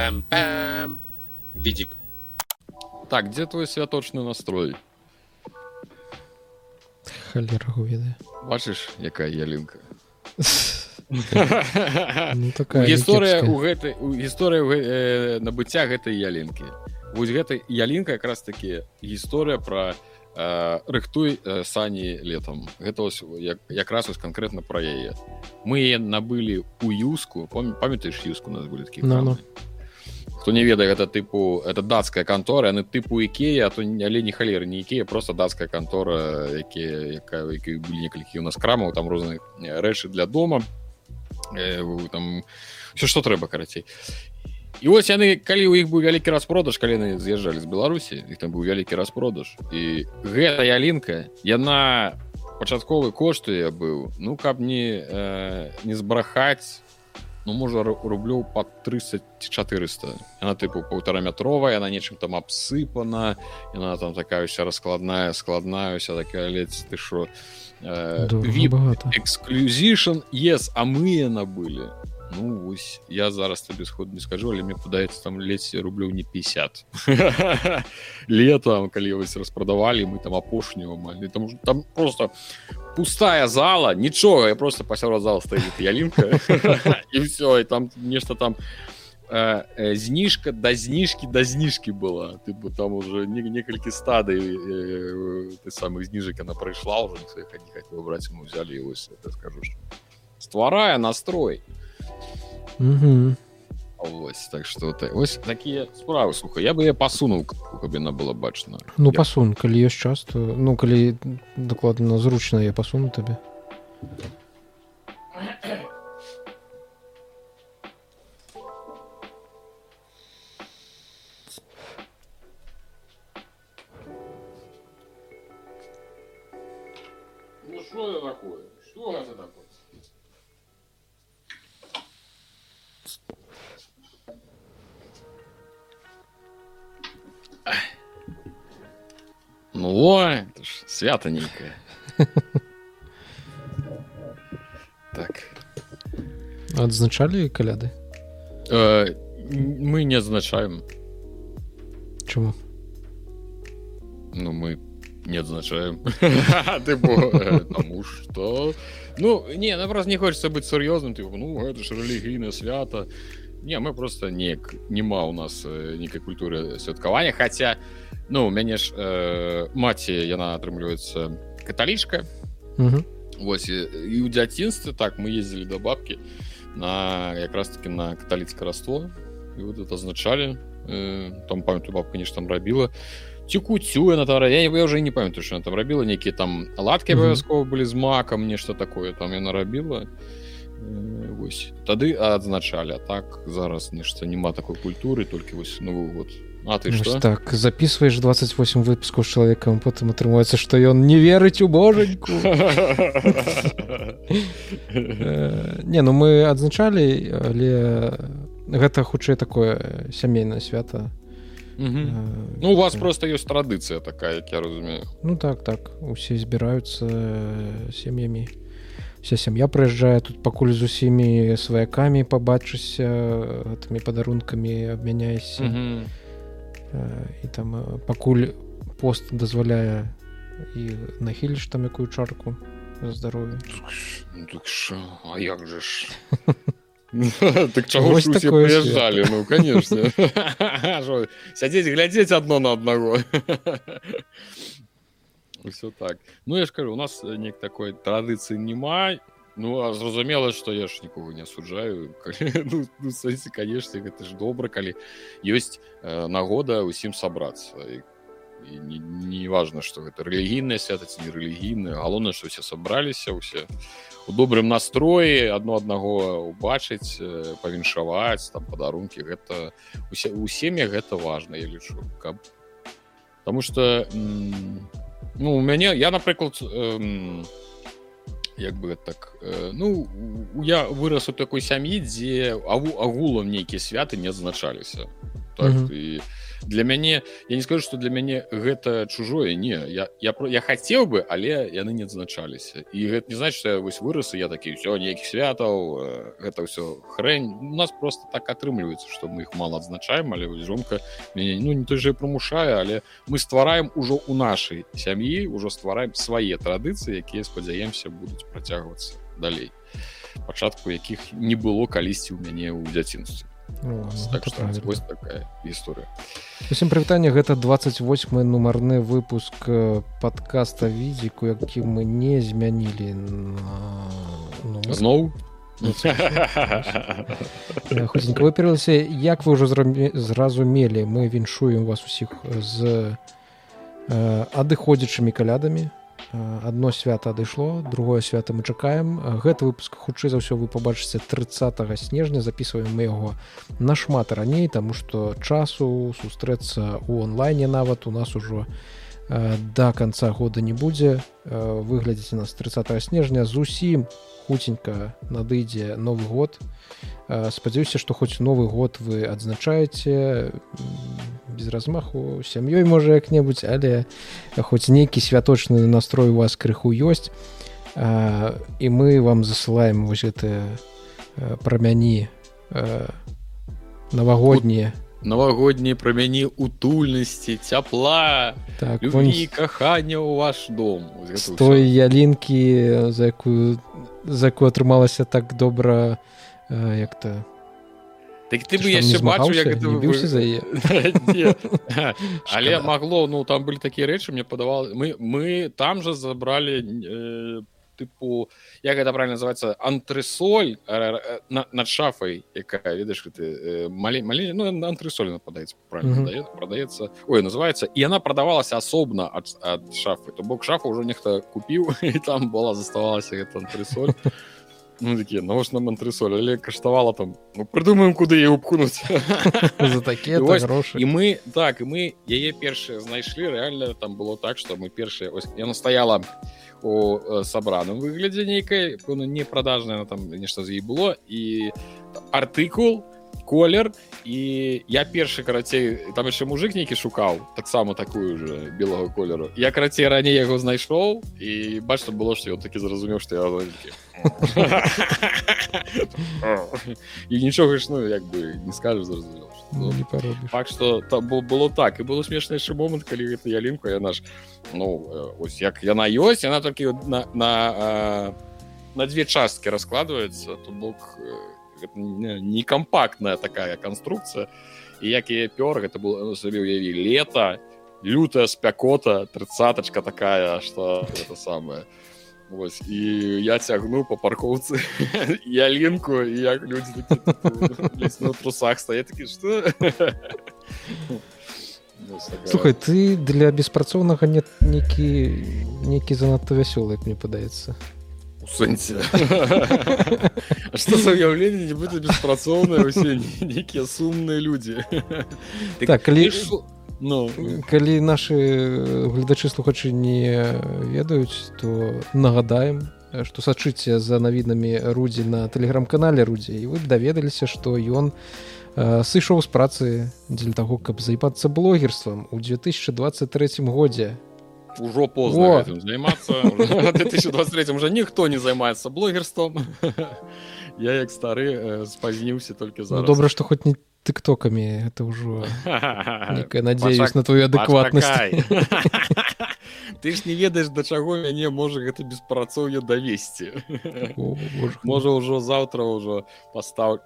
Пам-пам-пам. Видик. Так, где твой святочный настрой? Халера ведае. Бачыш, якая ялинка? Ну, такая гісторыя у гэтай гісторыя э, набыцця гэтай ялінкі вось гэтай ялінка якраз таки гісторыя про э, рыхтуй э, сані летом гэта ось як, якраз ось конкретно про яе мы яе набылі у юску пам- памятаеш юску у нас былі такі Ну, ну. Хто не ведае гэта тыпу это датская кантора яны тыпу ікея то але не халеры не ікея просто датская кантора якія якая які былі некалькі у нас крамаў там розныя рэчы для дома э, там все што трэба карацей і вось яны калі у іх быў вялікі распродаж калі яны з'язджалі з беларусі іх там быў вялікі распродаж і гэта ялінка яна пачатковы коштуе быў ну каб не э, не збрахаць ну можа ру- рублёў по 30 ці 400 она тыпу полтораметровая она нечым там абсыпана яна там такая вся раскладная складная вся такая ледзь ты що э, VIP багата. эксклюзішн yes а мы набылі ну вось я зараз табе сход не скажу але мне падаецца там ледзь рублёў не 50 летом калі вось распрадавалі мы там апошнюю амаль там, там просто пустая зала нічога я просто пасярод зала стаіць ялінка і все і там нешта там э, э, зніжка да зніжкі да зніжкі была ты бы там уже не, некалькі стадый э, ты самых зніжак она прайшла уже не хотел браць мы взяли его это скажу что стварае настрой Мгм. Ось так что ты ось такія справы слухай я бы я пасунуў каб яна была бачна Ну Я- пасун калі ёсць час то ну калі дакладна зручна я пасуну табе Ну что это такое? Что это такое? Ну, ой, это ж свято некое. Так. адзначалі каляды Э, Мы не адзначаем. чаму Ну, мы не адзначаем. Тыпу, э, Таму што... Ну, не, просто не хочется быць сур'ёзным, тыпу, ну, гэта ж рэлігійнае свята. Не, мы просто неяк нема у нас э, нейкай культуры святкавання, хаця, ну, у мяне ж э, маці, яна атрымліваецца каталічка. Вось і, і ў дзяцінстве так мы ездзілі да бабкі на якраз таки на каталіцкае раство і вот это азначалі э, там памятаю бабка нешта там рабіла ці куцю на тара я, я уже не памятаю що она там рабіла нейкія там ладкі абавязкова былі з макам нешта такое там яна рабіла э, вось. Тады адзначалі так зараз нешта няма такой культуры толькі вось новы год а ты Вось что так записываешь 28 выпускаў з чалавекам потым атрымаецца што ён не верыць у божаньку. Э, не ну мы адзначалі але гэта хутчэй такое сямейнае свята. Э, Ну у вас э, просто ёсць традыцыя такая як я разумею. Ну так так. Усе збіраюцца э, сем'ямі вся сям'я прыязджае тут пакуль з усімі сваякамі пабачыся гэтымі падарункамі абмяняйся Мгм. Э, і там э, пакуль пост дазваляе і нахіліш там якую чарку за здароўе Ну, так шо, а як же ж? Так чаго ж усе прыязджалі ну конечно. Сядзець глядзець адно на аднаго все так. Ну я ж кажу у нас нек такой традыцыі няма ну а зразумела что я ж нікога не асуджаю ну, ну, сэнсе, конечно гэта ж добра калі ёсць э, нагода усім сабрацца і і не, что гэта рэлігійнае свята ці не рэлігійнае галоўнае что все сабраліся усе у добрым настроі адно аднаго убачыць э, павіншаваць там падарункі гэта усе у сем'ях гэта важно я лічу каб потому что м, ну у мяне я напрыклад эм, як бы так э, ну я вырас у такой сям'і дзе агу- агулам нейкія святы не адзначаліся так Мгм. і для мяне я не скажу что для мяне гэта чужое не я я я хацеў бы але яны не адзначаліся. І гэта не значит я вось вырас і я такі ўсё нейкіх святаў э, гэта ўсё хрэнь у нас просто так атрымліваецца что мы их мало адзначаем але жонка мяне ну не той же прымушае але мы ствараем ужо у нашай сям'і ўжо ствараем свае традыцыі якія спадзяемся будуць працягвацца далей пачатку якіх не было калісьці ў мяне ў дзяцінстве Ну, ладно, так гэта правильно. вось такая гісторыя Усім прывітанне гэта 28 нумарны выпуск э, подкаста відзіку які мы не змянілі на... ну, зноў хутенька выперылася як вы ўжо зразумелі мы віншуем вас усіх з адыходзячымі калядамі Э, адно свята адышло другое свята мы чакаем. Гэты выпуск хутчэй за ўсё вы побачыце 30 снежня. Записываем мы яго нашмат раней тому что часу сустрэцца у онлайне нават у нас ужо э, до конца года не будзе Э, выглядзіце нас 30 снежня. Зусім хутенька надыдзе новы год. Э, спадзяюся што хоць новы год вы адзначаеце без размаху сям'ёй можа як-небудзь але хоць нейкі святочны настрой у вас крыху ёсць. Э, і мы вам засылаем вось гэтыя э, прамяні э, навагоднія навагоднія прамяні утульнасці цяпла так любі кахання ў ваш дом. З той ялінкі за якую за якую атрымалася так добра э, як то так ты Ты бы яшчэ бачыў як гэта біўся за яе? Але магло ну там былі такія рэчы мне падавал мы мы там же забралі э, тыпу як гэта правильно называется антресоль э, э, на, над шафай якая ведаеш ты э, малей малей ну антресоль нападаецца правильно Мгм. дае- прадаецца ой называется і она прадавалася асобна ад, ад шафы. То бок шафа ўжо нехта купіў і там была заставалася гэта антресоль. Ну, такія навошта нам антресоль? Але каштавала там ну, прыдумаем куды яе упхнуць за такія грошы і мы так і мы яе першыя знайшлі рэальна там было так что мы першыя ось яна стаяла у э, сабраным выглядзе нейкай пэўна не продажная там нешта з ей было і артыкул колер і я першы карацей там яшчэ мужик нейкі шукаў таксама такую же белого колеру. Я карацей раней яго знайшоў і бачна было што ён такі зразумеў што я і нічога ж ну як бы не скажу зразумеў ну, так что там было, было так. І было смешны яшчэ момант калі гэта ялінку яна ж ну э, ось як яна ёсць яна толькі на на, э, на две часткі раскладваецца то бок э, гэта не, не кампактная такая канструкцыя і як яе пёр гэта было сабе уяві лета лютая спякота тридцаточка такая что это самое. Вось, і я цягну по паркоўцы ялінку як людзі на трусах стае такі что? Слухай ты для беспрацоўнага нет некі некі занадта вясёлы мне падаецца у сэнсе А что за ўяўленне нібыта беспрацоўныя усе нейкія сумныя людзі Так, калі- ж- ну. калі нашы гледачы слухачы не ведаюць то нагадаем што сачыце за навінамі рудзі на тэлеграм-канале рудзі і вы даведаліся што ён э, сышоў з працы дзеля таго каб займацца блогерствам у 2023 годзе ужо Во. позна гэтым займацца Уже- 2023 уже ніхто не займаецца блогерством. Я як стары э, спазніўся толькі ну, зараз добра што хоць не тыктокамі это ўжо некая надзеюсь Пачак- на твою Пачакай. ты ж не ведаеш да чаго мяне можа гэта беспрацоўе давесці О, боже. можа ўжо заўтра ўжо пастаў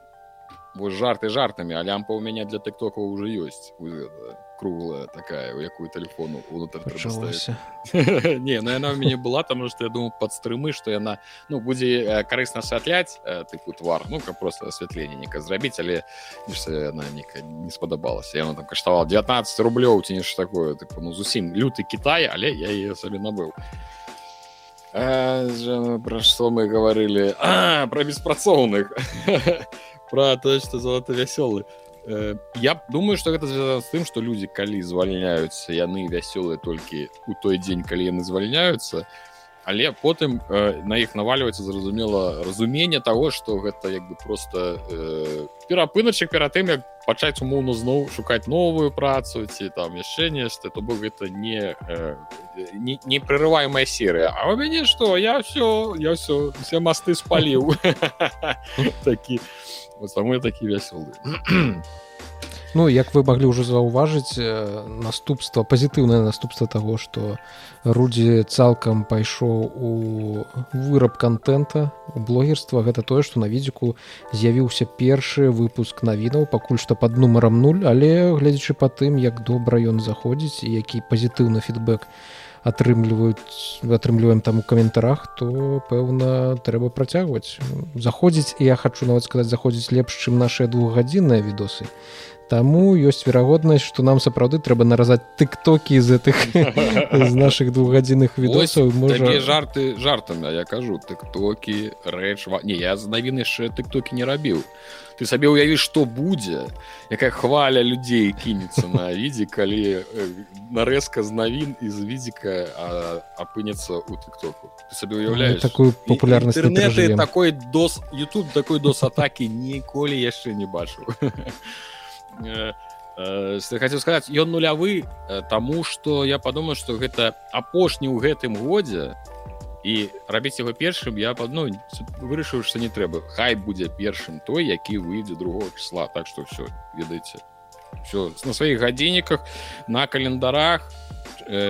вось жарты жартамі а лямпа ў мяне для тыктока ўжо ёсць Вось гэта круглая такая у якую тэлефону унутр трэба ставіць. пачалося не ну яна ў мяне была там што я думаю пад стрымы што яна ну будзе э, карысна асвятляць э, тыпу твар ну каб просто асвятленне нека зрабіць але нешта яна нека не спадабалася яна там каштавала 19 рублёў ці нешта такое тыпу ну зусім люты Кітай але я яе сабе набыў Э, ж, пра што мы гаварылі а, пра беспрацоўных пра тое што залата вясёлы Э, Я думаю что гэта звязана з тым что людзі калі звальняюцца яны вясёлыя толькі у той дзень калі яны звальняюцца але потым э, на іх навальваецца зразумела разуменне того что гэта як бы просто э, перапыначак перад тым як пачаць умоўно зноў шукаць новую працу ці там яшчэ нешта то бок гэта не э, не, не серыя. А у мяне что я все я все все масты спаліў. Такі самы такі вясёлы Ну як вы маглі ўжо заўважыць наступства пазітыўнае наступства таго што рудзі цалкам пайшоў у выраб контента у блогерства. Гэта тое што на відзіку з'явіўся першы выпуск навінаў пакуль што под нумаром 0 але гледзячы па тым як добра ён заходзіць і які пазітыўны фідбэк атрымліваюць атрымліваем там у каментарах то пэўна трэба працягваць. Заходзіць і я хочу нават сказаць заходзіць лепш чым нашыя двухгадзінныя відосы. Таму ёсць верагоднасць што нам сапраўды трэба наразаць тыктокі з гэтых з наших двухгадзінных відосаў. Можа жарты жартамі я кажу тыктокі рэч не я з навін яшчэ тыктокі не рабіў ты сабе ўявіш што будзе якая хваля людзей кінецца на відзе калі нарэзка з навін і з відзіка апынецца у тыктоку ты сабе уяўляеш такую папулярнасць такой дос YouTube такой дос атакі ніколі яшчэ не бачыў Э, э, хацеў сказаць ён нулявы э, таму што я падумаю што гэта апошні ў гэтым годзе і рабіць яго першым я падну вырашыў што не трэба хай будзе першым той які выйдзе другого числа. Так што все ведаеце все на сваіх гадзінніках на календарах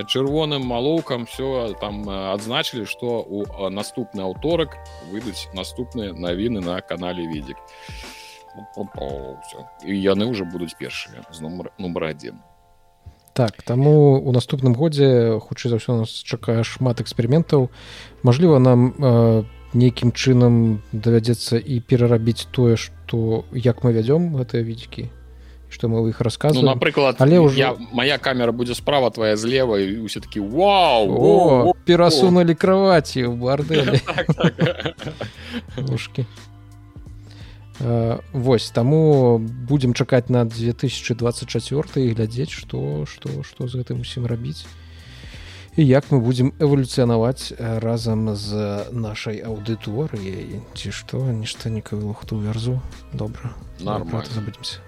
чырвоным малоўкам все там адзначылі што у наступны аўторак выйдуць наступныя навіны на канале відзік і яны ўжо будуць першыя з нумар нумар адзін так таму у наступным годзе хутчэй за ўсё нас чакае шмат эксперыментаў Мажліва нам э, нейкім чынам давядзецца і перарабіць тое што як мы вядзём гэтыя відзікі что мы іх рассказываем. Ну, напрыклад але ўжо я, моя камера будзе справа твоя злева і усе такі вау! Перасунули кроваці у барды ушки Вось таму будзем чакаць на 2024 і глядзець што што што з гэтым усім рабіць. І як мы будзем эвалюцыянаваць разам з нашай аўдыторыяй. Ці што нешта некую лухту вярзу добра. Забудемся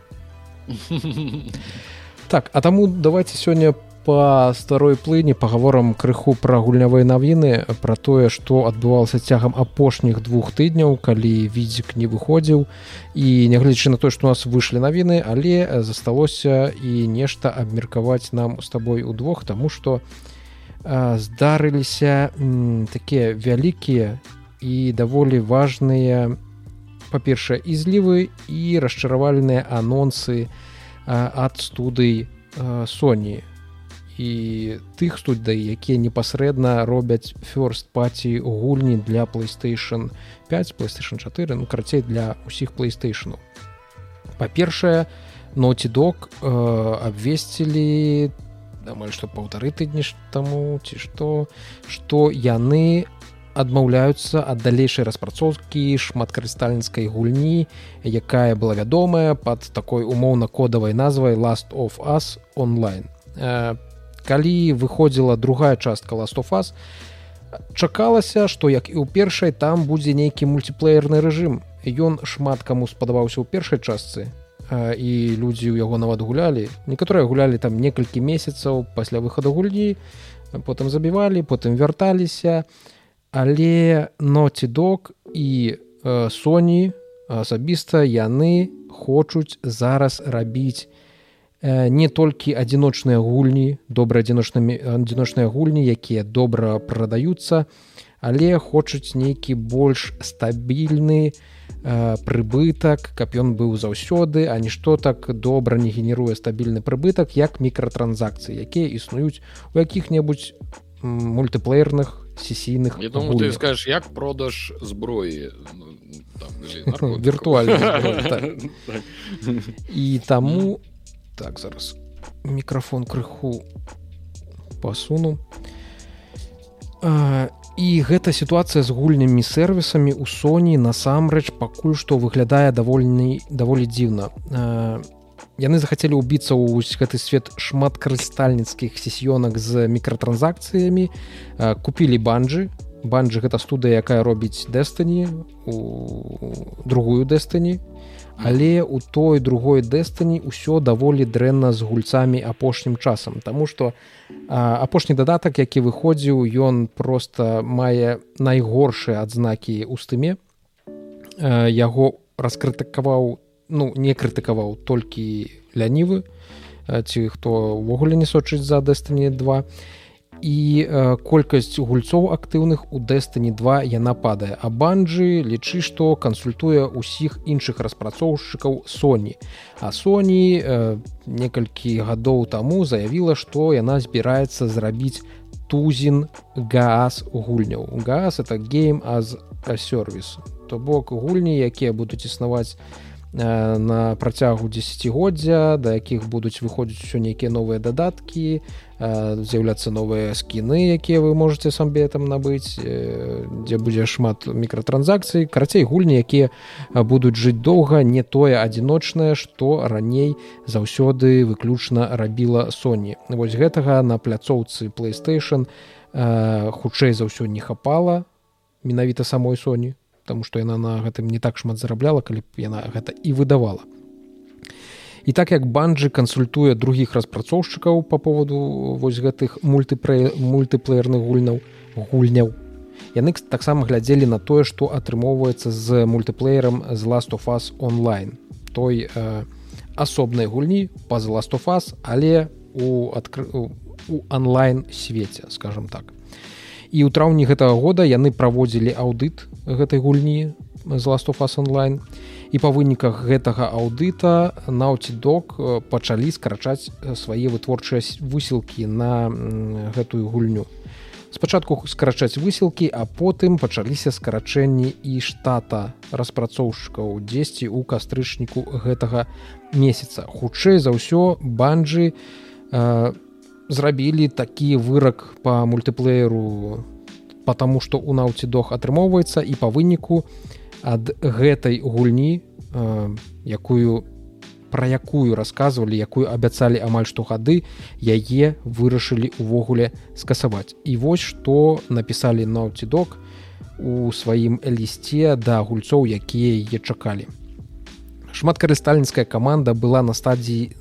так а таму давайте сёння по старой плыні паговорам крыху пра гульнявыя навіны пра тое што адбывалася цягам апошніх двух тыдняў калі відзік не выходзіў. І нягледзячы на тое што у нас выйшлі навіны але засталося і нешта абмеркаваць нам з табой удвух тому что здарыліся такія вялікія і даволі важныя па-першае і злівы і расчаравальныя анонсы ад студый Соні і тых студый якія непасрэдна робяць first паці гульні для playstation 5 playstation 4 ну карацей для усіх playstation. Па-першае ноці док э, абвесцілі амаль што паўтары тыдні таму ці што што яны адмаўляюцца ад далейшай распрацоўкі шматкарыстальніцкай гульні якая была вядомая под такой умоўна-кодавай назвай last of us онлайн э, калі выходзіла другая частка ластофаз чакалася што як і ў першай там будзе нейкі мультиплеерны рэжым. Ён шмат каму спадабаўся ў першай частцы і людзі ў яго нават гулялі. Некаторыя гулялі там некалькі месяцаў пасля выхаду гульні потым забівалі потым вярталіся. Але ноці док і Соні асабіста яны хочуць зараз рабіць не толькі адзіночныя гульні добра адзіночнымі адзіночныя гульні якія добра прадаюцца але хочуць нейкі больш стабільны прыбытак каб ён быў заўсёды а нішто так добра не генеруе стабільны прыбытак як мікратранзакцыі якія існуюць у якіх-небудзь мультиплеерных сесійных Я думаю ты скажешь як продаж зброі ну, віртуальна і таму у так зараз мікрафон крыху пасуну. А, і гэта сітуацыя з гульнямі сервісамі у Соні насамрэч пакуль што выглядае давольны даволі дзіўна. А, яны захацелі ўбіцца ў гэты свет шмат карыстальніцкіх сесіёнак з мікратранзакцыямі купілі банджы. Банджы гэта студыя якая робіць дэстані у другую дэстані але у той другой дэстані ўсё даволі дрэнна з гульцамі апошнім часам. Таму што апошні дадатак які выходзіў ён просто мае найгоршыя адзнакі ў стыме. Яго раскрытыкаваў ну не крытыкаваў толькі лянівы ці хто ўвогуле не сочыць за дэстані 2 і э, колькасць гульцоў актыўных у дэстані 2 яна падае. А банджы лічы што кансультуе ўсіх іншых распрацоўшчыкаў Соні а Соні э, некалькі гадоў таму заявіла што яна збіраецца зрабіць тузін газ гульняў. Газ это гейм аз сервіс то бок гульні якія будуць існаваць Э, на працягу десятгоддзя да якіх будуць выходзіць усё нейкія новыя дадаткі э, з'яўляцца новыя скіны якія вы можете сабе там набыць э, дзе будзе шмат мікратранзакцый карацей гульні якія будуць жыць доўга не тое адзіночнае што раней заўсёды выключна рабіла Sony. Вось гэтага на пляцоўцы playstation хутчэй за ўсё не хапала менавіта самой Sony потому что яна на гэтым не так шмат зарабляла калі б яна гэта і выдавала і так як банджы кансультуе другіх распрацоўшчыкаў по поводу вось гэтых мультыпрэ мультыплеерных гульняў гульняў яны таксама глядзелі на тое што атрымоўваецца з мультыплеерам з last of us онлайн той э, асобнай гульні па last of us але у адкры у онлайн свеце скажем так. І ў траўні гэтага года яны праводзілі аўдыт гэтай гульні з ластофас онлайн і па выніках гэтага аўдыта наутидок пачалі скарачаць свае вытворчыя высілкі на гэтую гульню. Спачатку скарачаць высілкі а потым пачаліся скарачэнні і штата распрацоўшчыкаў дзесьці ў кастрычніку гэтага месяца. Хутчэй за ўсё банджы на зрабілі такі вырак по мультыплееру потому что у науцідох атрымоўваецца і по выніку ад гэтай гульні э, якую про якую рассказывалі якую абяцалі амаль што гады яе вырашылі увогуле скасаваць. І вось што напісалі науцідок у сваім лісце да гульцоў якія яе чакалі. Шматкарыстальніцкая каманда была на стадіі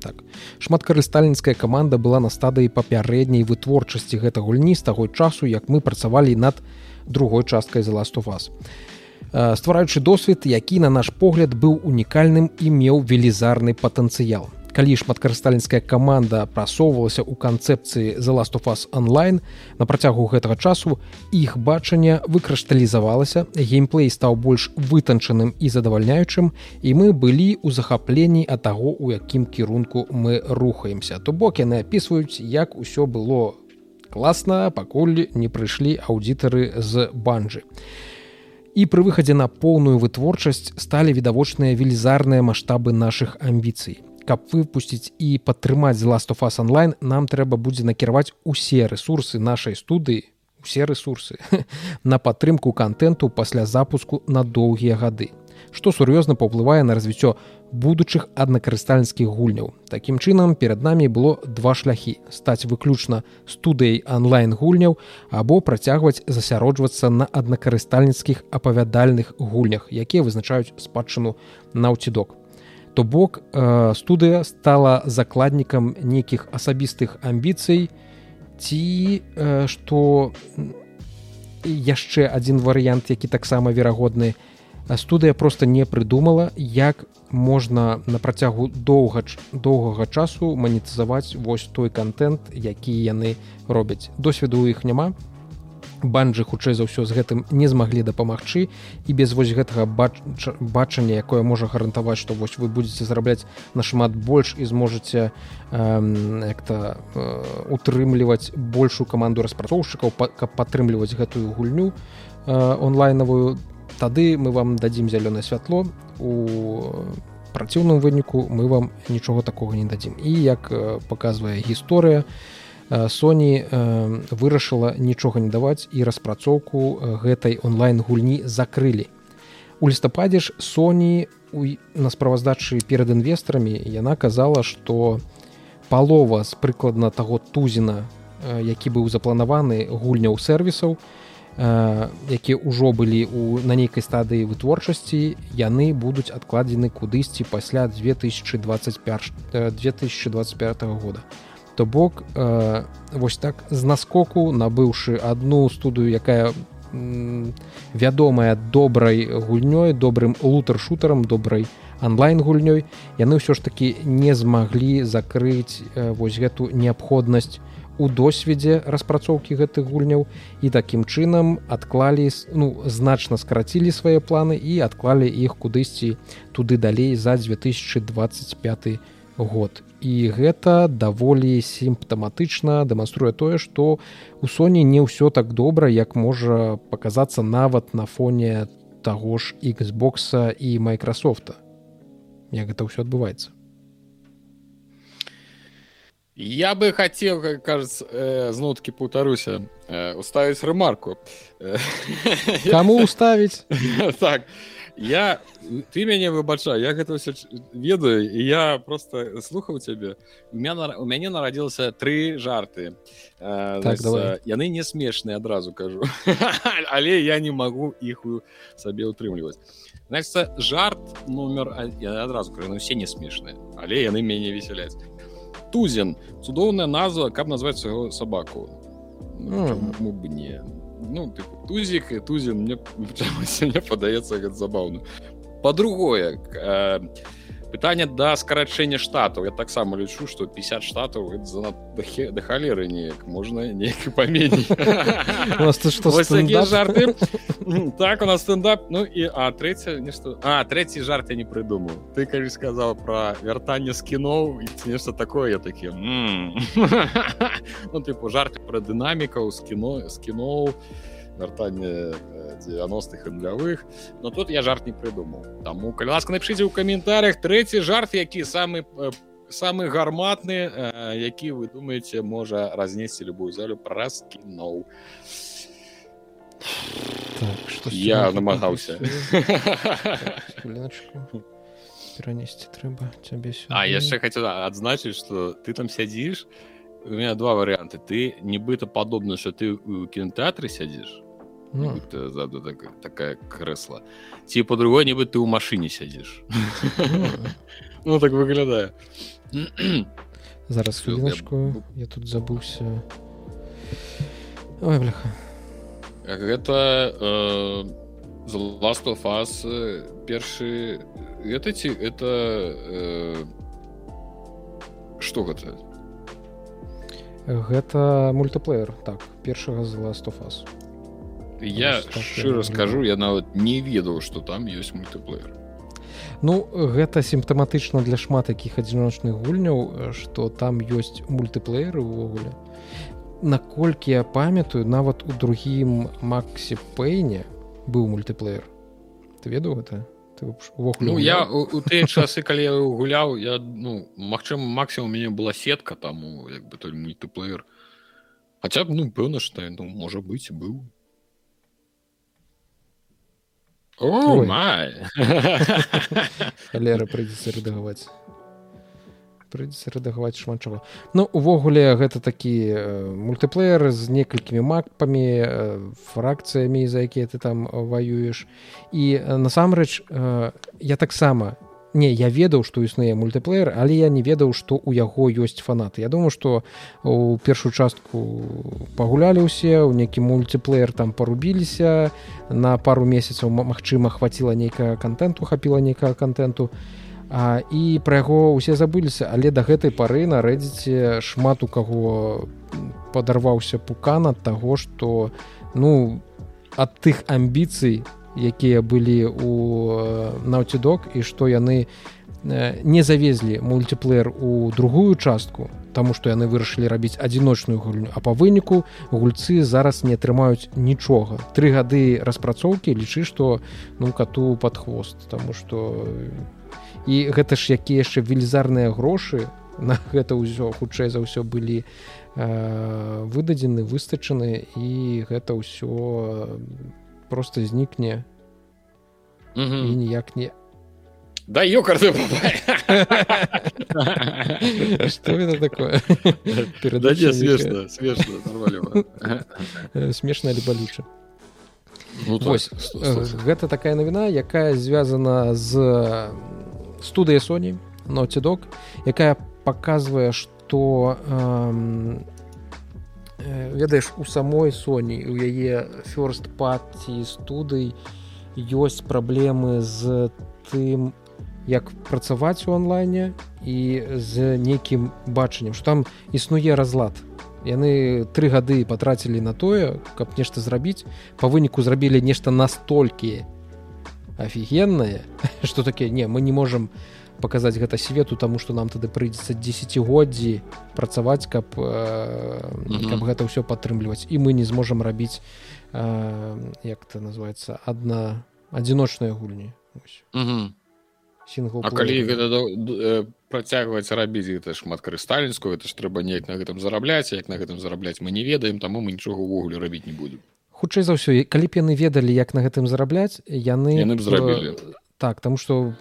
так шматкарыстальніцкая каманда была на стадыі папярэдняй вытворчасці гэта гульні з таго часу як мы працавалі над другой часткай за ласту вас ствараючы досвед які на наш погляд быў унікальным і меў велізарны патэнцыял. Калі шматкарыстальніцкая каманда прасоўвалася ў канцэпцыі за ластуфас онлайн на працягу гэтага часу іх бачанне выкрашталізавалася геймплей стаў больш вытанчаным і задавальняючым і мы былі ў захапленні ад таго у якім кірунку мы рухаемся. То бок яны апісваюць як усё было класна пакуль не прыйшлі аўдытары з банджы і пры выхадзе на поўную вытворчасць сталі відавочныя велізарныя маштабы нашых амбіцый каб выпусціць і падтрымаць з of us онлайн нам трэба будзе накіраваць усе ресурсы нашай студыі усе ресурсы на падтрымку контенту пасля запуску на доўгія гады што сур'ёзна паўплывае на развіццё будучых аднакарыстальніцкіх гульняў. Такім чынам перад намі было два шляхі стаць выключна студыяй онлайн гульняў або працягваць засяроджвацца на аднакарыстальніцкіх апавядальных гульнях якія вызначаюць спадчыну наўцідок то бок э, студыя стала закладнікам нейкіх асабістых амбіцый ці э, што яшчэ адзін варыянт які таксама верагодны студыя просто не прыдумала як можна на працягу доўга доўгага часу манетызаваць вось той контент які яны робяць. Досведу у іх няма. Банджы хутчэй за ўсё з гэтым не змаглі дапамагчы. І без вось гэтага бач... бачання якое можа гарантаваць што вось вы будете зарабляць нашмат больш і зможаце э, утрымліваць большую каманду распрацоўшчыкаў каб падтрымліваць гэтую гульню э, онлайнавую тады мы вам дадзім зялёнае святло у праціўным выніку мы вам нічога такога не дадзім і як паказвае гісторыя то Sony вырашыла нічога не даваць і распрацоўку гэтай онлайн гульні закрылі. У лістападзе ж Sony на справаздачы перад інвестарамі яна казала, што палова з прыкладна таго тузіна, які быў запланаваны гульняў сервісаў, якія ўжо былі у на нейкай стадыі вытворчасці яны будуць адкладзены кудысьці пасля 2025 2025 года. То бок э, вось так з наскоку набыўшы одну студыю якая вядомая добрай гульнёй добрым лутер-шутарам добрай онлайн гульнёй яны ўсё ж таки не змаглі закрыць э, вось гэту неабходнасць у досведзе распрацоўкі гэтых гульняў і такім чынам адклалі ну значна скарацілі свае планы і адклалі іх кудысьці туды далей за 2025 год. І гэта даволі сімптаматычна дэманструе тое што у Соні не ўсё так добра як можа паказацца нават на фоне таго ж Xбокса і майкрасофта як гэта ўсё адбываецца Я бы хотел, как кажется, э, знутки паўтаруся э, уставить ремарку. Кому уставить? Так, я ты мяне выбачай я гэта все ведаю і я просто слухаў цябе у меня у мяне нарадзілася тры жарты. Так, Значит, яны не смешныя адразу кажу. Але я не магу іх сабе утрымліваць значит жарт номер я адразу кажу все не смешныя але яны мяне весяляць тузен цудоўная назва каб назваць свайго сабаку. Ну, бы не. Ну тыпу, тузик і тузін мне мне падаецца гэта забаўна. По-другое э, пытанне да скарачэння штатаў я таксама лічу что 50 штатаў да халеры неяк. Можна неяк паменей жарты. Так у нас стендап. Ну і а трэця нешта а трэці жарт я не прыдумаў ты калі сказал про вяртанне з кіноў нешта такое. Я такі ну тыпу жарты про дынамікаў з кіно з кіноў вяртанне 90-х нулявых но тут я жарт не прыдумаў таму калі ласка напишите ў каментарях трэці жарт які самы самы гарматны які вы думаете можа разнесці любую залю праз кіноў так, я намагаўся перанесці трэба цябе а яшчэ хотел адзначыць что ты там сядзіш у меня два варианты ты нібыта падобна что ты у кінотэатры сядзіш ну. заду так, такая крэсла ці по-другой нібы ты ў машыне сядзіш ну, ну так выглядае зараз хвіліночку я тут забыўся ой бляха. Гэта э, last of us першы гэта ці это э, что гэта? Гэта мультиплеер так першага з last of us я шчыра скажу я нават не ведаў что там ёсць мультиплеер. Ну гэта сімптаматычна для шмат якіх адзіночных гульняў что там ёсць мультиплееры увогуле наколькі я памятаю нават у другім максе пейне быў мультиплеер. Ты ведаў гэта? Ну, я у, у тыя часы калі я гуляў я ну магчыма максімум у мяне была сетка там як бы той мультиплеер. Хаця б ну пэўна што ну можа быць быў халера прыйдзецца рэдагаваць прыйдзецца рэдагаваць шмат чаго ну увогуле гэта такі мультиплеер з некалькімі макпамі фракцыямі за якія ты там ваюеш. І насамрэч я таксама не я ведаў што існуе мультиплеер але я не ведаў што у яго ёсць фанаты. Я думаю што у першую частку пагулялі ўсе у нейкі мультиплеер там парубіліся на пару месяцаў Мачыма хваціла нейкага контенту хапіла нейкага контенту а, і пра яго ўсе забыліся але да гэтай пары нарэдзіце шмат у каго падарваўся пукан ад таго што ну ад тых амбіцый у якія былі у наутидок і што яны не завезлі мультиплеер у другую частку тому что яны вырашылі рабіць адзіночную гульню. А по выніку гульцы зараз не атрымаюць нічога. Тры гады распрацоўкі лічы что ну кату под хвост тому что і гэта ж якія яшчэ велізарныя грошы на гэта ўсё хутчэй за ўсё былі э, выдадзены выстачаны і гэта ўсё просто знікне і ніяк не да ёкар что это такое? Смешна смешна либо лучше Ну, так, Вось, сто- Э, гэта такая навіна якая звязана з студыя Sony Naughty Dog якая показвае что эм, э, ведаеш у самой Sony у яе first party студый ёсць праблемы з тым як працаваць у онлайне і з нейкім бачаннем что там існуе разлад. Яны тры гады патрацілі на тое каб нешта зрабіць. По выніку зрабілі нешта настолькі офігеннае что таке не мы не можем показаць гэта свету тому что нам тады прыйдзецца десятгоддзі працаваць каб э, Мгм. каб гэта ўсё падтрымліваць і мы не зможам рабіць э, як это называется адна адзіночныя гульні Мгм. сингл А калі гэта э, працягваць рабіць гэта шматкарыстальніцкую это ж трэба неяк на гэтым зарабляць як на гэтым зарабляць мы не ведаем таму мы нічога ўвогуле рабіць не будем хутчэй за ўсё калі б яны ведалі як на гэтым зарабляць яны Яны б зрабілі. Э, так тому что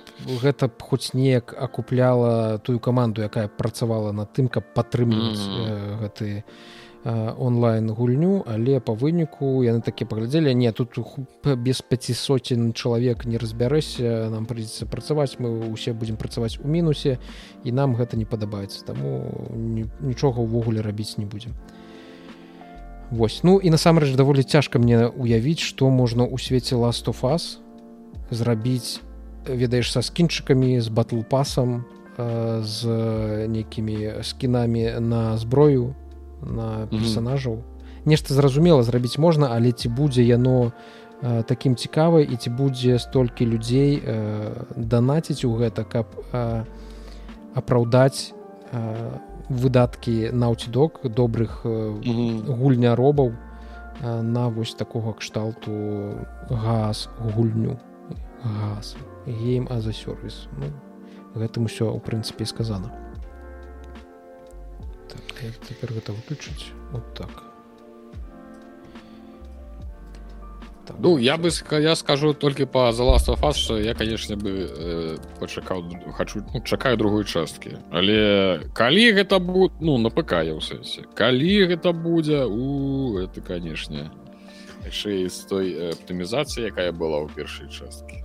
гэта б хоць неяк акупляла тую каманду якая працавала над тым каб падтрымліваць Мгм. э, гэты онлайн гульню але по выніку яны такі паглядзелі не тут без пяці соцень чалавек не разбярэся нам прыйдзецца працаваць мы ўсе будзем працаваць у мінусе і нам гэта не падабаецца таму ні- нічога ўвогуле рабіць не будзем Вось ну і насамрэч даволі цяжка мне уявіць што можна ў свеце us зрабіць ведаеш са скінчыкамі з батл пасам э, з нейкімі скінамі на зброю на персонажаў нешта зразумела зрабіць можна але ці будзе яно э, такім цікава і ці будзе столькі людзей э, данаціць у гэта каб апраўдаць выдаткі наутидок добрых э, Мгм. гульняробаў на вось такога кшталту газ гульню газ гейм а за сервис ну, гэтым усё у прынцыпе сказана. Так, цяпер гэта выключыць. Вот так. Так. Ну я бы ска- я скажу толькі по of Us что я конечно бы э, пачакаў д- хачу ну, чакаю другой часткі. Але калі гэта будет ну на ПК я ў сэнсе. Калі гэта будзе у это канешне яшчэ з той э, аптымізацыі якая была ў першай часткі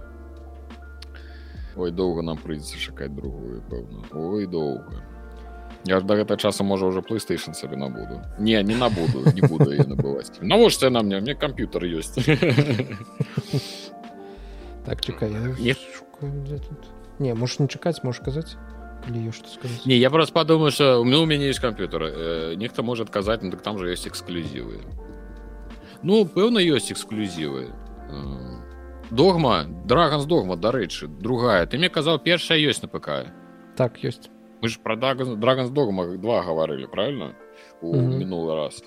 Ой доўга нам прыйдзецца чакаць другую пэўна ой доўга Я ж да гэта часу можа уже PlayStation сабе набуду не не набуду не буду я набываць навошта яна мне мне камп'ютар ёсць так чакай я Не. шукаю, дзе тут не можешь не чакаць можешь казаць калі ёсць што сказаць Не, я просто подумаю, что ну, у меня есть компьютер. Э, Нехто может сказать, ну так там же есть эксклюзивы. Ну, пэўна, есть эксклюзивы. Э, Догма, Dragon's Dogma, дарэчы, другая. Ты мне казаў, першая ёсць на ПК. так ёсць Мы же про Dragon's Dogma 2 говорили, правильно? У Мгм. минулый раз.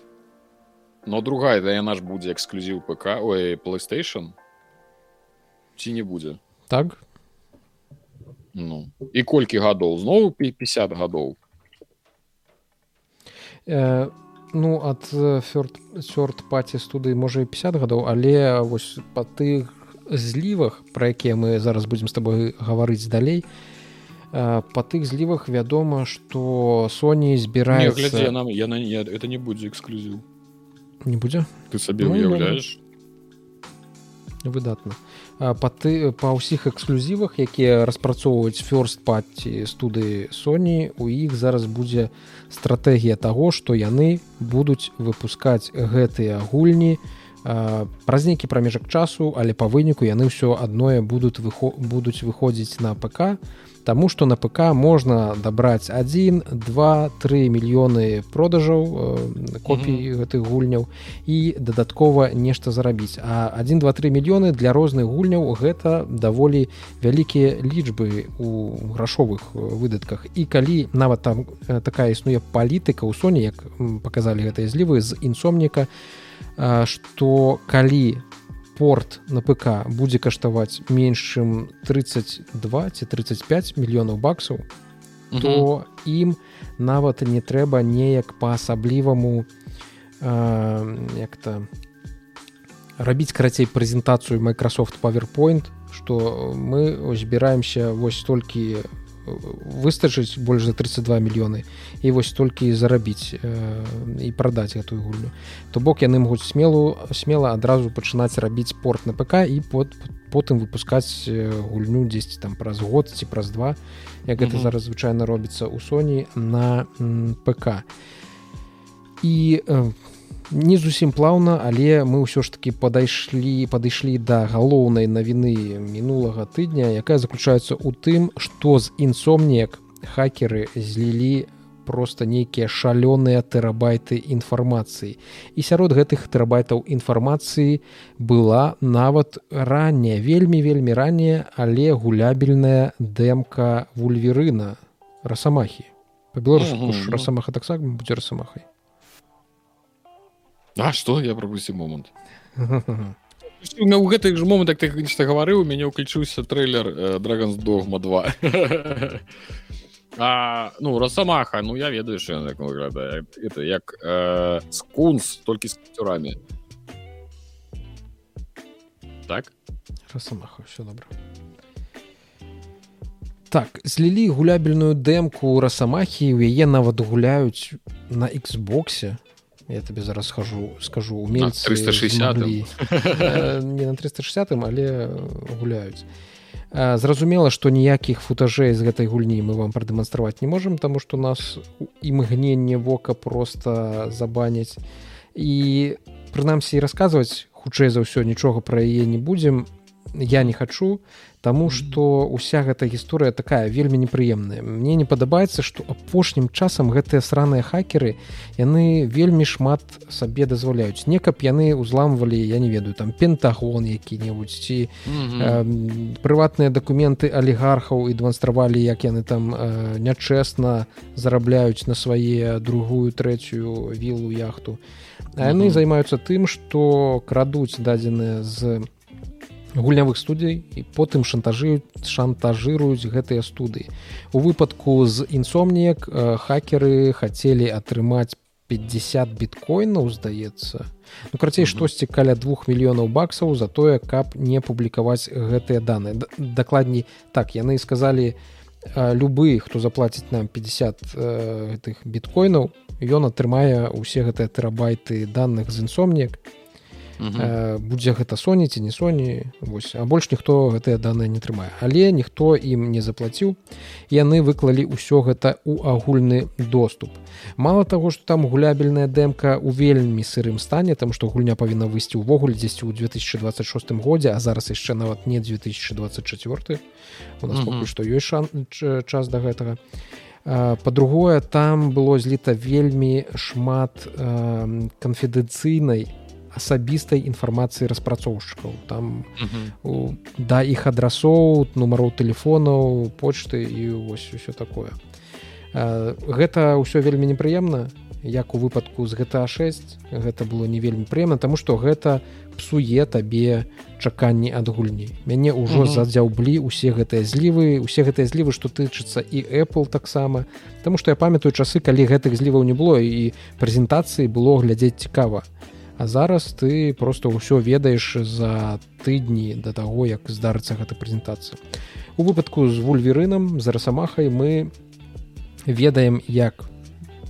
Но другая, да яна ж будзе эксклюзив ПК, ой, PlayStation. Ці не будзе? так Ну. І колькі гадоў? Зноў пі- 50 гадоў. Э, ну ад сёрт паці студыі можа і 50 гадоў але вось па тых злівах пра якія мы зараз будзем з тобой гаварыць далей па тых злівах вядома што Sony Не, збіраецца глядзі, яна, яна, не, это не будзе эксклюзив. не будзе Ты сабе Ну, уяўляеш? выдатна па ты па ўсіх эксклюзівах якія распрацоўваюць first паці студыі Sony у іх зараз будзе стратэгія таго што яны будуць выпускаць гэтыя гульні а, праз нейкі прамежак часу але па выніку яны ўсё адное будуць выхо будуць выходзіць на ПК Таму што на ПК можна дабраць 1 два три мільёны продажаў э, копій гэтых гульняў і дадаткова нешта зарабіць. А 1-2-3 мільёны для розных гульняў гэта даволі вялікія лічбы у грашовых э, выдатках. І калі нават там э, такая існуе палітыка ў Соне як м, показалі гэтыя злівы з інсомніка што калі порт на ПК будзе каштаваць менш чым 32 ці 35 мільёнаў баксаў то ім нават не трэба неяк па-асабліваму э, як-то рабіць карацей прэзентацыю Microsoft PowerPoint што мы збіраемся вось столькі выстачыць больш за 32 мільёны і вось толькі зарабіць э, і прадаць гэтую гульню то бок яны могуць смелу смела адразу пачынаць рабіць порт на ПК і под потым выпускаць гульню 10 там праз год ці праз два як гэта mm -hmm. зараз звычайна робіцца ў Соні на ПК і э, не зусім плаўна але мы ўсё ж таки падайшлі падышлі да галоўнай навіны мінулага тыдня якая заключаецца ў тым што з інсомнек хакеры злілі просто нейкія шалёныя тэрабайты інфармацыі. І сярод гэтых тэрабайтаў інфармацыі была нават ранняя вельмі вельмі ранее але гулябельная дэмка вульверына расамахі па-беларуску расамаха таксама будзе расамахай А что? Я пропусціў момант у гэтых ж момантах ты нешта гаварыў у мяне ўключыўся трейлер драгонс догма 2 а, ну расамаха ну я ведаю що як выглядае это як э, скунс толькі з кацюрамі так? Расамаха все добра так злілі гулябельную дэмку расамахі у яе нават гуляюць на Xбосе я тебе зараз схожу скажу умельцы 360 не на 360 але гуляюць. Зразумела што ніякіх футажэй з гэтай гульні мы вам прадэманстраваць не можемм таму што нас імгненне вока просто забаняць. І прынамсі расказваць хутчэй за ўсё нічога пра яе не будзем я не хачу Таму што уся гэта гісторыя такая вельмі непрыемная. Мне не падабаецца, што апошнім часам гэтыя сраныя хакеры яны вельмі шмат сабе дазваляюць. Не каб яны ўзламвалі, я не ведаю там пентагон які-небудзь ці mm -hmm. э, прыватныя дакументы алігархаў і дэманстравалі, як яны там э, нячэсна зарабляюць на свае другую трэцюю вілу яхту. А яны mm -hmm. займаюцца тым, што крадуць дадзеныя з гульнявых студый і потым шантажыюць шантажыруюць гэтыя студыі у выпадку з інсомніек э, хакеры хацелі атрымаць 50 біткоінаў здаецца. Ну карацей штосьці каля двух мільёнаў баксаў за тое каб не публікаваць гэтыя даныя. Дакладней так яны сказалі любы хто заплаціць нам 50 гэтых біткоінаў ён атрымае усе гэтыя тэрабайты данных з інсомніек э, будзе гэта соні ці не соні вось. А больш ніхто гэтыя даныя не трымае. Але ніхто ім не заплаціў. Яны выклалі ўсё гэта ў агульны доступ. Мало таго што там гулябельная дэмка у вельмі сырым стане там што гульня павінна выйсці ўвогуле дзесьці ў 2026 годзе а зараз яшчэ нават не 2024 у нас пакуль што ёсць шан час да гэтага. По-другое там было зліта вельмі шмат э, канфідэнцыйнай асабістай інфармацыі распрацоўшчыкаў. Там у, да іх адрасоў нумароў тэлефонаў почты і вось усё такое. А, гэта ўсё вельмі непрыемна як у выпадку з гэта 6 гэта было не вельмі прыемна тому что гэта псуе табе чаканні ад гульні. Мяне ўжо задзяўблі усе гэтыя злівы усе гэтыя злівы што тычыцца і Apple таксама. Таму што я памятаю часы калі гэтых зліваў не было і прэзентацыі было глядзець цікава А зараз ты просто ўсё ведаеш за тыдні да таго як здарыцца гэта прэзентацыя. У выпадку з вульверынам за расамахай мы ведаем як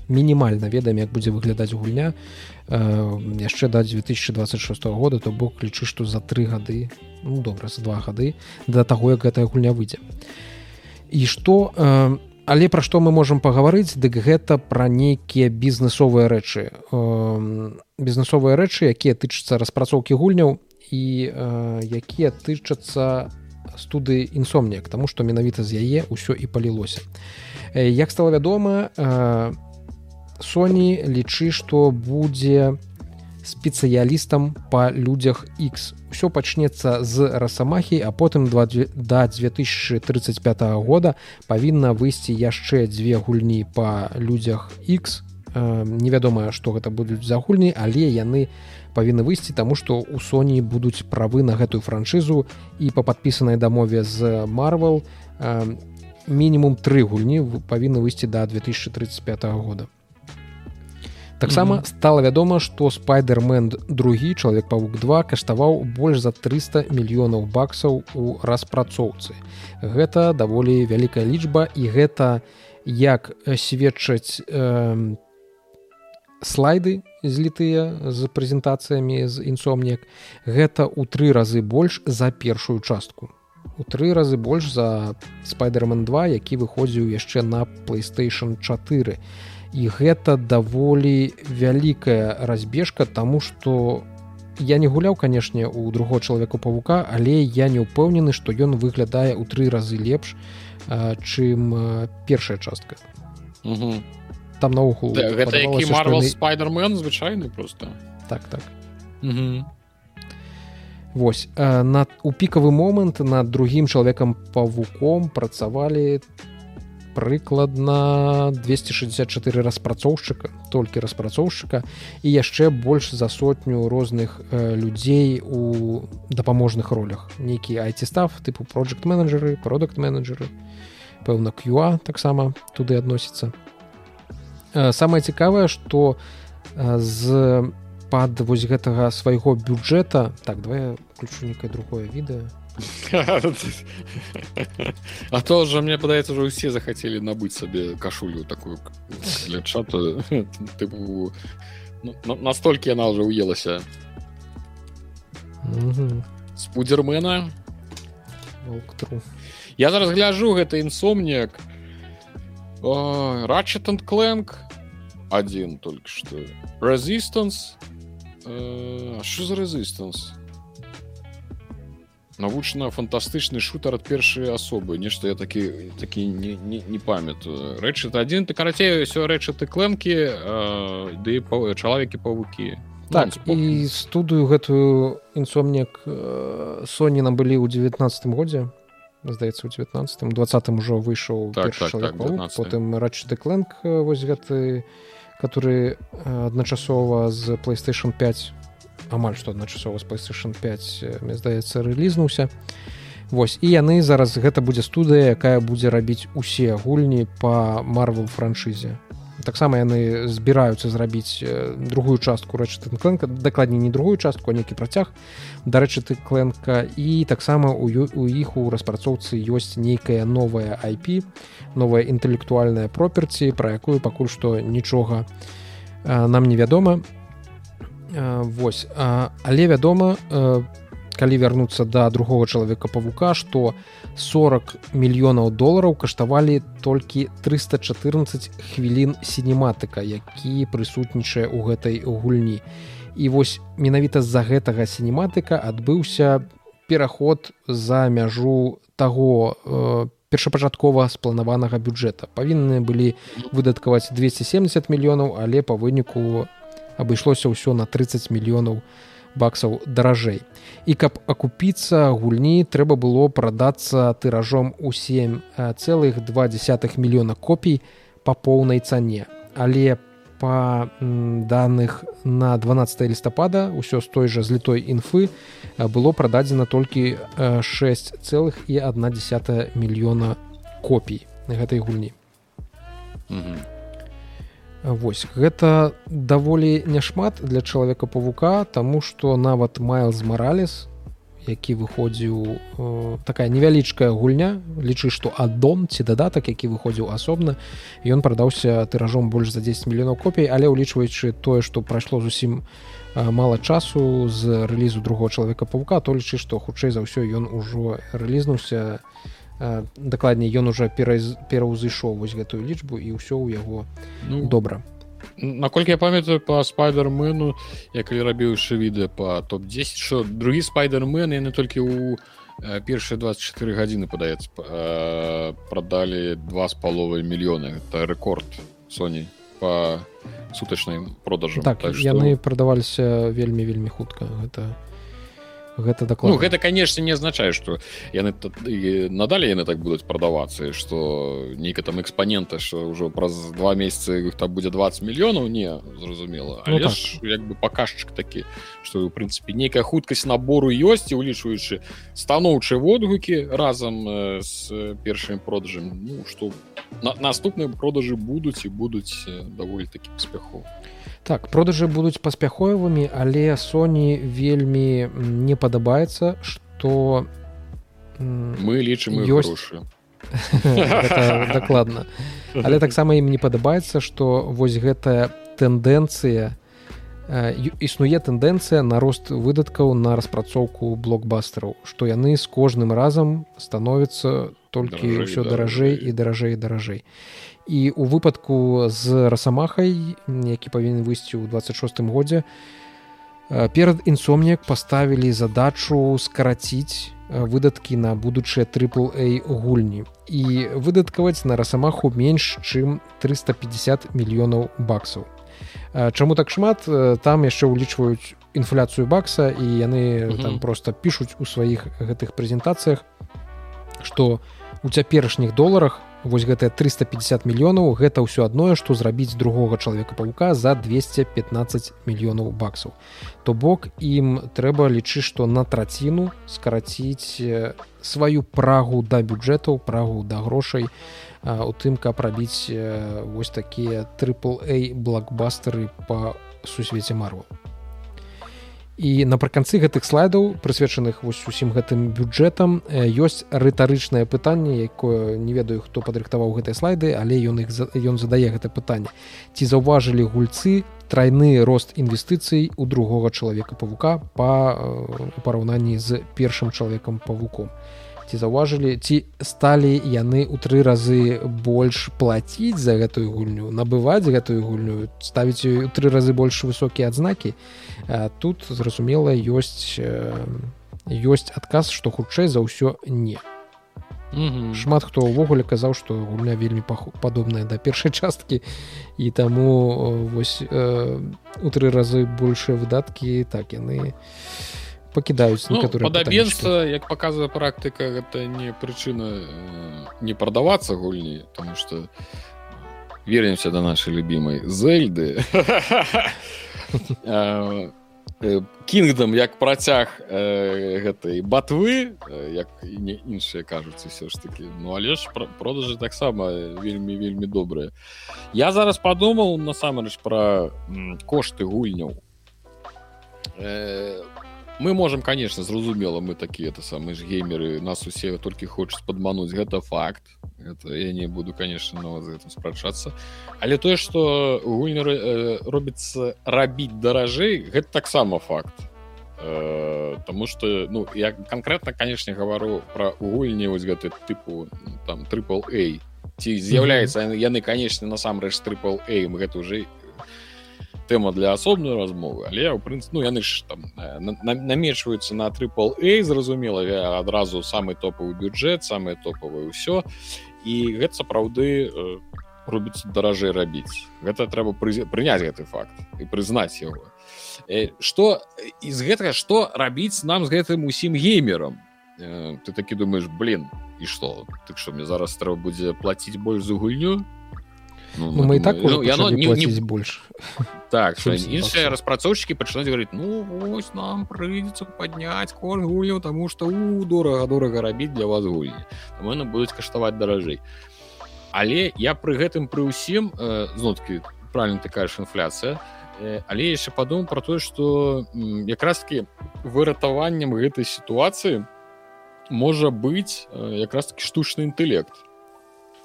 мінімальна ведаем як будзе выглядаць гульня. Э, яшчэ да 2026 года то бок лічы што за тры гады ну добра за два гады да таго як гэтая гульня выйдзе. І што э, але пра што мы можемм пагаварыць дык гэта пра нейкія бізнесовыя рэчы. Бізнесовыя рэчы якія тычацца распрацоўкі гульняў і якія тычацца студы інсомніяк таму што менавіта з яе ўсё і палілося. Як стала вядома Соні лічы што будзе спецыялістам па людзях X. Ўсё пачнецца з расамахі а потым да 2035 года павінна выйсці яшчэ дзве гульні па людзях X. Невядома што гэта будуць за гульні але яны павінны выйсці таму што у Соні будуць правы на гэтую франшызу. І па падпісанай дамове з Марвел мінімум тры гульні павінны выйсці да 2035 года таксама Мгм. стала вядома што спайдермен другі чалавек павук 2 каштаваў больш за 300 мільёнаў баксаў у распрацоўцы. Гэта даволі вялікая лічба і гэта як сведчаць э, слайды злітыя з прэзентацыямі з інсомнік гэта ў тры разы больш за першую частку. У тры разы больш за спайдермен 2 які выходзіў яшчэ на playstation 4 і гэта даволі вялікая разбежка тому что я не гуляў канешне у другого чалавеку павука але я не ўпэўнены што ён выглядае ў тры разы лепш а, чым першая частка Мгм. там наогул Да, гэта які што марвел спайдермен звычайны просто так так Мгм. Вось на у пікавы момант над другім чалавекам павуком працавалі прыкладна 264 распрацоўшчыка толькі распрацоўшчыка і яшчэ больш за сотню розных э, людзей у дапаможных ролях. Нейкі айці-став тыпу project менеджеры продукт менеджеры пэўна QA таксама туды адносіцца. Э, самае цікавае што э, з пад вось гэтага свайго бюджэта так давай я включу некае другое відэо А то же мне падаецца уже усе захацелі набыць сабе кашулю такую для чата. Тыпу ну, на- настолькі яна уже уелася Мгм. спудермена. Я зараз гляжу гэта інсомніяк Ratchet and Clank. Один только что. Resistance. Э, що за Resistance навучна-фантастычны шутер ад першай асобы нешта я такі такі не, не, не памятаю. Рэчыт один ты карацей ўсё рэчыты клэнкі ды па, чалавекі павукі так Ну, і студыю гэтую інсомнік Соні нам былі ў 19 годзе здаецца у 19 20 ужо выйшаў Так, так, так, павук, 19. потым ратчаты кленк вось гэты который э, адначасова з playstation 5 амаль што адначасова з playstation 5 э, мне здаецца рэлізнуўся Вось і яны зараз гэта будзе студыя якая будзе рабіць усе гульні по марвел франшызе. Таксама яны збіраюцца зрабіць э, другую частку рэчы кленка дакладней не другую частку нейкі працяг. Дарэчы ты кленка і таксама у у іх у распрацоўцы ёсць нейкая новая IP новая інтэлектуальная проперці пра якую пакуль што нічога э, нам невядома Вось. А, але вядома калі вярнуцца да другого чалавека павука што 40 мільёнаў долараў каштавалі толькі 314 хвілін сінематыка які прысутнічае ў гэтай гульні. І вось менавіта з-за гэтага сінематыка адбыўся пераход за мяжу таго э, першапачаткова спланаванага бюджэта. Павінны былі выдаткаваць 270 мільёнаў але па выніку абышлося ўсё на 30 мільёнаў баксаў даражэй. І каб акупіцца гульні трэба было прадацца тыражом у 7 цэлых 2 мільёна копій па поўнай цане. Але па даных на 12 лістапада ўсё з той жа злітой інфы было прададзена толькі 6 цэлых і 1 мільёна копій гэтай гульні. Мгм. Вось гэта даволі няшмат для чалавека павука таму што нават майлз маралес які выходзіў э, такая невялічкая гульня лічы што аддон ці дадатак які выходзіў асобна ён прадаўся тыражом больш за 10 мільёнаў копій але ўлічваючы тое што прайшло зусім э, мала часу з рэлізу другого чалавека павука то лічы што хутчэй за ўсё ён ужо рэлізнуўся э, дакладней ён уже пераўзышоў вось гэтую лічбу і ўсё ў яго ну, добра. наколькі я памятаю по спайдермену я калі рабіў яшчэ відэа по топ-10 що другі спайдермен яны толькі у э, першыя 24 гадзіны падаецца э, прадалі два з паловай мільёны. Это рэкорд Sony по сутачнай продажу так, так што- яны прадаваліся вельмі вельмі хутка. Гэта гэта Ну дакладна гэта конечно не азначае что яны т- і надалей яны так будуць прадавацца что нейка там экспанента що ўжо праз два месяцы іх там будзе 20 мільёнаў не зразумела. Ну так. ж як бы паказчык такі что у прынцыпе нейкая хуткасць набору ёсць і улічваючы станоўчыя водгукі разам з першым продажам Ну что на, наступныя продажы будуць і будуць даволі такі паспяху так продажы будуць паспяховымі але Sony вельмі не падабаецца что мы лічым Ёсць. дакладна але таксама ім не падабаецца што вось гэтая тэндэнцыя э, існуе тэндэнцыя на рост выдаткаў на распрацоўку блокбастараў што яны з кожным разам становяцца толькі і ўсё даражэй і даражэй і даражэй і у выпадку з расамахай які павінен выйсці ў 26 годзе э, перад інсомніяк паставілі задачу скараціць э, выдаткі на будучыя AAA гульні і выдаткаваць на расамаху менш чым 350 мільёнаў баксаў Э, Чаму так шмат там яшчэ ўлічваюць інфляцыю бакса і яны Мгм. там просто пішуць у сваіх гэтых прэзентацыях што у цяперашніх доларах вось гэтыя 350 мільёнаў гэта ўсё адное што зрабіць другога чалавека павука за 215 мільёнаў баксаў. То бок ім трэба лічыць што на траціну скараціць сваю прагу да бюджэтаў прагу да грошай у тым каб рабіць вось такія AAA блокбастары по сусвеце марву і напрыканцы гэтых слайдаў прысвечаных вось усім гэтым бюджэтам ёсць рытарычнае пытанне якое не ведаю хто падрыхтаваў гэтыя слайды але ён іх ён задае гэта пытанне. Ці заўважылі гульцы трайны рост інвестыцый у другога чалавека павука па у параўнанні з першым чалавекам павуком? Ці заўважылі ці сталі яны ў тры разы больш плаціць за гэтую гульню набываць гэтую гульню ставіць у тры разы больш высокія адзнакі? А тут зразумела ёсць э, ёсць адказ што хутчэй за ўсё не. Мгм. шмат хто ўвогуле казаў што гульня вельмі падобная да першай часткі. І таму вось э, у тры разы большыя выдаткі так яны пакідаюць Ну, некаторыя падабенства як паказвае практыка гэта не прычына э, не прадавацца гульні тому что вернемся до нашай любимой зельды кінгдам як працяг э, гэтай батвы як іншыя кажуць все ж таки ну але ж пра- продажы таксама вельмі вельмі добрыя. Я зараз подумал насамрэч про кошты гульняў мы можем конечно зразумела мы такие это самые ж геймеры нас усе толькі хочуць падмануць гэта факт. Это я не буду конечно но за этим спрачацца але тое что гульнеры э, робіцца рабіць даражэй гэта таксама факт. Э, тому что ну я конкретно конечно говорю про гульні вось гэты тыпу там трипл a ці з'яўляецца яны, конечно насамрэч трипл a мы гэта уже тэма для асобнай размовы але ў прынцыпе ну яны ж там э, на- на- трипл a зразумела адразу самы топавы бюджэт самае топавае ўсё і гэта сапраўды э, робіцца даражэй рабіць гэта трэба пры- прыняць гэты факт і прызнаць яго Э, што з гэтага што рабіць нам з гэтым усім геймерам ты такі думаешь блин і што так што мне зараз трэба будзе плаціць больш за гульню Ну, мы і так уже яно не- не- плаціць больш так іншыя распрацоўшчыкі пачынаюць говорить ну вось нам прыйдзецца падняць кошт гульняў тому что у дорага дорага рабіць для вас гульні там яны будуць каштаваць даражэй але я пры гэтым пры ўсім э, зноткі правильно ты кажаш інфляцыя э, але яшчэ падумаў про тое что якраз таки выратаваннем гэтай сітуацыі можа быць э, якраз таки штучны інтэлект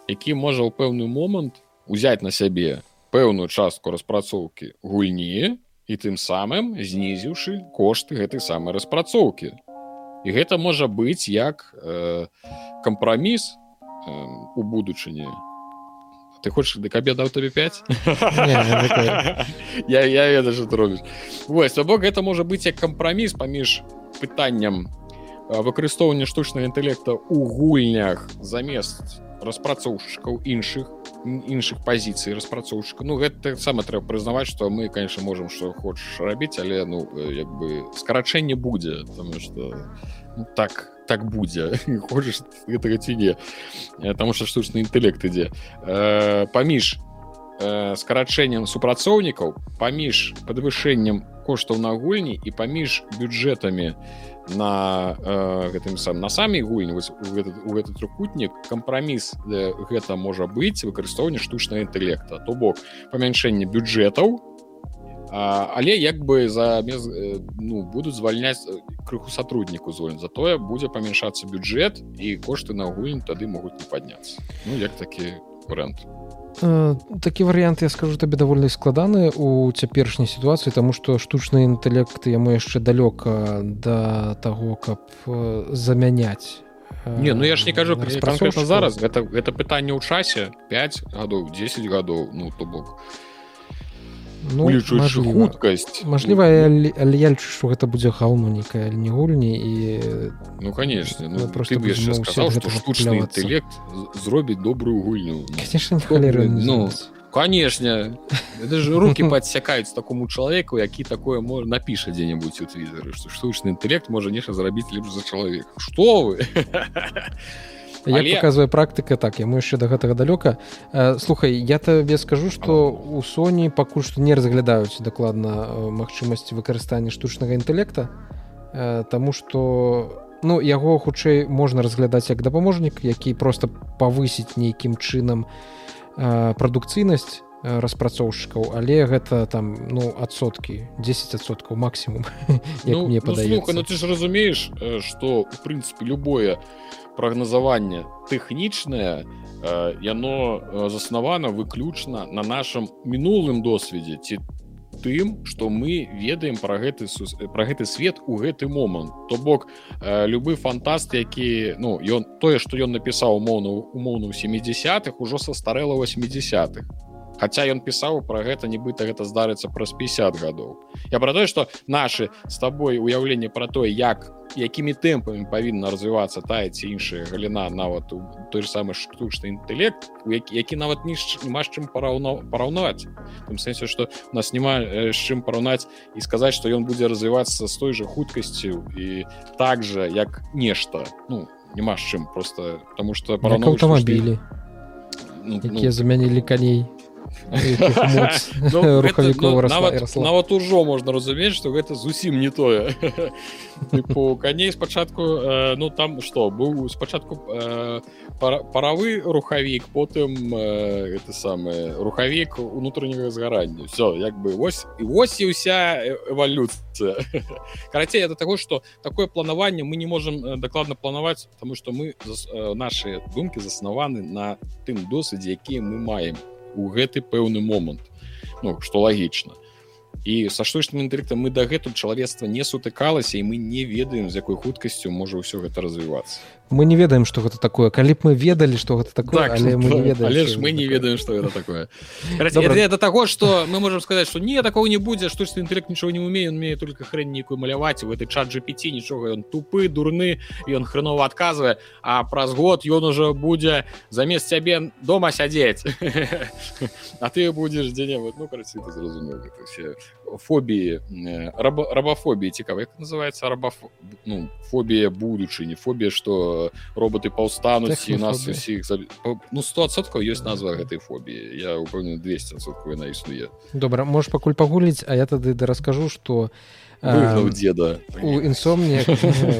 які можа ў пэўны момант узяць на сябе пэўную частку распрацоўкі гульні і тым самым знізіўшы кошты гэтай самай распрацоўкі. І гэта можа быць як э, кампраміс э, у будучыні. Ты хочаш да кабе даў табе 5 Не, не такое. я я ведаю что ты робіш вось бок гэта можа быць як кампраміс паміж пытанням выкарыстоўвання штучнага інтэлекта у гульнях замест распрацоўшчыкаў іншых іншых пазіцый распрацоўшчыка Ну гэта сама трэба прызнаваць што мы конечно можемм што хочаш рабіць але ну як бы скарачэнне будзе потому что ну, так так будзе хочаш гэтага ці не потому что штучны інтэект ідзе э, паміж э, скарачэннем супрацоўнікаў паміж падвышэннем коштаў на гульні і паміж бюджэтамі на э, гэтым сам на самі гульні у гэты, гэты трохкутнік кампраміс гэта можа быць выкарыстоўванне штучнага інтэлекта то бок памяншэнне бюджэтаў а, але як бы за ну будуць звальняць крыху сотрудніку зон затое будзе памяншацца бюджэт і кошты на гульні тады могуць не падняцца ну як такі Э, такі варыянт я скажу табе даволі складаны у цяперашняй сітуацыі тому што штучны інтэлект яму яшчэ далёка да таго каб э, замяняць не ну я ж не кажу зараз гэта гэта пытанне ў часе 5 гадоў 10 гадоў ну то бок ну, хуткасць. Мажліва але я лічу што гэта будзе хаўну нейкая не гульні і ну конечно ну, просто сказал, што штучны інтэлект зробіць добрую гульню. Ну конечно это же руки подсякаюць такому чалавеку які такое можа напіша дзе-небудзь у твиттеры што штучны інтэлект можа нешта зрабіць лепш за чалавек что вы як Але... показывае практыка так яму яшчэ до гэтага далёка. Э, слухай я табе скажу что у Соні пакуль што не разглядаюць дакладна э, магчымасці выкарыстання штучнага інтэлекта э, Таму что ну яго хутчэй можна разглядаць як дапаможнік які просто павысіць нейкім чынам прадукцыйнасць распрацоўшчыкаў. Але гэта там ну адсоткі 10соткаў максімум ну, мне ну, ну, ты ж разумееш что в прынцыпе любое прагназаванне тэхнічнае яно заснавана выключна на нашым мінулым досведзе ці тым что мы ведаем про гэты про гэты свет у гэты момант. То бок любы фантаст які ну ён тое что ён напісаў умоўну умоўну 70-х ужо састарэла 80-х Хаця ён пісаў пра гэта нібыта гэта здарыцца праз 50 гадоў. Я пра тое, што нашы з табой уяўленне пра тое, як якімі тэмпамі павінна развівацца тая ці іншая галіна нават у той же самы штучны інтэлект які, які нават ні няма з чым параўнаваць тым сэнсе што у нас няма з чым параўнаць і сказаць што ён будзе развівацца з той жа хуткасцю і так жа як нешта ну няма з чым просто потому что аўтамабілі ну, якія ну, замянілі каней Ну, нават ужо можна разумець што гэта зусім не тое по коней спачатку э, ну там что быў спачатку э, паравы рухавік потым это самае рухавік унутранняга згарання все як бы вось і вось і ўся эвалюцыя карацей это таго что такое планаванне мы не можем э, дакладна планаваць потому что мы наши думкі заснаваны на тым досведзе якія мы маем у гэты пэўны момант. Ну што лагічна. І са штучным інтэлектам мы дагэтуль чалавецтва не сутыкалася і мы не ведаем з якой хуткасцю можа ўсё гэта развівацца мы не ведаем что гэта такое. Калі б мы ведалі что гэта такое так, але мы не ведаем але ж мы не ведаем что это такое. Это того что мы можем сказать что не такого не будзе штучны інтэлект нічого не умею он умею только хрень нейкую маляваць у этой чат GPT нічога ён тупы дурны ён хрэнова адказвае а праз год ён уже будзе замест цябе дома сядзець а ты будзеш дзе-небудзь ну карці ты зразумеў все фобіі рабафобіі цікава як называется рабаф ну фобія будучыні фобія что роботы паўстануць і нас усіх ну 100соткаў ёсць назва гэтай фобіі я упэўнены 200 яна існуе добра можешь пакуль пагуліць а я тады да раскажу что у деда у інсомне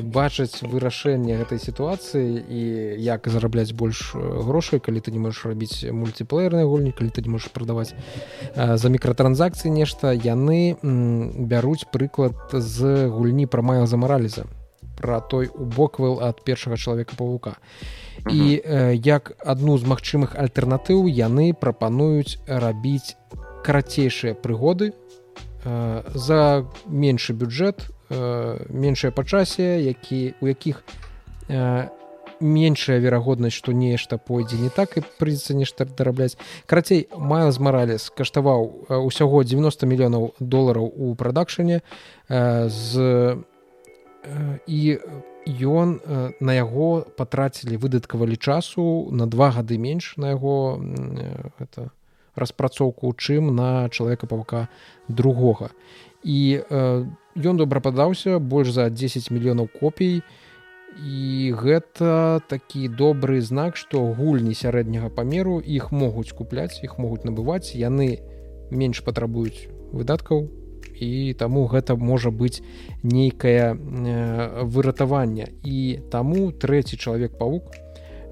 бачыць вырашэнне гэтай сітуацыі і як зарабляць больш грошай калі ты не можаш рабіць мультиплеерныя гульні калі ты не можаш прадаваць за мікратранзакцыі нешта. Яны бяруць прыклад з гульні пра майла за про той убоквел ад першага чалавека павука і э, як адну з магчымых альтэрнатыў яны прапануюць рабіць карацейшыя прыгоды э, за меншы бюджэт э, меншае па часе які у якіх э, меншая верагоднасць што нешта пойдзе не так і прыйдзецца нешта дарабляць карацей майл з маралес каштаваў ўсяго 90 мільёнаў долараў у прадакшане з і ён на яго патрацілі выдаткавалі часу на два гады менш на яго это распрацоўку чым на чалавека павука другога. І ён добра падаўся больш за 10 мільёнаў копій. І гэта такі добры знак што гульні сярэдняга памеру іх могуць купляць іх могуць набываць яны менш патрабуюць выдаткаў і таму гэта можа быць нейкае э, выратаванне. І таму трэці чалавек павук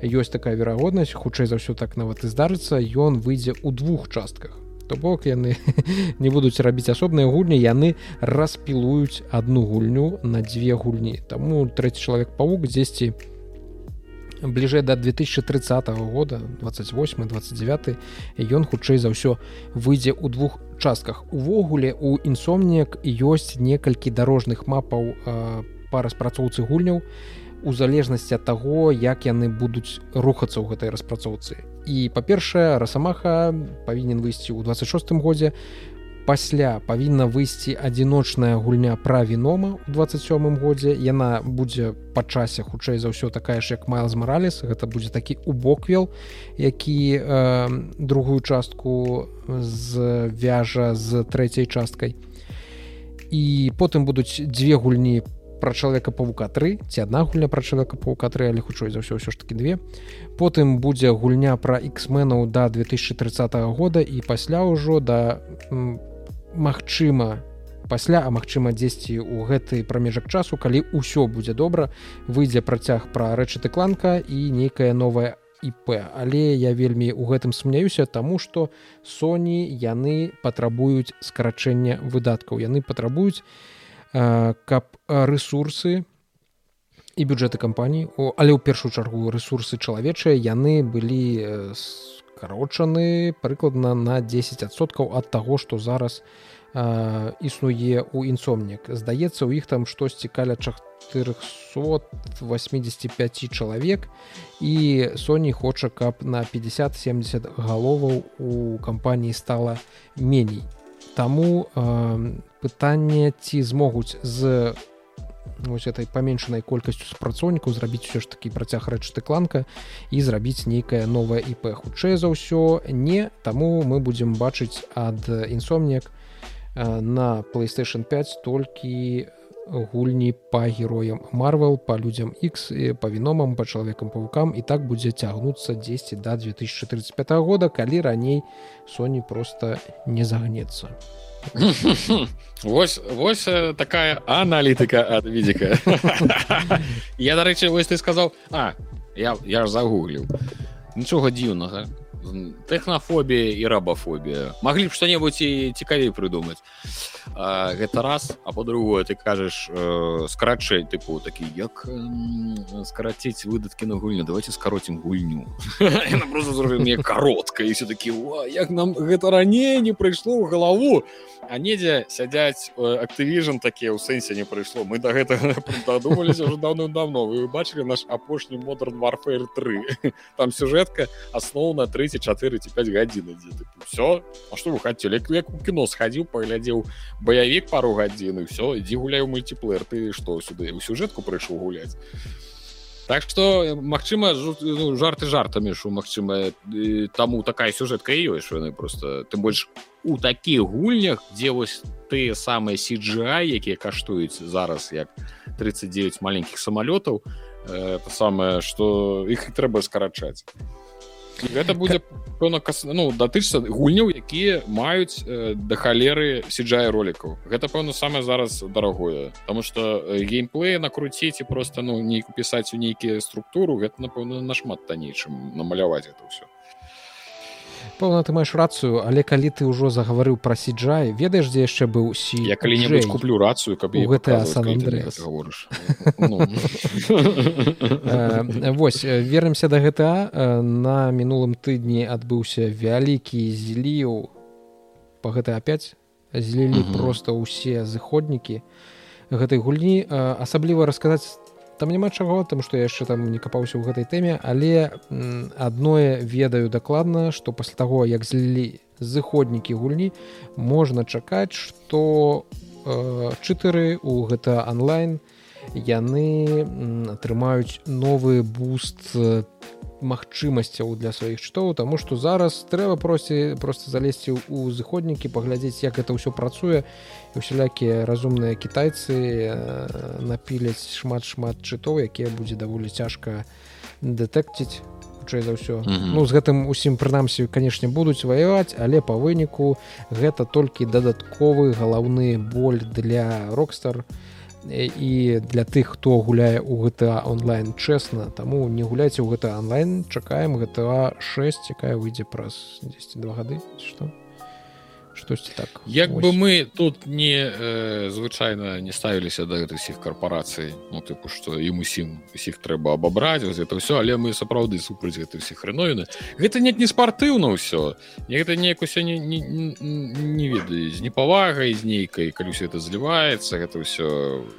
ёсць такая верагоднасць хутчэй за ўсё так нават і здарыцца ён выйдзе ў двух частках. То бок яны не будуць рабіць асобныя гульні яны распілуюць одну гульню на дзве гульні. Таму трэці чалавек павук дзесьці бліжэй до 2030 года 28 29 ён хутчэй за ўсё выйдзе ў двух частках. Увогуле у інсомнік ёсць некалькі дарожных мапаў па распрацоўцы гульняў у залежнасці ад таго як яны будуць рухацца ў гэтай распрацоўцы. І па-першае расамаха павінен выйсці ў 26 годзе пасля павінна выйсці адзіночная гульня пра вінома у 27 годзе. Яна будзе па часе хутчэй за ўсё такая ж як майлз маралес. Гэта будзе такі убоквел які э, другую частку звяжа з трэцяй часткай. І потым будуць дзве гульні пра чалавека павука 3 ці адна гульня пра чалавека паука 3 але хутчэй за ўсё ўсё ж таки две. Потым будзе гульня пра x-менаў да 2030 года і пасля ўжо да магчыма пасля а магчыма дзесьці ў гэты прамежак часу калі ўсё будзе добра выйдзе працяг пра рэчыты кланка і нейкая новая ip але я вельмі ў гэтым сумняюся таму што Sony яны патрабуюць скарачэння выдаткаў. Яны патрабуюць каб ресурсы і бюджэты кампаній але ў першую чаргу ресурсы чалавечыя яны былі с скарочаны прыкладна на 10соткаў ад таго што зараз э, існуе ў інсомнік. Здаецца у іх там штосьці каля 485 чалавек і Соні хоча каб на 50-70 галоваў у кампаніі стала меней. Таму э, пытанне ці змогуць з вось этой паменшанай колькасцю супрацоўнікаў зрабіць все ж такі працяг рэчты кланка і зрабіць нейкае новае ip хутчэй за ўсё не таму мы будзем бачыць ад інсомнік на playstation 5 толькі гульні па героям марвел по людзям x па віномам па чалавекам павукам і так будзе цягнуцца 10 до 2035 года. Калі раней Соні просто не загнецца у Вось вось такая аналітыка ад відзіка. Я дарэчы вось ты сказаў А я, я ж загугліў. Нічога дзіўнага тэхнафобія і рабафобія маглі б што-небудзь і цікавей прыдумаць а, гэта раз. А по-другое ты кажаш э, скрачэй тыпу такі як э, скараціць выдаткі на гульню? Давайте скароцім гульню зразуме каротка і все такі як нам гэта раней не прыйшло ў галаву а недзе сядзяць актывіжн такія ў сэнсе не прыйшло мы до гэтага дадумаліся уже давно давно вы бачылі наш апошні модерн варфейр 3 там сюжэтка асноўна 34 ці 5 гадзін все А что вы хацелі як у кіно схадзіў паглядзеў баявік пару гадзін і все ідзі гуляю мультиплеер ты что сюды у сюжэтку прыйшоў гуляць так что Мачыма ну, жарты жартамі що Мачыма таму такая сюжэтка ёсць яны просто ты больш у такіх гульнях дзе вось ты самыя сиджа якія каштуюць зараз як 39 маленькіх самалётаў это самае что іх трэба скарачаць гэта будзе пэўна ну датычся гульняў якія маюць э, да халеры сиджае ролікаў. Гэта пэўна самае зараз дарагое потому что геймплей накруціць і просто ну нейку пісаць у нейкія структуру гэта напэўна нашмат танней чым намаляваць это ўсё пэўна ты маеш рацыю але калі ты ўжо загаварыў пра сиджай ведаеш дзе яшчэ быў сі я калі-небудзь куплю рацыю каб гэта восьось вернемся да гэта на мінулым тыдні адбыўся вялікі зліў по гэта опять злілі просто ўсе зыходнікі гэтай гульні асабліва расказаць там няма чаго там што яшчэ там не капаўся ў гэтай тэме але адное ведаю дакладна што пасля таго як злілі зыходнікі гульні можна чакаць што э, чытыры у гэта онлайн яны атрымаюць новы буст магчымасцяў для сваіх чытоў Таму што зараз трэба просці просто залезці ў зыходнікі паглядзець як это ўсё працуе і усялякія разумныя кітайцы напіляць шмат шмат чытоў якія будзе даволі цяжка дэтэкціць хутчэй за ўсё mm -hmm. ну з гэтым усім прынамсі канешне будуць ваяваць але па выніку гэта толькі дадатковы галаўны боль для рокстар і для тых хто гуляе у GTA онлайн чэсна таму не гуляйце ў гэта онлайн чакаем GTA 6 якая выйдзе праз 10 два гады што штосьці так як Ось. бы мы тут не э, звычайна не ставіліся да гэтых усіх карпорацый ну тыпу што ім усім усіх трэба абабраць это ўсё але мы сапраўды супраць гэты ўсіх хреновіны гэта нет не спартыўна ўсё не гэта неяк усё не, не, не, не ведаю з непавагай з нейкай калі ўсё это зліваецца гэта ўсё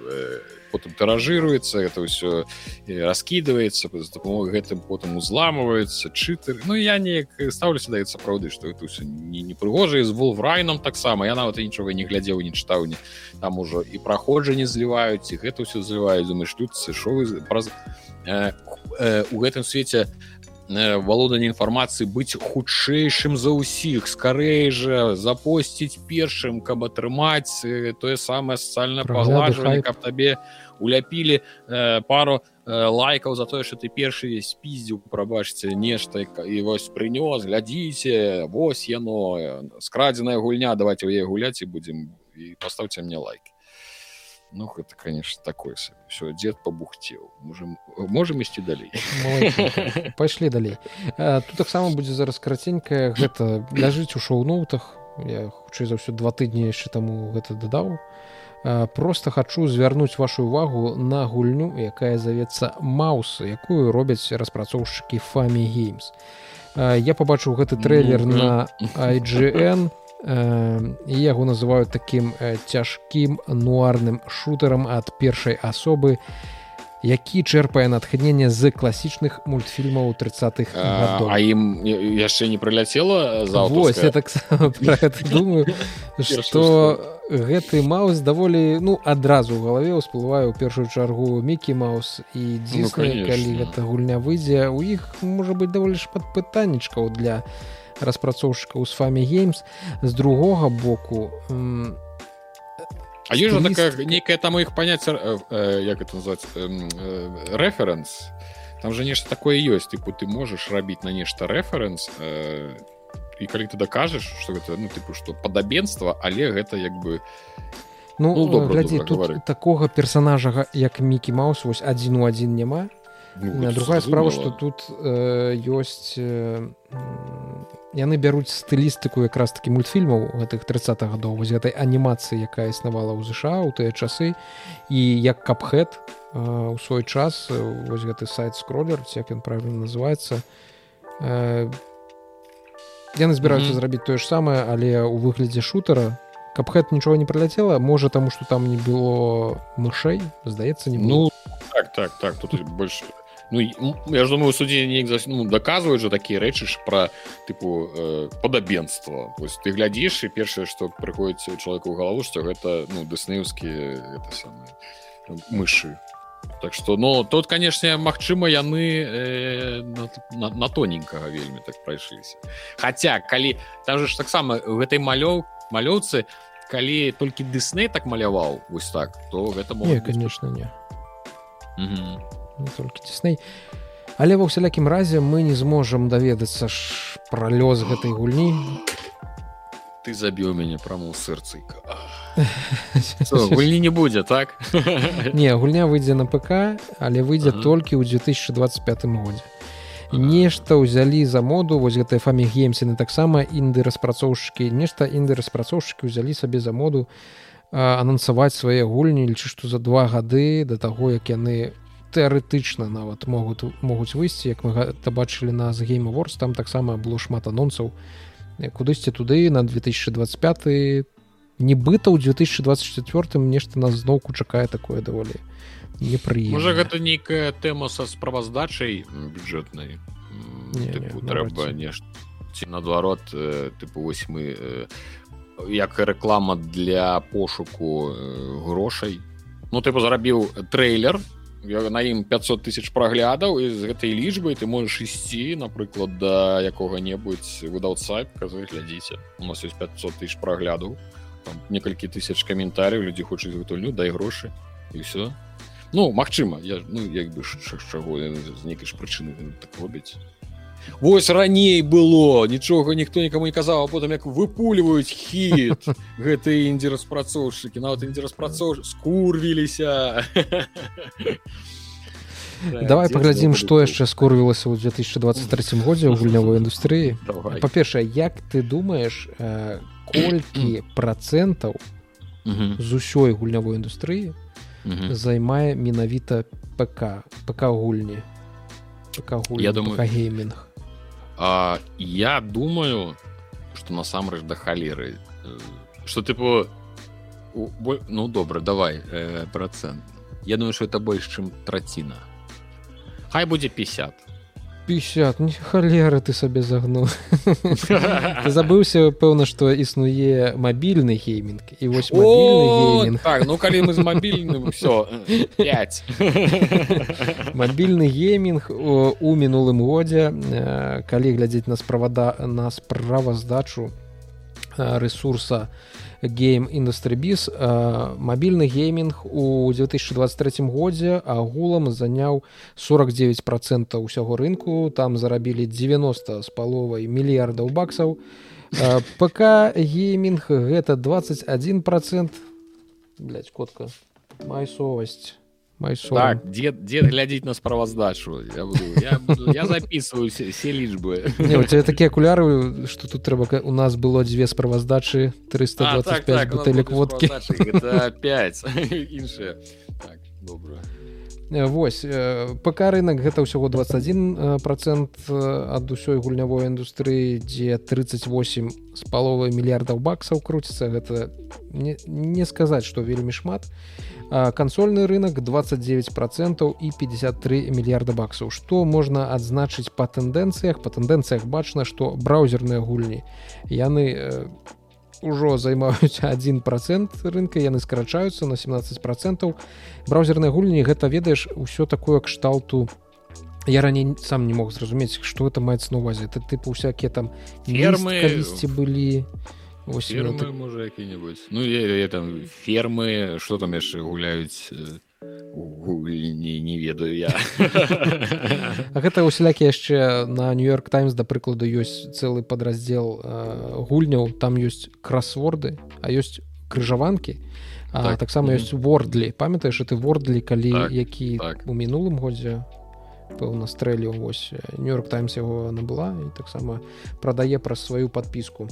э, потым тыражируецца это ўсё раскидывается з дапамогай гэтым потым узламывается чытер Ну я неяк ставлюся даецца сапраўды что это ўсё не непрыгожа з волрайном таксама. Я нават нічога не глядзеў не чытаў не. Там ужо і праходжанне зліваюць і гэта ўсё зліваюць. Думаешь тут сышоў праз э, э, у гэтым свеце валоданне інфармацыі быць хутчэйшым за ўсіх скарэй жа запосціць першым каб атрымаць тое самае сацыяльна паглажванне каб табе уляпілі э, пару э, лайкаў за тое что ты першы спіздзіў прабачце нешта і вось прынёс глядзіце вось яно скрадзеная гульня давайте у яе гуляць і будзем і паставце мне лайки Ну гэта конечно такое все дзед побухцеў можем можем ісці далей? Пайшлі далей. Тут таксама будзе зараз караценькая гэта ляжыць у шоу-ноутах. Я хутчэй за ўсё два тыдні яшчэ таму гэта дадаў просто хачу звярнуць вашу увагу на гульню якая завецца маус якую робяць распрацоўшчыкі фамі геймс я побачыў гэты трэйлер на IGN на і яго называюць такім цяжкім нуарным шутарам ад першай асобы які чэрпае натхнення з класічных мультфільмаў 30х а ім яшчэ не прыляцела за так думаю что гэты маус даволі ну адразу ў галаве ўсплывае ў першую чаргу мікі маус і дзе ну, калі гэта гульня выйдзе. У іх можа быць даволі шмат пытаннічкаў для распрацоўшчыкаў з фамі геймс з другога боку А ёсць Стилист... такая нейкая там іх паняцце э, э, як это называется э, рэферэнс там же нешта такое ёсць тыпу ты можаш рабіць на нешта рэферэнс і калі ты дакажаш что гэта ну тыпу што падабенства але гэта як бы ну, ну добра, глядзі добра, тут такога персонажага як мікі маус вось адзін у адзін няма. Ну, другая справа что тут э, ёсць э, яны бяруць стылістыку якраз таки мультфільмаў гэтых 30 гадоў вось гэтай анімацыі якая існавала ў ЗША ў тыя часы. І як капхэт у свой час вось гэты сайт скроллер як ён правильно называется яны збіраюцца mm -hmm. зрабіць тое ж самае але ў выглядзе шутера. Капхэт нічога не прыляцела можа таму что там не было мышэй здаецца не ну так так так тут больше Ну я ж думаю суддзе неяк ну, даказваюць жа такія рэчы ж пра тыпу э, падабенства Вось ты глядзіш і першае што прыходзіць чалавеку ў галаву што гэта ну дыснеўскія мышы Так што ну тут канешне Мачыма яны э, на, на, на тоненькага вельмі так прайшліся Хаця калі там же ж таксама гэтай малёў малёўцы калі толькі дысней так маляваў вось так то гэта не, конечно не. Угу не толькі цесней але ва ўсялякім разе мы не зможам даведацца ж пра лёс гэтай гульні. Ты забіў мяне праму сэрцыка гульні не будзе так? Не гульня выйдзе на ПК але выйдзе ага. толькі ў 2025 годзе. Нешта ўзялі за моду вось гэтыя фамі геймсіны таксама інды распрацоўшчыкі нешта інды распрацоўшчыкі ўзялі сабе за моду анансаваць свае гульні лічы што за два гады да таго як яны тэарэтычна нават могуць могуць выйсці. Як мы гэта бачылі на з гейм ворс там таксама было шмат анонсаў. Кудысьці туды на 2025 нібыта ў 2024 нешта нас зноўку чакае такое даволі непрыемна можа гэта нейкая тэма са справаздачай бюджэтнай? Трэба нешта ці наадварот тыпу вось мы як рэклама для пошуку грошай. Ну ты зрабіў трейлер на ім 500 тысяч праглядаў і з гэтай лічбай ты можаш ісці напрыклад да якога-небудзь выдаўца казы глядзіце у нас есть 500 тысяч праглядаў некалькі тысяч каментаряў людзі хочуць гэтулю дай грошы і все ну Мачыма я ну як бы чаго з нейкай ж прычыны так робіць Вось раней было нічога ніхто нікому не казаў а потым як выпульваюць хіт гэтыя індзі распрацоўшчыкі нават індзі распрацоў скурвіліся. Давай паглядзім што яшчэ скурвілася ў 2023 годзе ў гульнявой індустрыі. Па-першае як ты думаеш колькі процентаў з усёй гульнявой індустрыі займае менавіта ПК ПК гульні я думаю геймінг А, я думаю что насамрэч да халеры что тыпу ну добра давай э, процент. Я думаю что это больш чым траціна хай будзе 50 50 не халеры ты сабе загнуў забыўся пэўна што існуе мабільны геймінг і вось так, ну калі мы з мабільным все 5 мабільны геймінг у мінулым годзе. Калі глядзець на справада на справаздачу ресурса game industryбіс мабільны геймінг у 2023 годзе агулам заняў 49 процентов усяго рынку там зарабілі 90 з паловай мільярдаў баксаў ПК геймінг гэта 21 процент. Котка майсовасць так, дед дед глядзець на справаздачу я, буду, я, буду, я записываю все, все лічбы Не, у тебя такія акуляры что тут трэба у нас было дзве справаздачы 325 а, так, так, бутэлек водки. 5 іншыя так, добра Вось ПК рынок гэта ўсяго 21 процент ад усёй гульнявой індустрыі дзе 38 з паловай мільярдаў баксаў круціцца. Гэта не, не сказаць што вельмі шмат. і кансольны рынок 29 процентаў і 53 мільярда баксаў што можна адзначыць па тэндэнцыях па тэндэнцыях бачна што браузерныя гульні яны ўжо займаюць один процент рынка яны скарачаюцца на 17 процентаў браузерныя гульні гэта ведаеш усё такое кшталту. Я раней сам не мог зразумець што это маецца на увазе. Это тыпу всякие там фермы. калісьці былі Ось фермы, так... можа які-небудзь ну я, я там фермы. Что там яшчэ гуляюць не, не ведаю я. А гэта усялякі яшчэ на нью-йорк таймс да прыкладу ёсць цэлы падраздзел гульняў. Там ёсць красворды а ёсць крыжаванкі так, таксама ёсць вордлі памятаеш ты вордлі калі так, які так. у мінулым годзе пэўна стрэліў вось нью-йорк таймс яго набыла і таксама прадае праз сваю подпіску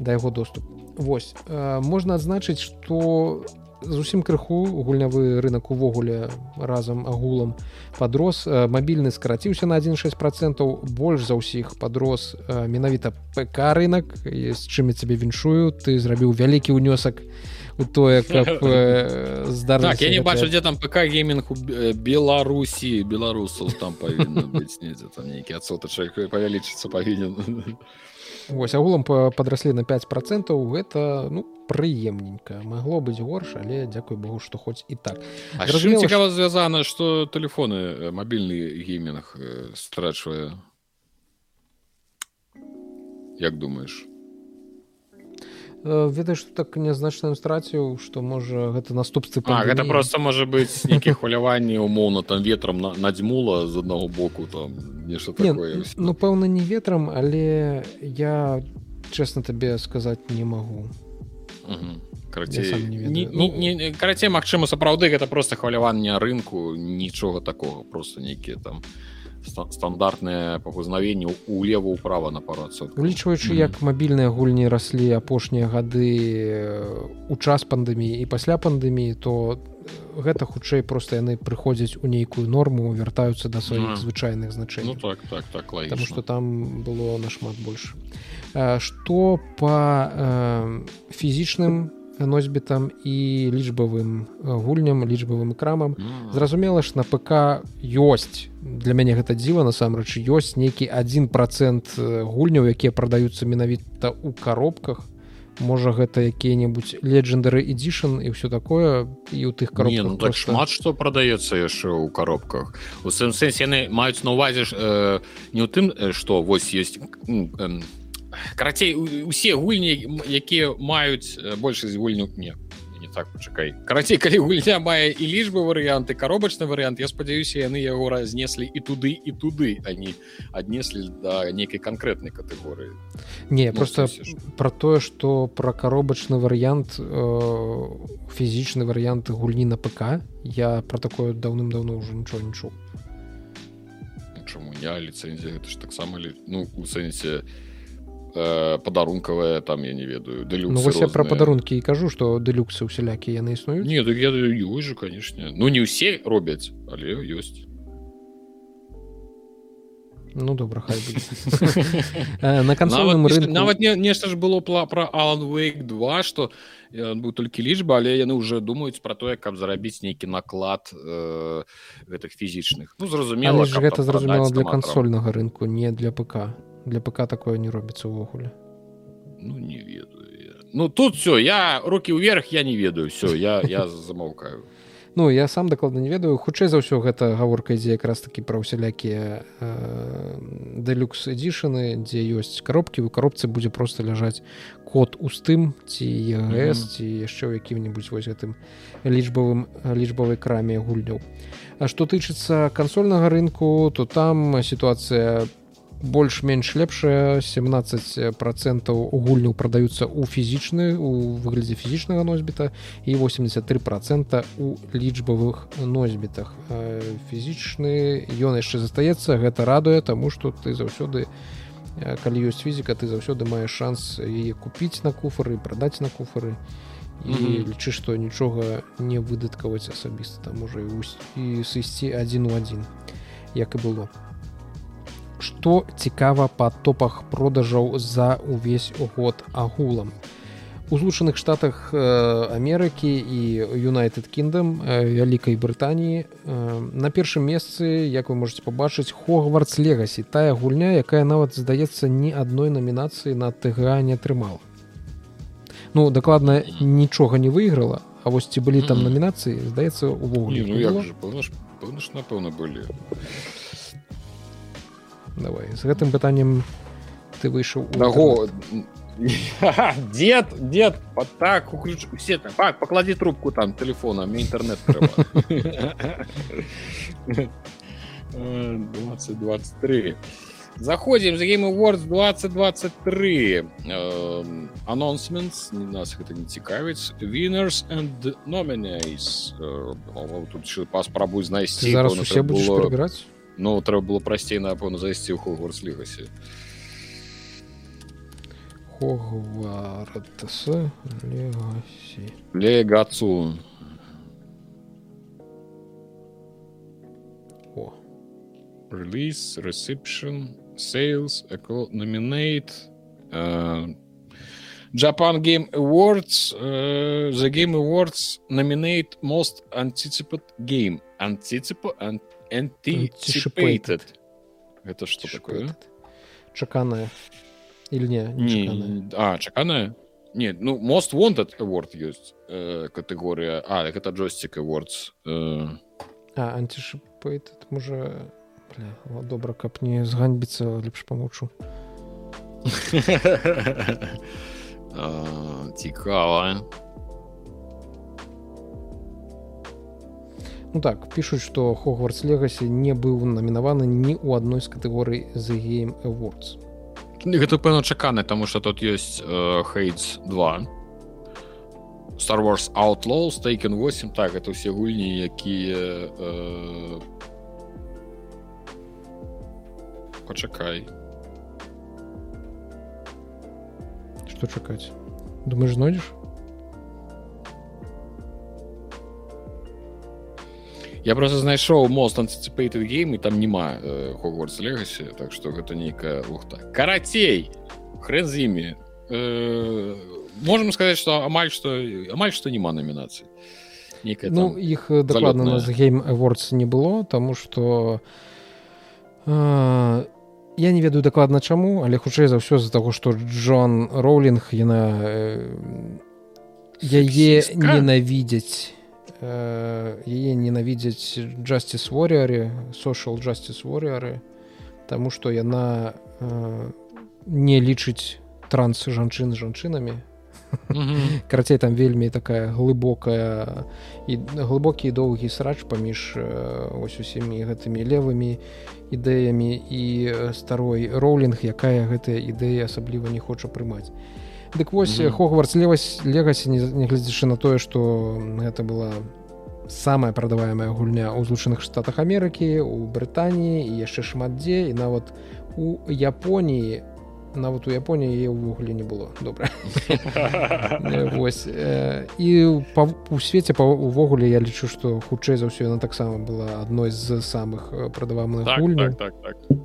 да яго доступ. Вось можна адзначыць што зусім крыху гульнявы рынок увогуле разам агулам падрос. Мабільны скараціўся на 16 процентаў больш за ўсіх падрос менавіта ПК рынок з чым я цябе віншую ты зрабіў вялікі ўнёсак. на у тое каб э, здар так, я не бачу дзе там ПК геймінг у беларусі беларусаў там павінна быць недзе там нейкі адсотачак павялічыцца павінен Вось агулам падраслі на 5 процентаў гэта ну прыемненька магло быць горш але дзякуй Богу што хоць і так. Цікава звязана што телефоны мабільны геймінг страчвае як думаешь ведаеш что так нязначна страціў что можа гэта наступствы а, гэта просто можа быть нейкія хваляванні умоўна там ветрам на, надзьмула з аднаго боку там нешта такое ну пэўна не ветрам але я честно табе сказаць не могу карацей Мачыма сапраўды гэта просто хваляванне рынку нічога такого просто нейкія там не стандартныя папазнавенні улева ўправа на парацца улічваючы як мабільныя гульні раслі апошнія гады у час пандэміі і пасля пандэміі то гэта хутчэй просто яны прыходзяць у нейкую норму вяртаюцца да сваіх звычайных значэнняў. Ну, так, так, так, потому что там было нашмат больш. Что по фізічным носьбітам і лічбавым гульням лічбавым крамам. Зразумела ж на ПК ёсць. Для мяне гэта дзіва насамрэч ёсць нейкі один процент гульняў якія прадаюцца менавіта ў коробках можа гэта якія-небудзь legendary edition і все такое і у тых Не, ну, так шмат што прадаецца яшчэ ў коробках у сэнс яны маюць на увазе ж э, не ў тым э, што вось ёсць э, карацей усе гульні якія маюць большасць гульню не так пачакай карацей калі гульня мае і лічбы варыянты каробачны варыянт я спадзяюся яны яго разнеслі і туды і туды они аднеслі да нейкай канкрэтнай катэгорыі. Не ну, просто про тое что про каробачны варыянт э, фізічны варыянт гульні на ПК я про такое даўным-даўно уже нічого не чуў. Чаму я ліцэнзія гэта ж таксама ну у сэнсе я э, падарункавая там я не ведаю ну, вось я про падарункі і кажу что дэлюксы усялякі яны існуюць не так я же конечно. Ну не ўсе робяць але ёсць ну добра хай э, на кансольным рынку. нават не нешта ж было пла про Alan Wake 2 что быў толькі лічба але яны уже думаюць про тое каб зарабіць нейкі наклад э, гэтых фізічных ну зразумела гэта зразумела для кансольнага рынку не для ПК для ПК такое не робіцца ўвогуле ну не ведаю ну тут все я руки ўверх я не ведаю. Все я я замаўкаю Ну я сам дакладна не ведаю. Хутчэй за ўсё гэта гаворка ідзе якраз такі пра усялякія дэлюкс эдишаны дзе ёсць коробкі у коробцы будзе просто ляжаць код у стым ці ЕГС ці яшчэ ў якім-небудзь вось гэтым лічбавым лічбавай краме гульняў А што тычыцца кансольнага рынку то там сітуацыя больш-менш лепшая. 17 процентаў гульняў прадаюцца ў фізічны у выглядзе фізічнага носьбіта і 83 процента у лічбавых носьбітах. Фізічны ён яшчэ застаецца гэта радуе таму што ты заўсёды калі ёсць фізіка ты заўсёды маеш шанс яе купіць на куфары прадаць на куфары і mm -hmm. лічы што нічога не выдаткаваць асабіста там можа і сысці адзін у адзін як і было што цікава па топах продажаў за ўвесь год агулам. У злучаных штатах э, Амерыкі і United Kingdom э, вялікай Брытаніі э, на першым месцы як вы можете пабачыць хогвардс легасі тая гульня якая нават здаецца ні адной намінацыі на тга не атрымала. Ну дакладна нічога не выйграла А вось ці былі там намінацыі здаецца увогуле ну, напэўна былі давай з гэтым пытаннем ты выйшаў наго дед дед вот так уключ все так так поклади трубку там телефона мне интернет 2023 заходим за game awards 2023 анонсмент нас гэта не цікавіць winners and nominees тут паспрабуй знайсці зараз усе будешь перабіраць Ну трэба было прасцей напэўна зайсці ў хогварс лігасе легацу release reception sales nominate uh, Japan Game Awards uh, the Game Awards nominate most anticipated game. Anticipo and Anticipated. Это что такое? Чаканая. Или не? Не, не а, чаканая? Нет, ну, Most Wanted Award есть э, категория. А, так это Joystick Awards. Э... А, Anticipated, може... Бля, добра, каб не зганьбіцца, лепш памоўчу. Цікава. Ну так пишутць что хогвартс легасі не быў намінаваны ні ў адной з катэгорый the game awards. Гэта пэўна чаканы тому что тут есть хейтс uh, 2 star wars outlaw стейкен 8 так это ўсе гульні якія uh... пачакай. Что чакаць? Думаешь знойдзеш я просто знайшоў мост антиципейted game і там няма хогвартс э, легасі так что гэта нейкая лухта карацей! Хрен з імі. Э, можем сказать что амаль что амаль что няма номінацыі ну іх дакладна нас game awards не было тому что э, я не ведаю дакладна чаму але хутчэй за ўсё з-за таго што Джон роулінг яна э, яе ненавідзяць яе ненавідзяць justice warriorы social justice warriorы Таму што яна э, не лічыць транс жанчын жанчынамі карацей там вельмі такая глыбокая і глыбокі і доўгі срач паміж э, ось усімі гэтымі левымі ідэямі і э, старой роулінг якая гэтыя ідэі асабліва не хоча прымаць дык вось Мгм. хогвартс левасць легасі нягледзячы на тое што гэта была самая прадаваемая гульня ў злучаных штатах Амерыкі у Брытаніі і яшчэ шмат дзе і нават у Японіі нават у Японіі яе ўвогуле не было добра Э, Вось э, і у свеце увогуле я лічу што хутчэй за ўсё яна таксама была адной з самых прадаваных так, гульняў так, так, так.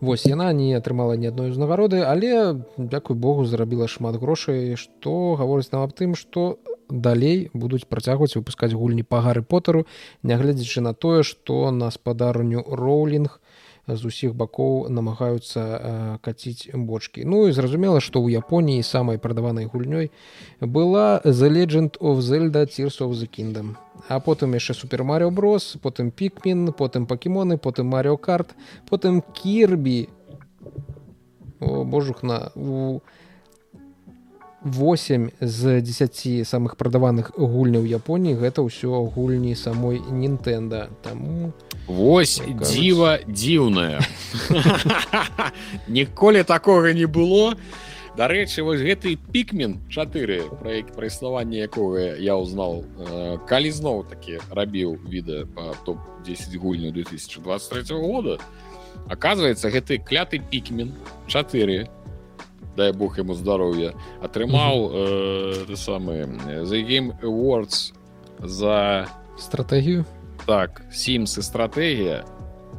Вось яна не атрымала ні адной узнагароды але дзякуй Богу зарабіла шмат грошай што гаворыць нам аб тым што далей будуць працягваць выпускаць гульні па гары потару нягледзячы на тое што на спадарню роулінг з усіх бакоў намагаюцца каціць бочкі. Ну і зразумела што ў Японіі самай прадаванай гульнёй была The Legend of Zelda Tears of the Kingdom а потым яшчэ супер Марио Брос потым пікмін потым пакемоны потым Марио карт потым кірбі. О божухна у 8 з 10 самых прадаваных гульняў Японіі гэта ўсё гульні самой Нінтэнда таму Вось кажуць. дзіва дзіўная. Ніколі такога не было дарэчы вось гэты пікмен 4 пра як- пра існаванне якога я ўзнаў э, калі зноў такі рабіў відэа по топ-10 гульню 2023 года оказывается гэты кляты пікмен 4 дай бог ему здароўя атрымаў э, самы The Game Awards за стратэгію? Так сімс і стратэгія.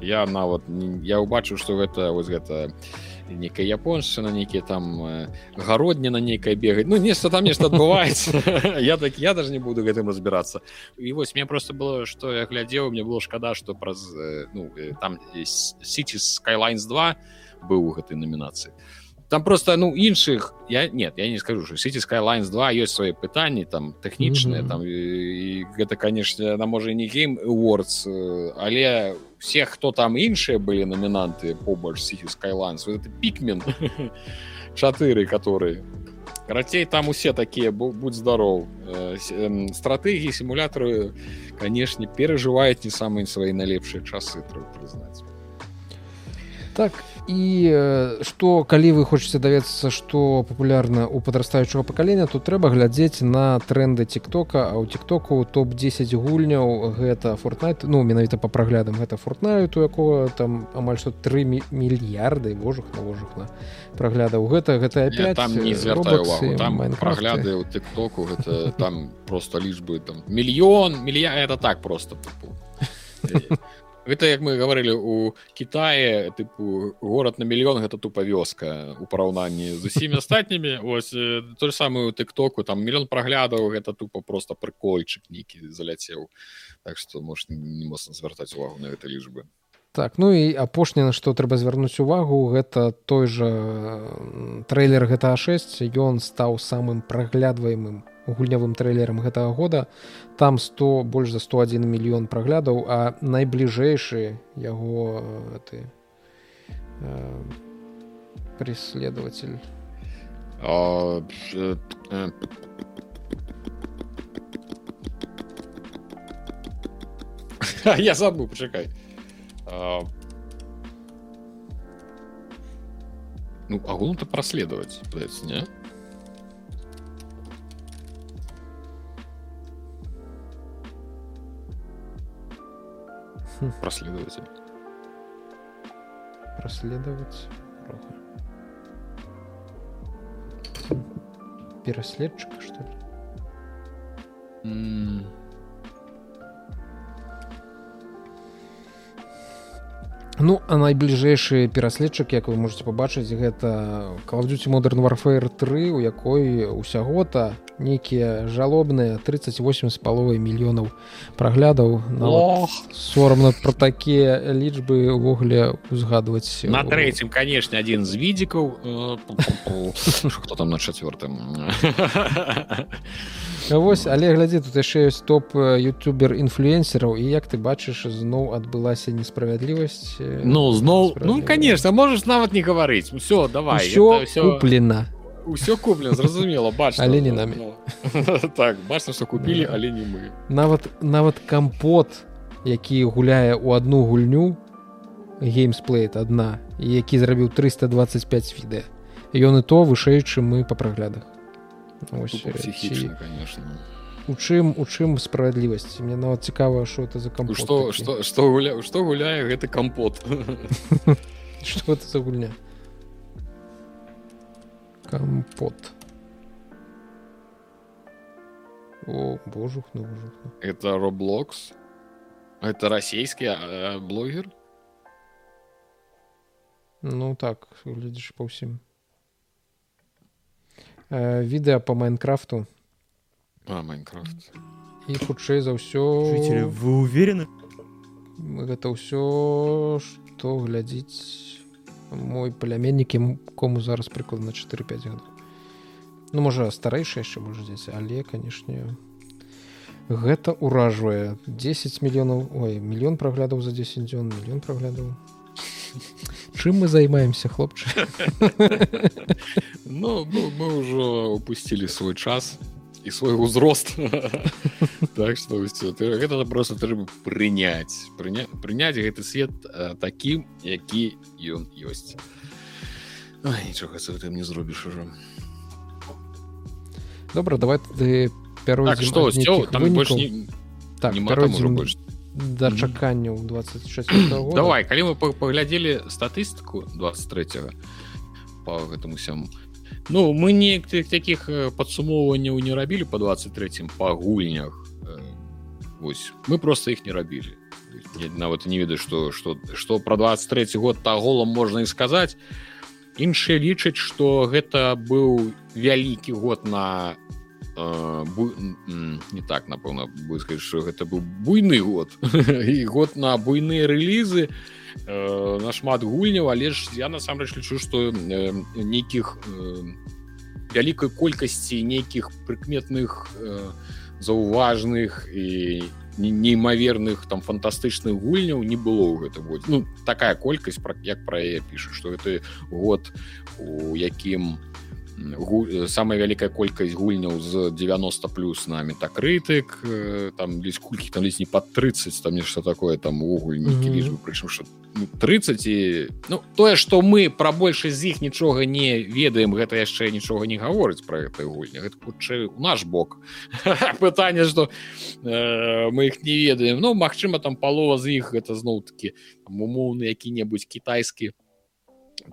Я нават я ўбачыў што гэта вось гэта некая японшчына нейкія там э, гародні на нейкай бегаць ну нешта там нешта адбываецца. Я так я даже не буду гэтым разбірацца. І вось мне просто было што я глядзеў мне было шкада што праз э, ну э, там сити skylines 2 быў у гэтай номінацыі там просто ну іншых я нет я не скажу что сити skylines 2 ёсць свае пытанні там тэхнічныя Мгм. там і, і гэта конечно на можа не game awards э, але все хто там іншыя былі номінанты побач сити skylines вот это пікмен 4 которые. Карацей там усе такія бу- будь здоров. Э, с- эм, стратэгіі сімулятары канешне перажываюць не самыя свае найлепшыя часы трэба прызнаць так і э, што калі вы хочаце даведацца што папулярна у падрастаючага пакалення то трэба глядзець на тренды тиктока. А ў тиктоку топ-10 гульняў. Гэта фортнайт ну менавіта по праглядам гэта фортнайт у якога там амаль што 3 мі- мільярды вожух на вожух на праглядаў. Гэта гэта опять там не э, звяртаю увагу. там Майнкрафты. прагляды ў тыктоку гэта там просто лічбы там мільён мілья это так просто. гэта як мы гаварылі у Китае тыпу горад на мільён гэта тупа вёска у параўнанні з усімі астатнімі ось э, той самую тыктоку там мільён праглядаў гэта тупо просто прыкольчык нейкі заляцеў так что может не моцна звяртаць увагу на гэтай лічбы Так ну і апошняе на што трэба звярнуць увагу гэта той жа м, трэйлер GTA 6 ён стаў самым праглядваемым гульнявым трэйлерам гэтага года. Там 100 больш за 101 мільён праглядаў а найбліжэйшы яго э, ты э, преследователь А, э, я забыл почекай. А, ну агулам то праследаваць не Хм. праследователь праследаваць Роха. Хм. пераследчыка что ли М, Ну а найбліжэйшы пераследчык як вы можете пабачыць гэта Call of Duty Modern Warfare 3 у якой усяго-то нейкія жалобныя 38 з паловай мільёнаў праглядаў. Сорамна пра такія лічбы увогуле узгадваць на трэцім канешне адзін з відзікаў э, хто там на чацвёртым? Вось але глядзі тут яшчэ ёсць топ ютубер інфлюенсераў і як ты бачыш зноў адбылася несправядлівасць э, Ну зноў ну конечно можешь нават не гаварыць. Все давай всё- куплена усё куплена зразумела бачна Але не намі. Так бачна што купілі але не мы. Нават нават кампот які гуляе ў адну гульню геймсплейт адна і які зрабіў 325 відэа ён і то вышэй чым мы па праглядах у чым у чым справядлівасць мне нават цікава что это за кампот такі. что что гуля что гуляе гэты кампот что это за гульня кампот о божухну божухну это роблокс это расійскі э, блогер Ну так глядзіш па ўсім э, відэа по майнкрафту а майнкрафт і хутчэй за Жители, ўсё вы уверены? гэта ўсё што глядзіць мой пляменнік ім- кому зараз прыкладна 4-5 гадоў ну можа старэйшы яшчэ можа дзеці але канешне гэта ўражвае 10 мільёнаў ой мільён праглядаў за 10 дзён мільён праглядаў чым мы займаемся хлопчы Ну, ну, мы уже упустили свой час и свой узрост. Так что ты- гэта просто трэба прыняць прыня- прыняць гэты свет э, такім які ён ёсць нічога з гэтым не зробіш ужо добра давай ты так всё, там больш не, так, больш да чаканняў 26 года. Давай калі мы па- паглядзелі статыстыку 23 по гэтаму сяму Ну мы не таких э, падсумоўванняў не рабілі по 23 па гульнях Э, Вось. Мы просто іх не рабілі нават не ведаю что что что про 23 год таголам можна і сказаць іншыя лічаць что гэта быў вялікі год на э, бу... не так напэўна будет сказать что гэта быў буйны год. І год на буйныя рэлізы э, нашмат гульняў але ж я насамрэч лічу что э, нейкіх э, вялікай колькасці нейкіх прыкметных э, заўважных і не- неймаверных там фантастычных гульняў не было ў гэтым годзе ну такая колькасць пра як пра яе пішу что это год у якім м, гу- самая вялікая колькасць гульняў з 90 плюс на метакрытык э, там лізь кулькі там лізь не под 30 там нешта такое там увогуле нейкі Мгм. лічбы прычым что ну, 30 і ну тое что мы про большасць з іх нічога не ведаем гэта яшчэ нічога не гаворыць про гэтай гульня гэта хутчэй у наш бок. Пытанне что э, мы іх не ведаем. Ну Мачыма там палова з іх гэта зноў таки умоўны які-небудзь кітайскі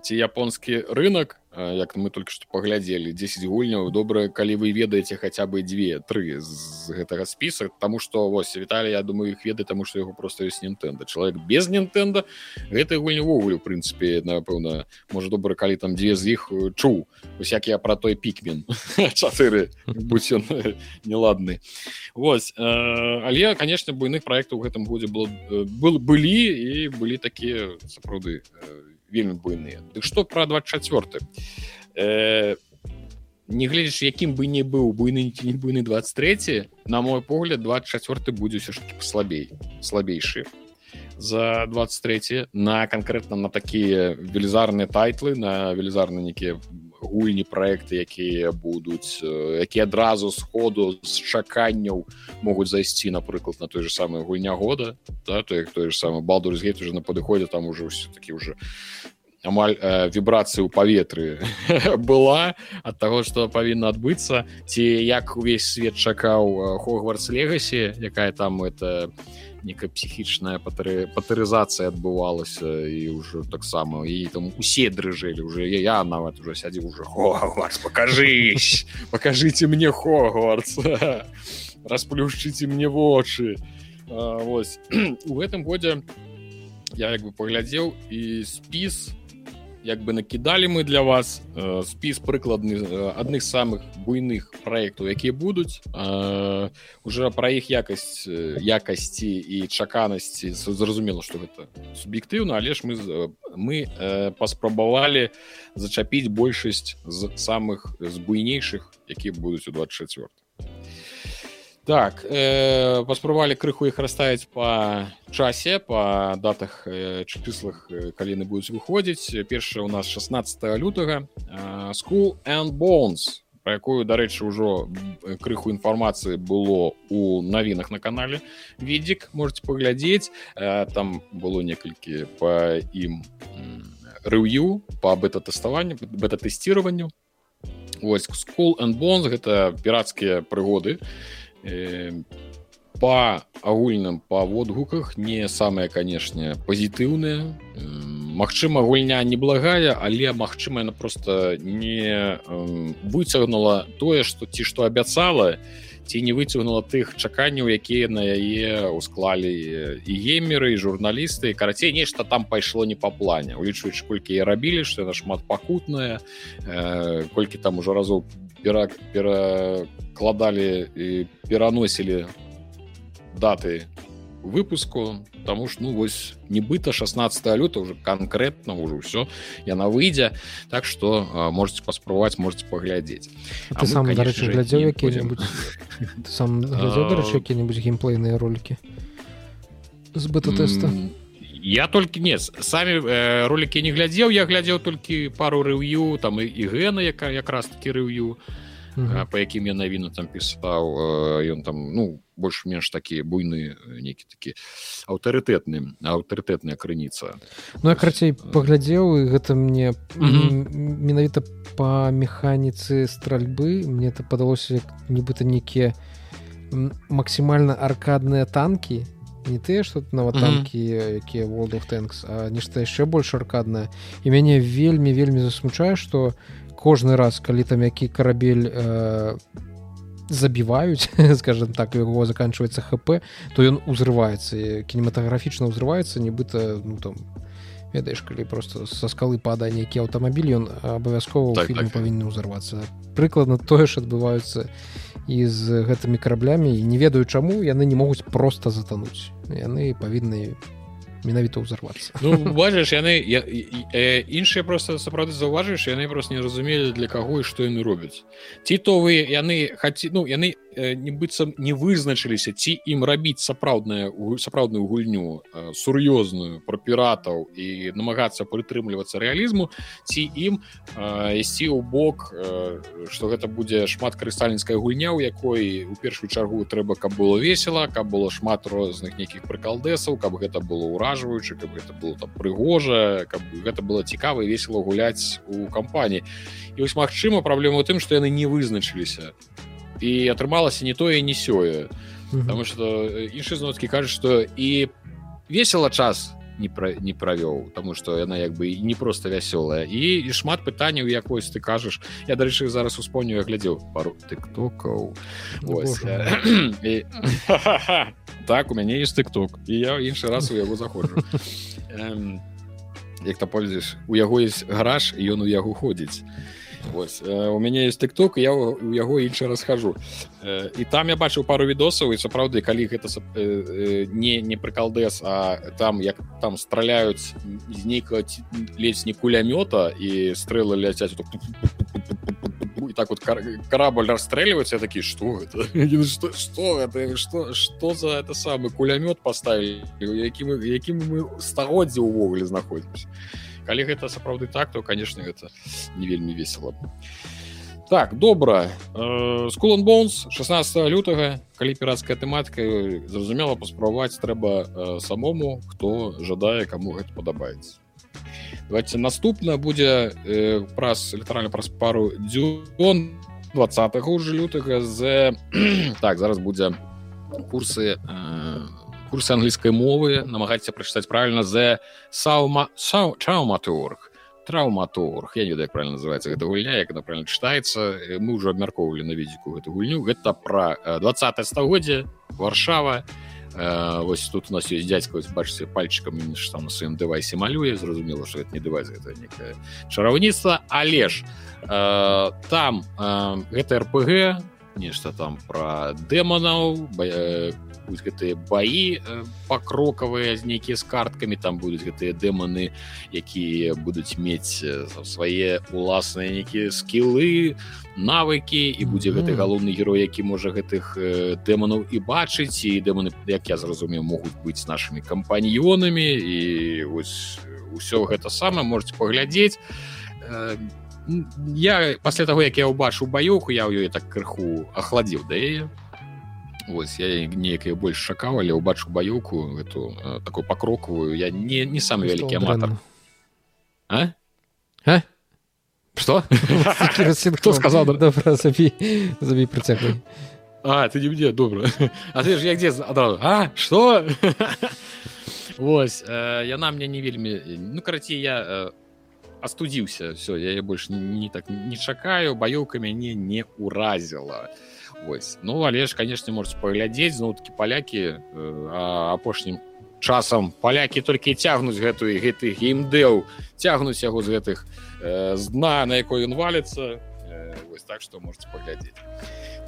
ці японскі рынок. э, як мы только что паглядзелі. 10 гульняў добра калі вы ведаеце хаця бы две тры з гэтага спіса тому что вось Віталій я думаю іх ведае тому что яго просто ёсць Нтэнда чалавек без Нтэнда гэтай гульні ввогуле ў прынцыпе напэўна можа добра калі там дзве з іх э, чуў. Усяк я про той пікмен 4 будь ён э, неладны. Вось э, але конечно буйных проектаў у гэтым годзе было э, был былі і былі такія сапраўды э, вельмі буйныя. Дык што пра 24 э, негледзяч якім бы не быў буйны ці не буйны 23 на мой погляд 24 будзе ўсё ж таки слабей слабейшы. За 23 на канкрэтна на такія велізарныя тайтлы на велізарны нейкія гульні проекты якія будуць э, якія адразу сходу з чаканняў могуць зайсці напрыклад на той же самый гульня года да, то як той же самы балдургейт уже на падыходзе там уже все такі уже амаль э, вібрацыі ў паветры была ад таго што павінна адбыцца. Ці як увесь свет чакаў хогвартс легасі якая там это некая псіхічная патары патарызацыя адбывалася і ўжо таксама і там усе дрыжэлі уже я, я нават уже сядзіў уже хогвартс покажись покажите мне хогвартс расплюшчыце мне вочы вось у гэтым годзе я як бы паглядзеў і спіс як бы накідалі мы для вас э, спіс прыкладны э, адных самых буйных праектаў якія будуць э, уже пра іх якасць э, якасці і чаканасці зразумела што гэта суб'ектыўна але ж мы мы э, паспрабавалі зачапіць большасць з самых з буйнейшых якія будуць у 24 так э, паспрабавалі крыху іх расставіць па часе па датах э, чыслах э, калі яны будуць выходзіць. Першая у нас 16 лютага э, school and bones про якую дарэчы ўжо м, крыху інфармацыі было у навінах на канале відзік можете паглядзець. Э, там было некалькі по ім рэв'ю по бета-тэставанню бета-тэсціраванню. Вось school and bones гэта пірацкія прыгоды э, по агульным па водгуках не самыя канешне пазітыўныя Магчыма гульня неблагая але магчыма яна просто не эм, выцягнула тое што ці што абяцала ці не выцягнула тых чаканняў якія на яе усклалі і геймеры і журналісты карацей нешта там пайшло не па плане. Улічваючы колькі я рабілі што яна шмат пакутная э, колькі там ужо разоў перак перакладалі і пераносілі даты выпуску тому ж ну вось нібыта 16 люта уже конкретно уже ўсё яна выйдзе так что э, можете паспрабаваць можете паглядзець А ты мы, сам дарэчы глядзеў не які-небудзь сам глядзеў дарэчы якія-небудзь геймплейныя ролики з бета-тэста М, я толькі не самі э, ролики не глядзеў я глядзеў толькі пару рэв'ю там і, і гена яка якраз таки рэв'ю Мгм. по якім я навіну там пісаў ён там ну больш-менш такі буйны э, нейкі такі аўтарытэтны аўтарытэтная крыніца Ну я карацей паглядзеў і гэта мне Мгм. м, менавіта па механіцы стральбы мне это падалося нібыта нейкія максімальна аркадныя танкі не тыя што нават Мгм. танкі якія World of Tanks а нешта яшчэ больш аркаднае і мяне вельмі вельмі засмучае што кожны раз калі там які карабель э, забіваюць скажем так у яго заканчивается хп то ён узрываецца кінематаграфічна ўзрываецца нібыта ну там ведаеш калі просто са скалы пада нейкі аўтамабіль ён абавязкова Так, фільме так, павінны ўзарвацца прыкладна тое ж адбываюцца і з гэтымі караблямі і не ведаю чаму яны не могуць просто затануць. Яны павінны менавіта ўзарвацца. Ну бачыш яны я, э, іншыя просто сапраўды заўважыш яны просто не разумелі для каго і што яны робяць. Ці то вы яны хаці ну яны э, нібыццам не вызначыліся ці ім рабіць сапраўдная сапраўдную гульню э, сур'ёзную про піратаў і намагацца прытрымлівацца рэалізму ці ім э, ісці ў бок э, што гэта будзе шмат карыстальніцкая гульня у якой у першую чаргу трэба каб было весела каб было шмат розных нейкіх прыкалдэсаў каб гэта было ўражваючы каб гэта было там прыгожа каб гэта было цікава і весело гуляць у кампаніі і вось магчыма праблема ў тым што яны не вызначыліся і атрымалася не тое не сёе. Потому что іншы зноткі кажуць што і весела час не пра, не правёў тому что яна як бы і не просто вясёлая і, і шмат пытанняў як вось ты кажаш я дарэчы зараз успомню я глядзеў пару тыктокаў Вось, Боже э, і... так у мяне есть тыкток і я іншы раз у яго заходжу як то пользуеш у яго есть гараж і ён у яго ходзіць Вось, э, у мяне есть тыкток я у яго іншы раз хожу э, і там я бачыў пару відосаў і сапраўды калі гэта э, не не прыкалдэс а там як там страляюць з нейкага ці- ледзь не кулямёта і стрэлы ляцяць так так вот корабль расстрэльваецца я такі что это что, что это что что за это самый кулямёт поставілі якім якім мы стагоддзе ўвогуле знаходзімся калі гэта сапраўды так то конечно гэта не вельмі весело. Так добра. Скулан боунс 16 лютага калі піратская тэматыка зразумела паспрабаваць трэба э, самому хто жадае каму гэта падабаецца. Давайте наступна будзе э, праз літаральна праз пару дзюн 20 уже лютага з так зараз будзе курсы э, курсы англійскай мовы намагацца прачытаць правильно з саума сау чауматург траўматург я не ведаю правильно называется гэта гульня як она правильно чытаецца. Э, мы уже абмяркоўвалі на відзіку гэту гульню. Гэта пра э, 20 стагоддзе варшава. Э, вось тут у нас ёсць дзядзька вось бачыце пальчыкам ж там на сваім дэвайсе малюе. Зразумела што это не дэвайс гэта некае чараўніцтва але ж э, там э, гэта рпг нешта там пра дэманаў э, гэтыя баі э, пакрокавыя з нейкія з карткамі там будуць гэтыя дэманы якія будуць мець свае уласныя нейкія скілы навыкі і будзе гэты галоўны герой які можа гэтых дэманаў і бачыць і дэманы як я зразумеў могуць быць нашымі кампаньёнамі і вось ўсё гэта самае можете паглядзець я пасля таго як я ўбачыў баёўку я ў ёй так крыху ахладзіў да яе Вось я нейкая больш шакаў але ўбачу баёўку эту такую пакрокавую я не не самы вялікі аматар а? а? Что? Кто сказал? Добре, забей, забей прицепи. А, ты не мне, добре. А ты ж як дзе адразу. А, что? Вось, э, яна мне не вельмі... Ну, карацей, я астудзіўся. Все, я больш не, не так не чакаю, баёўка мяне не ўразіла. Вось. Ну, але ж, канешне, можете паглядзець, зноў такі палякі э, апошнім часам палякі толькі цягнуць гэтую гэты геймдэў цягнуць яго з гэтых э, з дна на якой ён валіцца э, вось так што можете паглядзець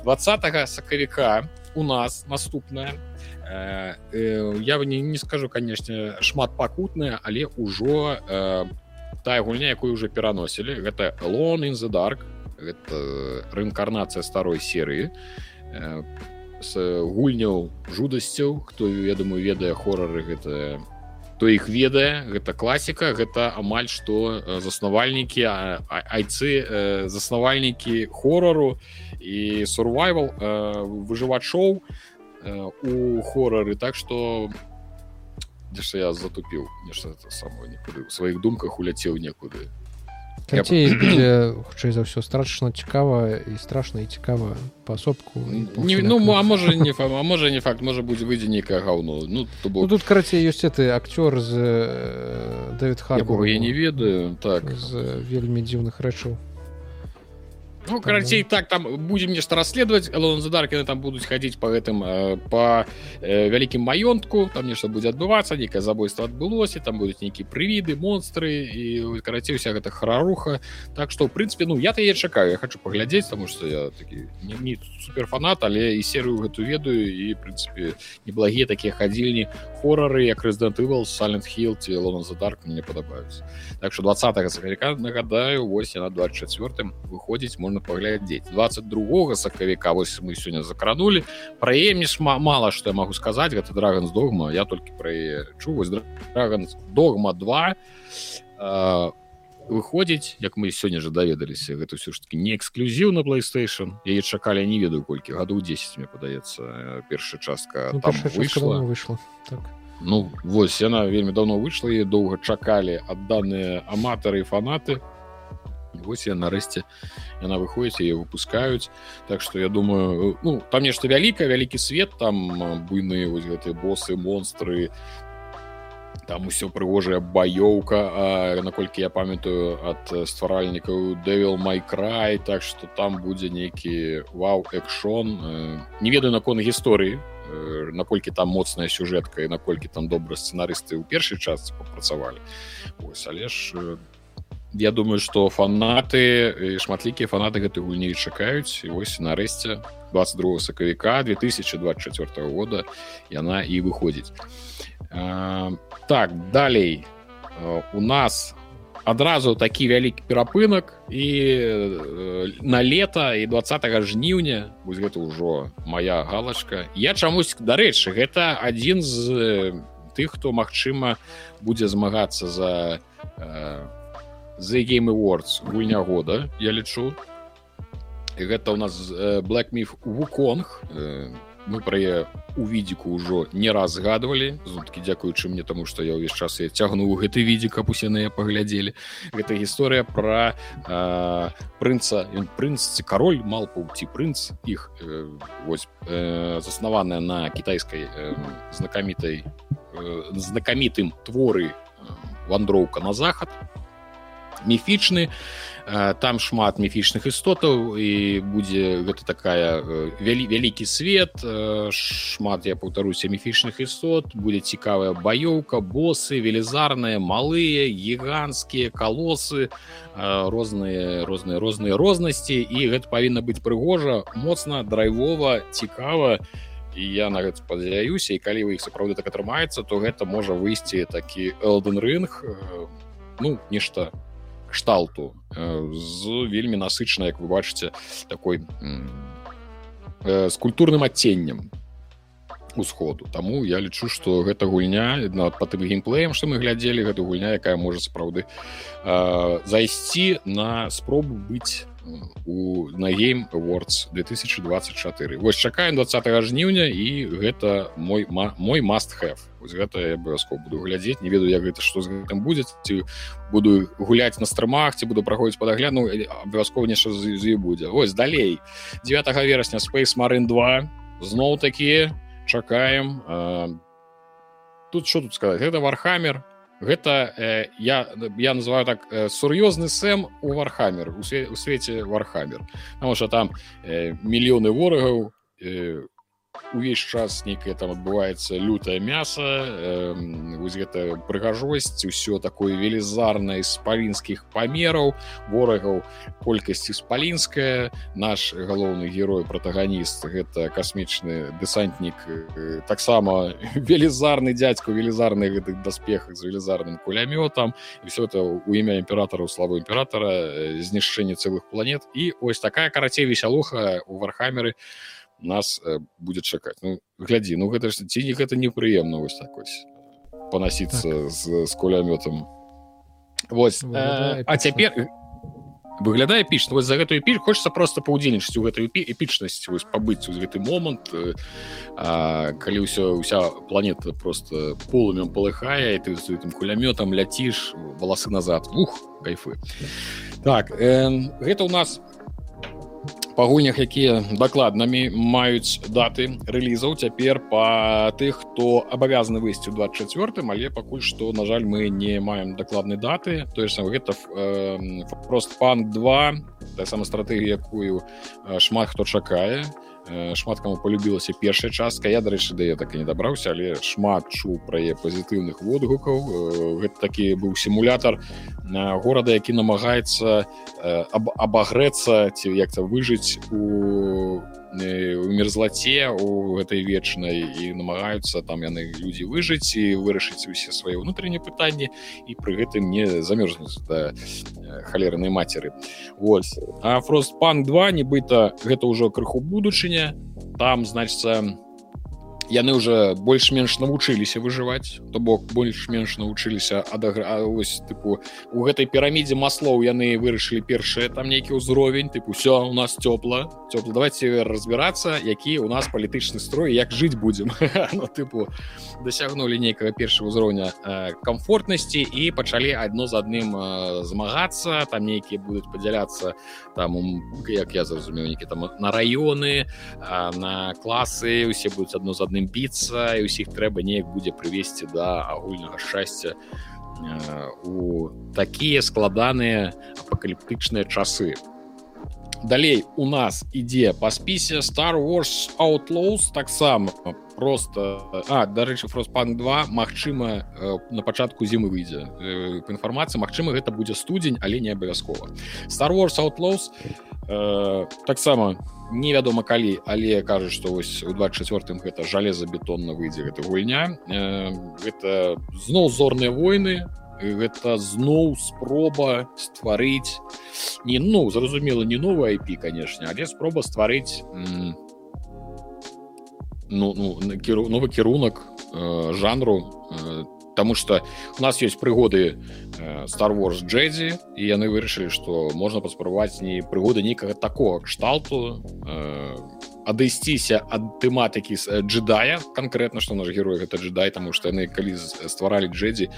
20 сакавіка у нас наступная э, э, я не, не скажу канешне шмат пакутная але ўжо э, тая гульня якую уже пераносілі гэта лон in the dark. Гэта рэінкарнацыя старой серыі по э, з гульняў жудасцяў. Хто я думаю ведае хорары гэта то іх ведае гэта класіка гэта амаль што заснавальнікі айцы заснавальнікі хорару і сурвайвал выжывачоў у хорары. Так што дзе я затупіў нешта само у сваіх думках уляцеў некуды Карацей, будзе хутчэй за ўсё страшна цікава і страшна і цікава паасобку ну а можа не фа, а можа не факт можа будзе выйдзе нейкае гаўно ну, то бок... ну тут карацей ёсць ты акцёр з Дэвід Харбу я не ведаю так. З вельмі дзіўных рэчаў Ну, карацей так там будем нешта расследовать. Элон задаркины там будуць хадзіць по гэтым э, по э, вялікім маёнтку там нешта будзе адбывацца некае забойство адбылося там будуць нейкія прывіды монстры і карацей вся гэта хараруха так что в прынципе ну я то я чакаю я хочу паглядзець тому что я такі не, не суперфанат але і серыю гэту ведаю і прынципе неблагія такія хадзільні хорары як Resident Evil Silent Hill ці Элон задарк мне падабаюцца так что 20 сакавіка нагадаю вось на 24 выходзіць можна паглядзець 22 сакавіка вось мы сёння закранули. Праемніш мало что я могу сказаць гэта драгон догма я толькі пра чу вось драгон догма 2 э, выходзіць як мы сёння же даведаліся гэта все ж таки не эксклюзіў на playstation. Яе чакалі не ведаю колькі гадоў 10 мне падаецца першая частка ну, выйшла. выйшла так. Ну вось яна вельмі давно выйшла і доўга чакалі адданыя аматары фанаты. Вось я нарэшце яна выходзіць яе выпускаюць. Так что я думаю ну там нешта вялікае вялікі свет там буйныя вось гэтыя босы монстры там усё прыгожая баёўка наколькі я памятаю ад стваральнікаў дэвил майкрай так что там будзе нейкі вау экшон не ведаю наконт гісторыі наколькі там моцная сюжэтка і наколькі там добра сцэнарысты ў першай частцы папрацавалі. Але ж я думаю что фанаты шматлікія фанаты гэтай гульні чакаюць. Вось нарэшце 22 сакавіка 2024 года яна і выходзіць так далей. У нас адразу такі вялікі перапынак і на лета і 20 жніўня. Вось гэта ўжо моя галочка я чамусь дарэчы гэта адзін з тых хто магчыма будзе змагацца за у The Game Awards гульня года я лічу. І гэта у нас black миф вуконг мы пра яе у відзіку ўжо не раз згадвалі. Зуткі дзякуючы мне таму што я ўвесь час я цягнуў гэты відзік каб усе на паглядзелі. Гэта гісторыя пра э, прынца ён прынц ці кароль малпаў ці прынц іх э, вось э, заснаваная на кітайскай э, знакамітай э, знакамітым творы э, вандроўка на захад міфічны там шмат міфічных істотаў і будзе гэта такая вялі вялікі свет шмат я паўтаруся міфічных істот будзе цікавая баёўка босы велізарныя малыя гіганцкія калосы розныя розныя розныя рознасці і гэта павінна быць прыгожа моцна драйвова цікава і я на гэта спадзяюся і калі вы іх сапраўды так атрымаецца то гэта можа выйсці такі элден рынг ну нешта не кшталту. З вельмі насычана як вы бачыце такой з культурным адценнем усходу. Таму я лічу што гэта гульня на па тым геймплеем што мы глядзелі гэту гульня якая можа сапраўды зайсці на спробу быць у на game awards 2024 вось чакаем 20 жніўня і гэта мой мой must have вось гэта я абавязкова буду глядзець. Не ведаю як гэта што з гэтым будзе. Ці буду гуляць на страмах ці буду праходзіць падагляну абавязкова нешта з будзе. Вось далей. 9 верасня space Marine 2 зноў такія чакаем тут що тут сказать гэта вархамер гэта э, я я называю так э, сур'ёзны сэм у вархамер у, све, у свеце вархамер потому что там э, мільёны ворагаў э, увесь час нейкае там адбываецца лютае мяса э, вось гэта прыгажосць усё такое велізарнае з палінскіх памераў ворагаў колькасці спалінская наш галоўны герой протаганіст гэта касмічны дэсантнік э, таксама велізарны дзядзьку велізарны гэтых даспехах з велізарным кулямётам і все это у імя імператора славу імператора знішчэнне цэлых планет. І ось такая карацей весялуха у вархамеры у нас э, будет чакаць ну глядзі ну гэта ж ці не гэта непрыемна вось так вось панасіцца так. з з кулямётам Вось э, а цяпер выглядае піч вось за гэтую піль хочется просто паўдзельнічаць у гэтую эпічнасць вось пабыць у гэты момант а, калі ўсё уся планета просто полымем полыхае ты з гэтым кулямётам ляціш валасы назад. Ух кайфы. Так э, гэта у нас у па гульнях якія дакладнамі маюць даты рэлізаў цяпер па тых хто абавязаны выйсці ў 24 але пакуль што на жаль мы не маем дакладнай даты. То сам гэта э, прост пан 2 таксама стратэгія якую шмат хто чакае. то шмат каму полюбілася першая частка. Я дарэчы да я так і не дабраўся але шмат чу пра яе пазітыўных водгукаў. Гэта такі быў сімулятор горада які намагаецца аб абагрэцца ці як-то выжыць у у мерзлаце у гэтай вечнай і намагаюцца там яны людзі выжыць і вырашыць усе свае ўнутраныя пытанні і пры гэтым не замерзнуць да халернай мацеры. Вось. А фростпанк 2 нібыта гэта ўжо крыху будучыня. Там значится у яны уже больш-менш навучыліся выжываць. То бок больш-менш навучыліся адагра ось тыпу у гэтай пірамідзе маслоў яны вырашылі першае там нейкі ўзровень тыпу все у нас цёпла цёпла давайте разбірацца які у нас палітычны строй як жыць будзем ну, тыпу дасягнули нейкага першага ўзроўня комфортнасці і пачалі адно з адным змагацца. Там нейкія будуць падзяляцца там як я зразумеў нейкі там на раёны на класы усе будуць адно з адным адным біцца і ўсіх трэба неяк будзе прывесці да агульнага шчасця у такія складаныя апакаліптычныя часы. Далей у нас ідзе па спісе Star Wars Outlaws таксама просто а дарэчы фроспанк 2 Мачыма на пачатку зімы выйдзе. Па інфармацыі Мачыма гэта будзе студзень але не абавязкова. Star Wars Outlaws э, таксама невядома калі але кажуць што вось у 24 гэта жалезабетонна выйдзе гэта гульня. Э, гэта зноў зорныя войны гэта зноў спроба стварыць не ну зразумела не новая IP канешне але спроба стварыць ну, ну кіру новы кірунак э, жанру э, Таму что у нас есть прыгоды э, Star Wars Джедзі і яны вырашылі што можна паспрабаваць не прыгоды нейкага такого кшталту э, адысціся ад тэматыкі з э, джедая конкретно што наш герой гэта джедай таму што яны калі стваралі джедзі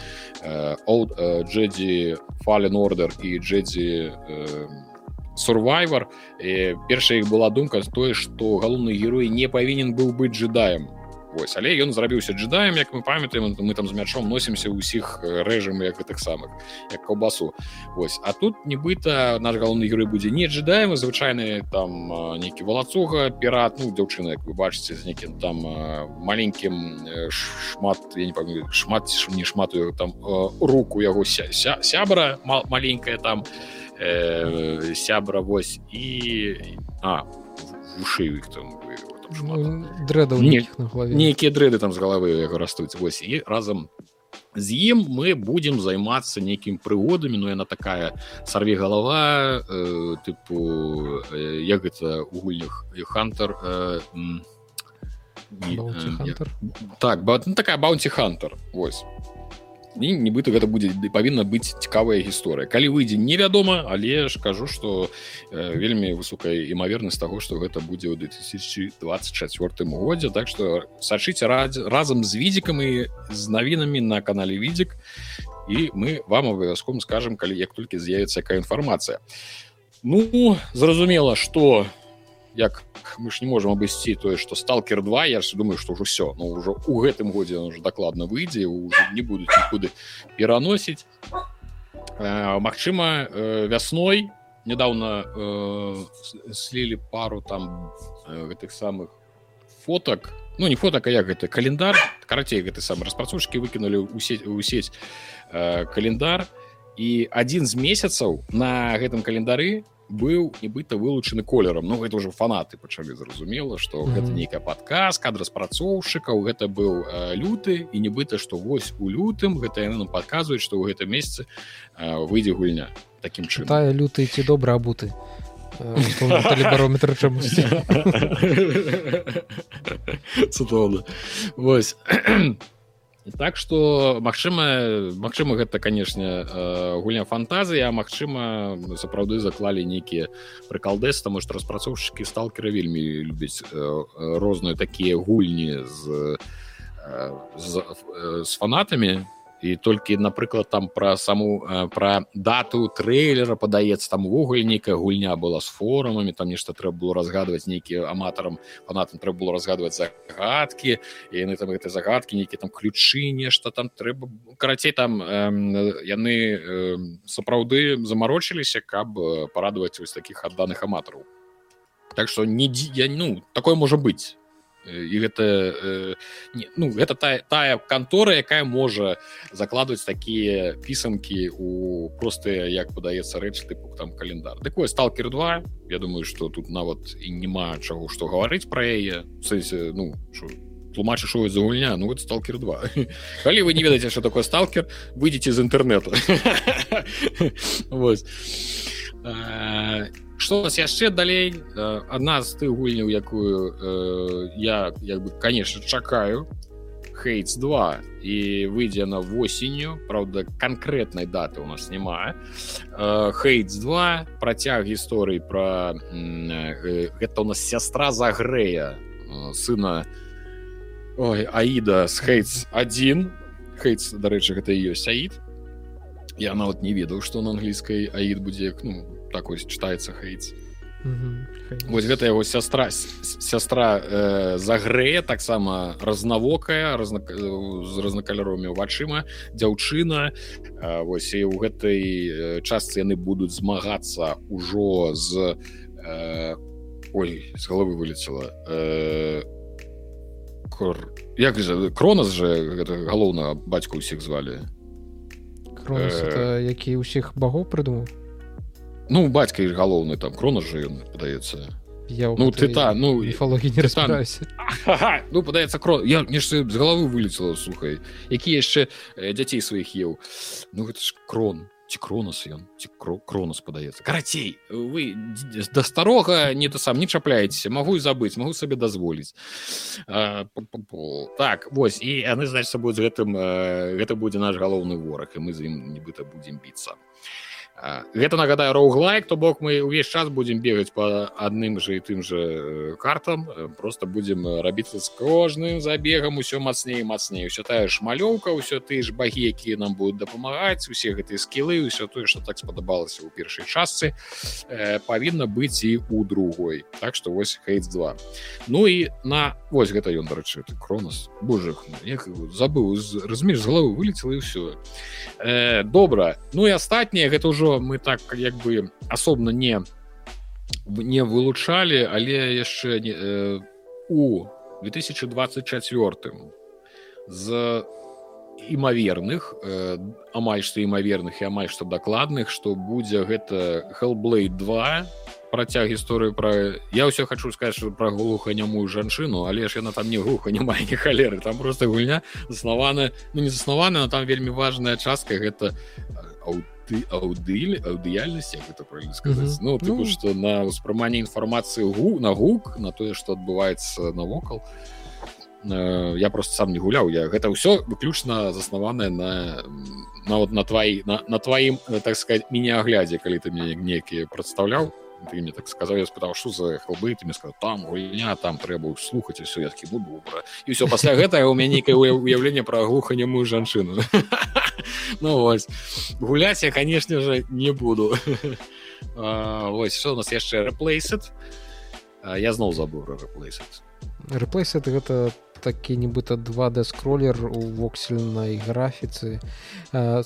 джедзі фален ордер і джедзі сурвайвер першая іх была думка тое што галоўны герой не павінен быў быць джедаем Вось. Але ён зрабіўся джедаем як мы памятаем мы там з мячом носімся ўсіх рэжым як гэтых самых як каўбасу. Вось. А тут нібыта наш галоўны герой будзе не джедаем звычайны там нейкі валацуга пірат ну дзяўчына як вы бачыце з нейкім там маленькім шмат я не памятаю шмат не шмат там руку яго ся, ся, сябра маленькая там э, сябра вось і а вушыю іх там Ну, дрэда нейкія дрэды там з галавы яго растуць вось і разам з ім мы будзем займацца нейкім прыгодамі но яна такая сарве галава э, тыпу э, як гэта у гульнях хантер э, э, так ба, ну, такая баунці хантер вось і нібыта гэта будзе павінна быць цікавая гісторыя калі выйдзе невядома але ж кажу что э, вельмі высокая імавернасць того что гэта будзе ў 2024 годзе так что сачыце рад разам з відзікам і з навінамі на канале відзік і мы вам абавязком скажем калі як толькі з'явіцца якая інфармацыя ну зразумела что як мы ж не можем абысці тое что сталкер 2 я ж думаю что ўжо все ну ўжо у гэтым годзе уже дакладна выйдзе не будуць нікуды пераносіць. Э, Мачыма э, вясной недавно э, слілі пару там гэтых самых фоток ну не фоток а як гэта календар карацей гэты сам распрацоўшкі выкінули у сеть у сеть календар. І адзін з месяцаў на гэтым календары быў нібыта вылучаны колерам Ну гэта ўжо фанаты пачалі зразумела што mm -hmm. гэта нейкая падказка ад распрацоўшчыкаў гэта быў э, люты і нібыта што вось у лютым гэта яны нам падказваюць што ў гэтым месяцы э, выйдзе гульня таким чым тая люты ці добра абуты барометр чамусьці цудоўна вось так что Мачыма Мачыма гэта канешне э, гульня фантазія а Мачыма сапраўды заклалі нейкія прыкалдэс таму што распрацоўшчыкі сталкера вельмі любяць э, розныя такія гульні з з, з фанатамі і толькі напрыклад там пра саму пра дату трэйлера падаецца там увогуле нейкая гульня была з форумамі там нешта трэба было разгадваць нейкі аматарам фанатам трэба было разгадваць загадкі і яны там гэтай загадкі нейкі там ключы нешта там трэба карацей там э, яны э, сапраўды замарочыліся каб парадаваць вось такіх адданых аматараў. Так что не я ну такое можа быць і гэта э, не, ну гэта тая тая кантора якая можа закладваць такія пісанкі у простыя як падаецца рэч тыпу там календар. Такое сталкер 2 Я думаю что тут нават і няма чаго што гаварыць пра яе. Сэнсе ну шо, тлумачы шо за гульня ну вот сталкер 2 калі вы не ведаеце что такое сталкер выйдзеце з інтэрнету вось что у вас яшчэ далей адна з тых гульняў якую э, я як бы конечно чакаю. Хейтс 2 і выйдзе на восенню Праўда канкрэтнай даты у нас няма хейтс 2 працяг гісторый про э, гэта у нас сястра загрэя сына Ой, аіда з хейтс 1 хейтс дарэчы гэта ёсць аід я нават не ведаў што на англійскай аід будзе ну так ось читаецца хейтс вось гэта яго сястра сястра э, загрэе таксама разнавокая разна з разнакаляровымі вачыма дзяўчына. Э, вось і ў гэтай частцы яны будуць змагацца ўжо з э, ой з головы вылецела э, як жа кронас же гэта галоўна бацьку ўсіх звалі. Э, які ўсіх багоў прыдумаў ну бацька ж галоўны там крона жы ён падаецца я ну ты та ну міфологі не разбіраюся ну падаецца кро я не з галавы вылецела сухай які яшчэ дзяцей сваіх еў ну гэта ж крон. Ці кронас ён ці кронас падаецца карацей вы да старога не то сам не чапляецеся магу і забыць магу сабе дазволіць так вось і яны значит будуць гэтым гэта будзе наш галоўны вораг і мы з ім нібыта будзем біцца гэта нагадаю роуглайк то бок мы ўвесь час будзем бегаць по адным же і тым же картам. Просто будем рабіцца з кожным забегам усё мацней мацней. Все тая ж малёўка ўсё ты ж багі якія нам будуць дапамагаць усе гэтыя скілы ўсё тое что так спадабалася ў першай частцы э, павінна быць і у другой. Так что вось хейт 2 ну і на вось гэта ён дарэчы ты кронос Боже як забыў разумееш з галавы вылетела і ўсё. Э, добра. Ну і астатняе гэта ўжо мы так як бы асобна не не вылучалі але яшчэ не э, у 2024 з імаверных э, амаль што імаверных і амаль што дакладных што будзе гэта hellblade 2 працяг гісторыю пра я ўсё хочу сказаць что пра глуханямую жанчыну але ж яна там не глуха няма не халеры там просто гульня заснавана ну не заснавана там вельмі важная частка гэта ты аўдылі аўдыяльнасць гэта правильно сказаць mm -hmm. ну тыпу, ну. что на ўспрыманне інфармацыі гу на гук на тое что адбываецца навокал э, я просто сам не гуляў я гэта ўсё выключна заснаванае на нават на твои на, на тваім так сказать міні-аглядзе калі ты мне некі прадстаўляў ты мне так сказаў я спытаў що за хлбы ты мне сказал там гульня там трэба слухаць усё я такі ну добра і ўсё пасля гэтага у мяне нейкае уяўленне пра глуханямую жанчыну ну вось гуляць я конечно же не буду. Вось что у нас яшчэ рэплейсет я зноў забыў рэплейсет рэплейсет гэта такі нібыта 2d скроллер у воксельнай графіцы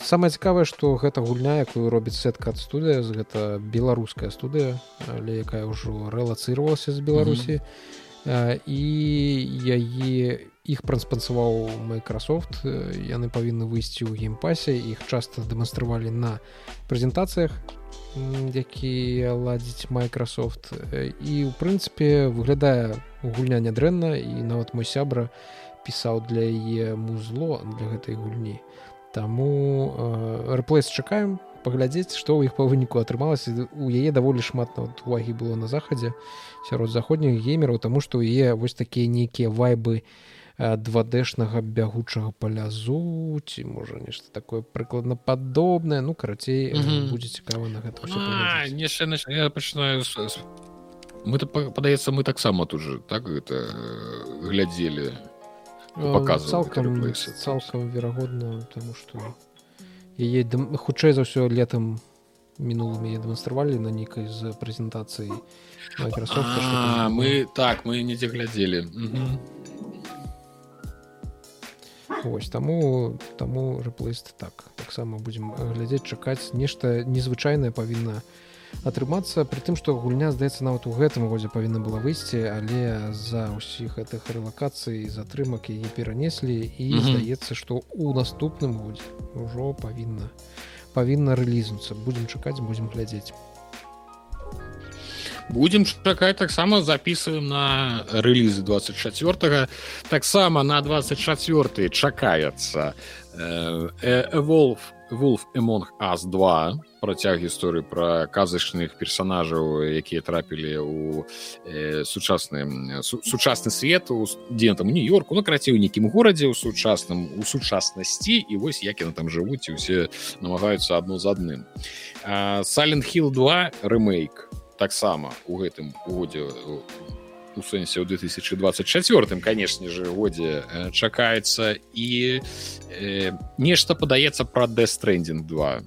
самае цікавае што гэта гульня якую робіць сетка ад студыя гэта беларуская студыя але якая ўжо рэлацыравалася з беларусі mm -hmm. і яе іх праспансаваў Microsoft яны павінны выйсці ў геймпасе. Іх часта дэманстравалі на прэзентацыях які ладзіць Microsoft. І ў прынцыпе выглядае гульня нядрэнна і нават мой сябра пісаў для яе музло для гэтай гульні. Таму рэплейс чакаем паглядзець што ў іх па выніку атрымалася. У яе даволі шмат нават увагі было на захадзе сярод заходніх геймераў таму што яе вось такія нейкія вайбы не 2дэшнага бягучага палязу ці можа нешта такое прыкладна падобнае. Ну карацей mm -hmm. будзе цікава на гэта я пачынаю мы падаецца мы таксама тут же так гэта глядзелі цалкам цалкам верагодна тому что яе хутчэй за ўсё летом мінулым яе дэманстравалі на нейкай з прэзентацыі мы так мы недзе глядзелі Вось таму таму рэплейст так. Таксама будзем глядзець чакаць. Нешта незвычайнае павінна атрымацца. Пры тым што гульня здаецца нават у гэтым годзе павінна была выйсці але за ўсіх гэтых рэлакацый затрымак яе перанеслі і mm -hmm. здаецца што у наступным годзе ўжо павінна павінна рэлізнуцца. Будзем чакаць будзем глядзець будем чакаць таксама записываем на рэлізы 24 таксама на 24 чакаецца эволв wolf эмонг as 2 працяг гісторыі пра казачных персонажаў якія трапілі у э, сучасны су, сучасны свет у дзе там нью-йорку на карацей у нейкім горадзе ў сучасным у сучаснасці і вось як яны там жывуць і усе намагаюцца адно з адным. Сален хил 2 ремейк таксама у гэтым годзе у сэнсе ў 2024 канешне же годзе э, чакаецца і э, нешта падаецца пра дэстрендинг 2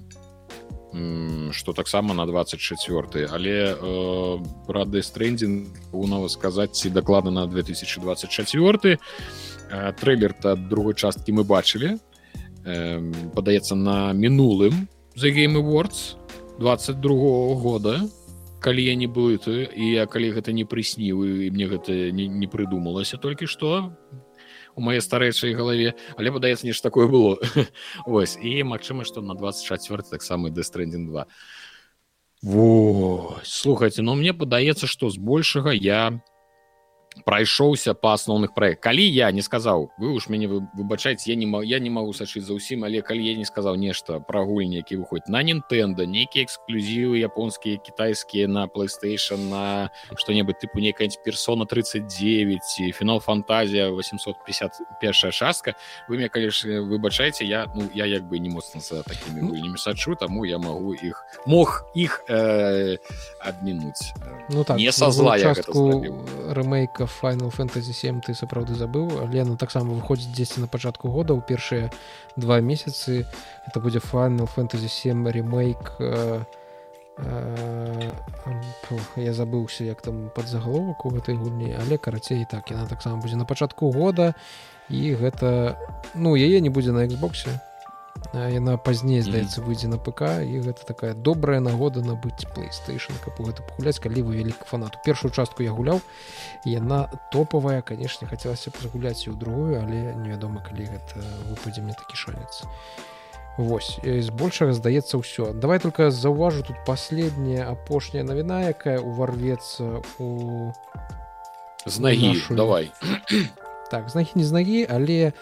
что таксама на 24 але э, пра дэстрендинг у нават сказаць ці дакладна на 2024 э, трейлер то другой часткі мы бачылі. Э, падаецца на мінулым за game awards 22 -го года калі я не блытаю і я калі гэта не прысніў і мне гэта не, не прыдумалася толькі што у маей старэйшай галаве. Але падаецца нешта такое было. Ось і магчыма што на 24 таксама дэстрендинг 2 Во слухайте но мне падаецца што збольшага я прайшоўся па асноўных праект калі я не сказаў вы уж мяне выбачайце я не я не магу сачыць за ўсім але калі я не сказаў нешта пра гульні які выходзь на Нтэнда нейкія эксклюзівы японскія кітайскія на playstation на что-небудзь тыпу некая персона 39 ці фінал фантазія 851 шастка вы мне калі ж выбачайце я ну я як бы не моцна за такімі гульнямі сачу таму я магу іх мог іх э, адмінуць ну так не са зла рэмейка final фэнтазі 7 ты сапраўды забыў Лена таксама выходзіць дзесьці на пачатку года ў першыя два месяцы это будзе final фэнтазі 7 ремейк Э, пф, я забыўся як там под загаловак у гэтай гульні але карацей так яна таксама будзе на пачатку года. І гэта ну яе не будзе на Xбосе яна пазней здаецца выйдзе на ПК і гэта такая добрая нагода набыць PlayStation каб у гэта пагуляць калі вы вялікі фанату. Першую частку я гуляў яна топавая канешне хацелася пазгуляць і ў другую але невядома калі гэта выпадзе мне такі шанец. Вось збольшага здаецца ўсё давай только заўважу тут последняя апошняя навіна якая уварвецца у з нагі Нашу- давай. Так знагі не знагі але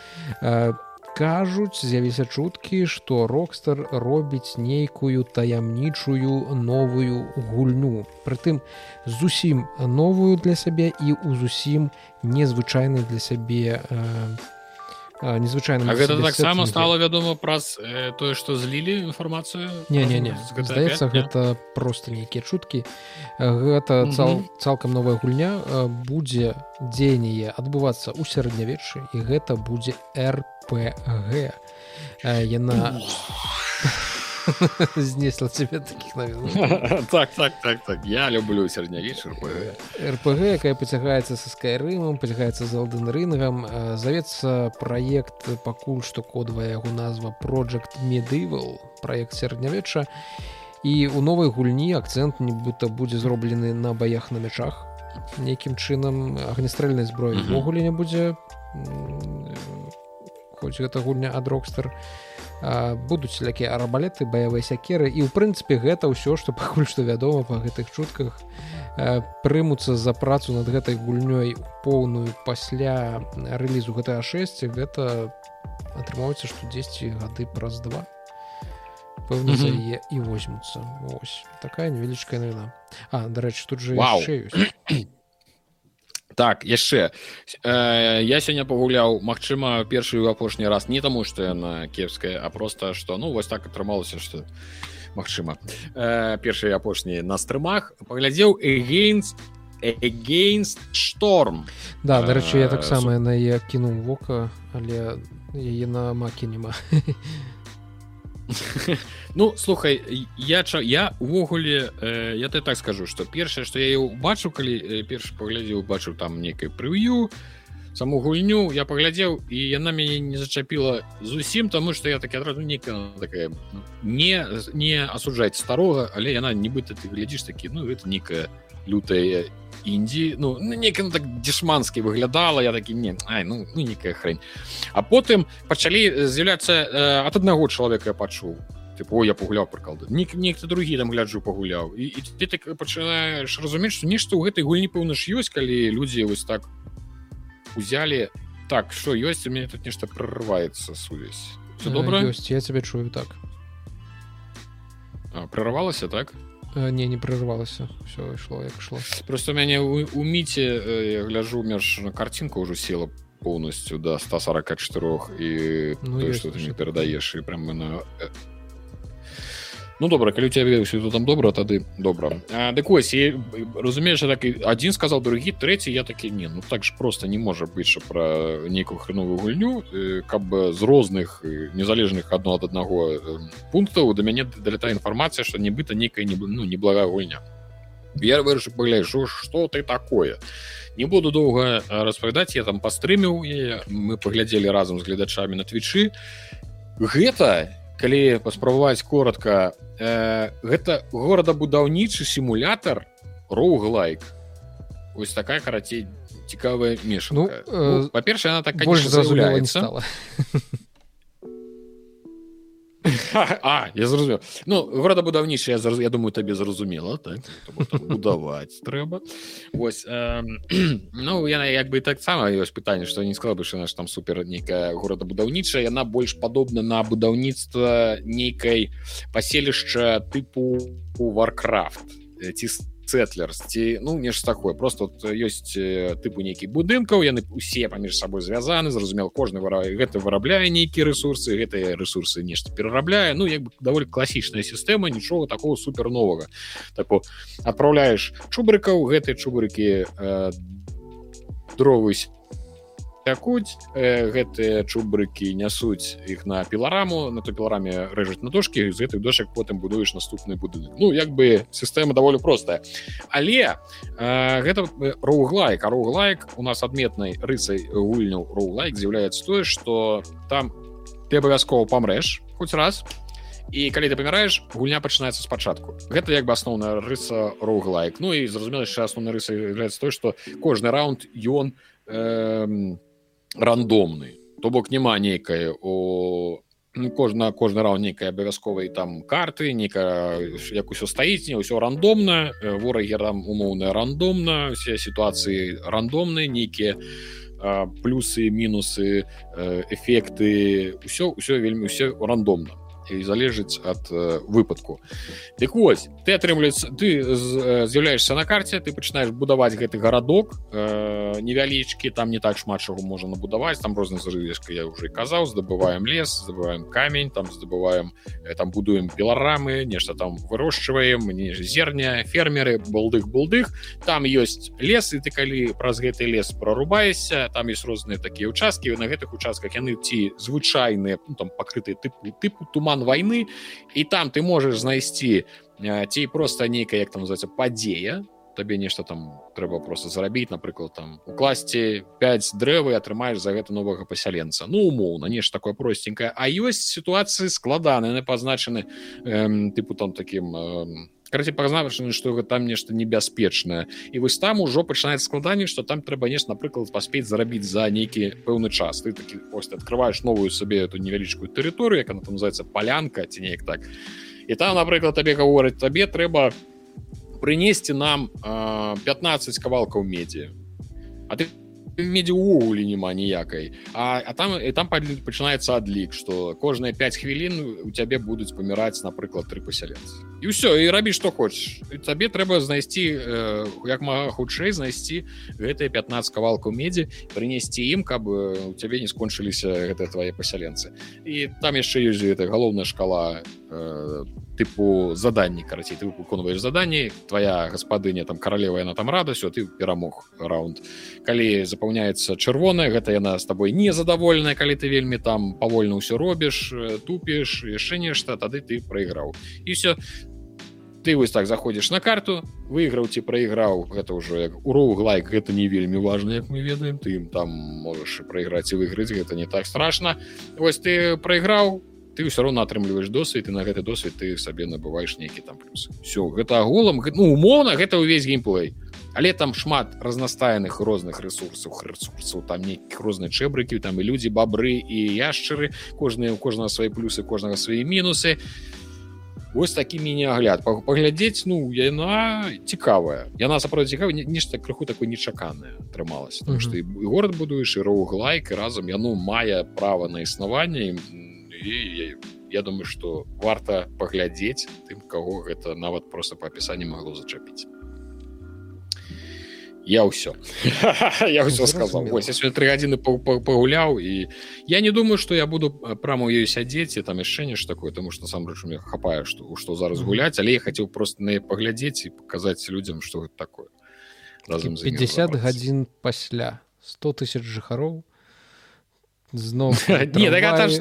э, кажуць з'явіліся чуткі што рокстар робіць нейкую таямнічую новую гульню. Прытым зусім новую для сябе і ў зусім незвычайны для сябе э, э, незвычайным А для гэта таксама стала вядома праз э, тое што злілі інфармацыю не не не. здаецца 5, не? гэта просто нейкія чуткі гэта Мгм. цал, цалкам новая гульня. Э, будзе дзеянне адбывацца ў сярэднявеччы і гэта будзе рпг Э, яна знесла цябе таких навін так так так так. Я люблю сярэднявечар рпг якая пацягаецца са скайрымам пацягаецца з алдын рынгам завецца праект пакуль што кодавая яго назва project medieval праект сярэднявечча і у новай гульні акцэнт нібыта будзе зроблены на баях на мячах нейкім чынам агнестрэльнай зброі Мгм. увогуле не будзе э, хоць гэта гульня ад рокстар будуць всякія арабалеты баявыя сякеры. І ў прынцыпе гэта ўсё што пакуль што вядома па гэтых чутках. Прымуцца за працу над гэтай гульнёй поўную пасля рэлізу GTA 6 гэта атрымоўваецца што 10 гады праз два. Пэўна за Мгм. яе і возьмуцца. Ось такая невялічкая навіна. А дарэчы тут же яшчэ ёсць так яшчэ. Э, я сёння пагуляў Мачыма першы і апошні раз не таму што яна кепская а просто што ну вось так атрымалася што Магчыма. Э, першы і апошні на стрымах. Паглядзеў against against шторм Да дарэчы я Э, таксама на яе кінуў вока але яе на макі няма Ну слухай я ча я увогуле э, я ты так скажу что першае что я убачыў калі э, перш паглядзеў бачыў там некай прыв'ю саму гульню я паглядзеў і яна мяне не зачапіла зусім тому что я такі адразу некая такая не не асуджаць старога але яна нібыта ты глядзіш такі ну это некая лютая індзі ну некі ну, так дзешманскі выглядала я такі не ай ну, ну некая хрень а потым пачалі з'яўляцца э, ад аднаго чалавека я пачуў тыпу я пагуляў прыкалды нік нехто другі там гляджу пагуляў і, і ты так пачынаеш разумець што нешта ў гэтай гульні пэўна ж ёсць калі людзі вось так узялі так что ёсць у мяне тут нешта прорываецца сувязь добра ёсць я цябе чую так. Прорывалася так? Э, не не прервалася все ішло як ішло просто мяне у, у міце э, я гляжу меж карцінка ўжо села полностью до 144 і Ну, тое, ёсць што ты мне перадаеш і прям на Ну добра калі у цябе ўсё там добра тады добра А, дык ось і разумееш так і адзін сказал другі трэці я такі не ну так ж просто не можа быць що пра нейкую хреновую гульню э, каб з розных э, незалежных адно ад аднаго э, пунктаў да мяне далятае інфармацыя што нібыта нейкая не ну неблагая гульня я вырашыў пагляджу что ты такое? Не буду доўга распавядаць я там пастрыміў яе мы паглядзелі разам з гледачамі на твічы гэта калі паспрабаваць коротко э, гэта горадабудаўнічы сімулятор роуглайк. Ось такая карацей цікавая мешанка. Ну, ну, э, па-першае она так больш конечно, А я зразумеў Ну горадабудаўнічы я, зраз- я думаю табе зразумела так? Будаваць трэба Вось э, Ну яна як бы таксама ёсць пытанне што не сказала бы що наш там супер нейкая горадабудаўнічая яна больш падобна на будаўніцтва нейкай паселішча тыпу у варкрафт ці цэтлерс ці ну нешта такое. Просто вот ёсць э, тыпу нейкі будынкаў яны усе паміж сабой звязаны зразумел кожны вара... гэта вырабляе нейкія ресурсы гэтыя ресурсы нешта перарабляе. Ну як бы даволі класічная сістэма нічога такого супер новага тако адпраўляеш чубрыкаў гэтыя чубрыкі э, дровы пякуць э, гэтыя чубрыкі нясуць іх на пілараму на той пілараме рэжуць на дошкі з гэтых дошак потым будуеш наступны будынак. Ну як бы сістэма даволі простая. Але э, гэта роуглайк а роуглайк у нас адметнай рысай гульняў роулайк з'яўляецца тое што там ты абавязкова памрэш хоць раз і калі ты паміраеш гульня пачынаецца спачатку. Гэта як бы асноўная рыса роуглайк. Ну і зразумела яшчэ асноўнай рысы является той што кожны раунд ён э, рандомны то бок няма нейкай у ну, кожна кожны раунд нейкай абавязковай там карты нейка як усё стаіць не ўсё рандомна ворагі там умоўная рандомна все сітуацыі рандомныя нейкія плюсы мінусы эфекты ўсё ўсё вельмі ўсё рандомна і залежыць ад э, выпадку. Дык вось ты атрымліваецца ты з'яўляешься на карце ты пачынаеш будаваць гэты гарадок э, невялічкі там не так шмат чаго можа набудаваць там розны зрывешка я уже казаў здабываем лес забываем камень там здабываем э, там будуем піларамы нешта там вырошчваем не зерня фермеры балдых булдых. Там ёсць лес і ты калі праз гэты лес прорубаешся там есть розныя такія участкі на гэтых участках яны ці звычайныя ну, там пакрытыя тыпу тыпу туман план войны і там ты можаш знайсці ці просто нейкая як там называется падзея табе нешта там трэба просто зарабіць напрыклад там укласці 5 дрэвы атрымаеш за гэта новага пасяленца ну умоўна нешта такое простенькое. А ёсць сітуацыі складаныя пазначаны эм, тыпу там таким эм, караці пазнавачаны што там нешта небяспечнае і вось там ужо пачынаецца складанне што там трэба нешта напрыклад паспець зарабіць за нейкі пэўны час. Ты такі ось открываешь новую сабе эту невялічкую тэрыторыю як она там называется палянка ці неяк так. І там напрыклад табе гавораць табе трэба прынесці нам э, 15 кавалкаў медзі а ты медзі ўвогуле няма ніякай а, а там і там пачынаецца адлік што кожныя 5 хвілін у цябе будуць паміраць напрыклад тры пасяленцы і ўсё і рабі што хочаш табе трэба знайсці э, як мага хутчэй знайсці гэтыя 15 кавалкаў медзі прынесці ім каб у цябе не скончыліся гэтыя твае пасяленцы і там яшчэ ёсць гэта галоўная шкала э, тыпу заданні карацей ты выконваеш заданні твоя гаспадыня там каралева яна там рада все ты перамог раунд. Калі запаўняецца чырвоная гэта яна з табой незадаволеная калі ты вельмі там павольна ўсё робіш тупіш яшчэ нешта тады ты прайграў і все ты вось так заходзіш на карту выйграў ці прайграў гэта ўжо як уроў лайк гэта не вельмі важна як мы ведаем ты ім там можаш прайграць і выйгрыць гэта не так страшна вось ты прайграў ты ўсё роўно атрымліваеш досвед і на гэты досвед ты сабе набываеш нейкі там плюс все гэта агулам ну умоўна гэта ўвесь геймплей. Але там шмат разнастайных розных ресурсаў ресурсаў там нейкіх розныя чэбрыкі там і людзі бабры і яшчыры кожныя у кожнага свае плюсы кожнага свае мінусы і Вось такі міні-агляд паглядзець ну яна цікавая. Яна сапраўды цікава нешта крыху такой нечаканая атрымалася. Mm -hmm. што і горад будуеш і роўг лайк разам яно мае права на існаванне і я, я думаю што варта паглядзець тым каго гэта нават просто па апісанні магло зачапіць. Я ўсё. Я ўсё сказал три гадзіны пагуляў і я не думаю что я буду прама ёй сядзець там яшчэ нешта такое тому что сам рэч мне хапае что што зараз гуляць. Але я хацеў просто на паглядзець і показаць людям что гэта такое разом 50 гадзін пасля. 100 тысяч жыхароў зноў не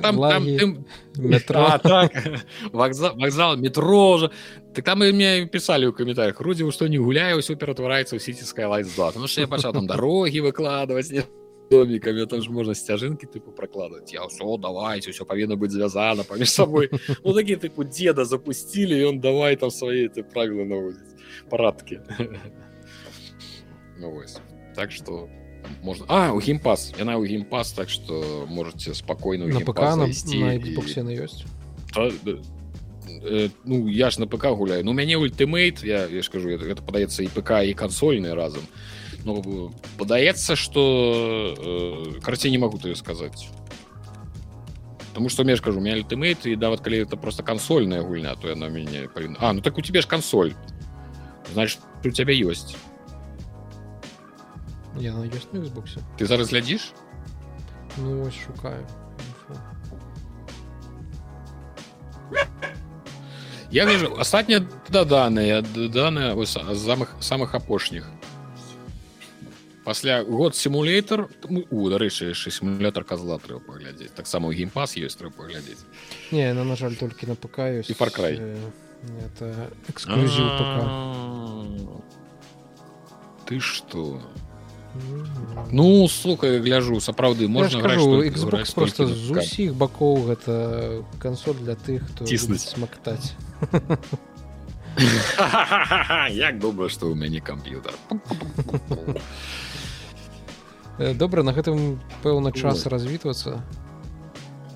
там метро. Так. вокзал метро же. Так там і мне писали ў каментарях рудзі што не гуляе ўсё ператвараецца ў сіціская лайзла Ну что я пачаў там дарогі выкладваць не домиками там ж можна сцяжынкі тыпу пракладаць я ўсё давайте ўсё павінна быць звязана паміж сабой ну такі тыпу деда запусцілі ён давай там свае ты правілы наводзіць парадкі ну, так что можно. А у геймпас яна ў геймпас так что можете спокойно на ПК на, на і... ёсць а, э, ну я ж на ПК гуляю. Ну мяне ультимейт я, я скажу это, это падаецца і ПК і кансольны разам ну, падаецца что э, карце не могу ты сказаць потому что мне скажу меня ультимейт і нават калі это просто кансольная гульня то яна мяне павінна А ну так у тебе ж кансоль значит у тебя ёсць Яна ёсць на Xbox. Ты зараз глядзіш? Ну вось шукаю. Я вижу астатнія даданыя даныя самых самых апошніх пасля год сімулятор у дарэчы яшчэ сімулятор казла трэба паглядзець таксама ў геймпас ёсць трэба паглядзець Не, ну, на жаль, толькі на ПК ёсць. І Far Cry. э, Это эксклюзив ПК. А, ты что Мгм. ну слухай гляжу сапраўды можна граць кажу, толькі- Xbox граць просто з усіх бакоў гэта кансоль для тых, хто Ціснуць. любіць смактаць. як добра што ў мяне камп'ютар Э, Добра, на гэтым пэўна час развітвацца.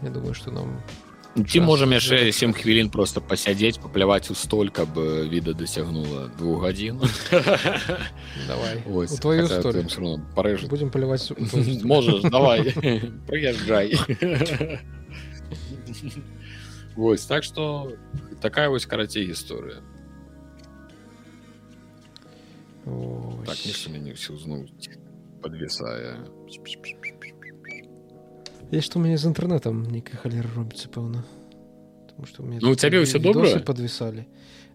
Я думаю, што нам ці можам яшчэ завершыцца. 7 хвілін просто пасядзець папляваць у столь каб э, віда дасягнула двух гадзін твою парэжу будем паляваць можаш давай. Прыязджай Вось так что такая вось карацей гісторыя так нешта мяне ўсё зноў подвісае Есть што у мяне з інтэрнетам нейкая халера робіцца пэўна што Ну, у цябе ўсё добра? подвісалі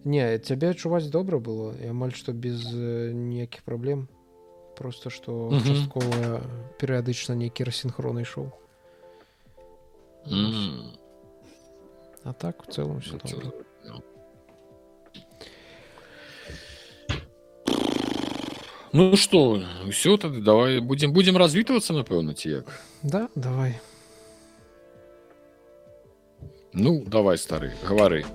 Не цябе чуваць добра было. І амаль што без э, ніякіх праблем просто што часткова перыядычна нейкі расінхрон ішоў. А так у цэлым все добра ну. Что ўсё тады давай будем будем развітвацца напэўна ці як Да давай Ну давай стары гавары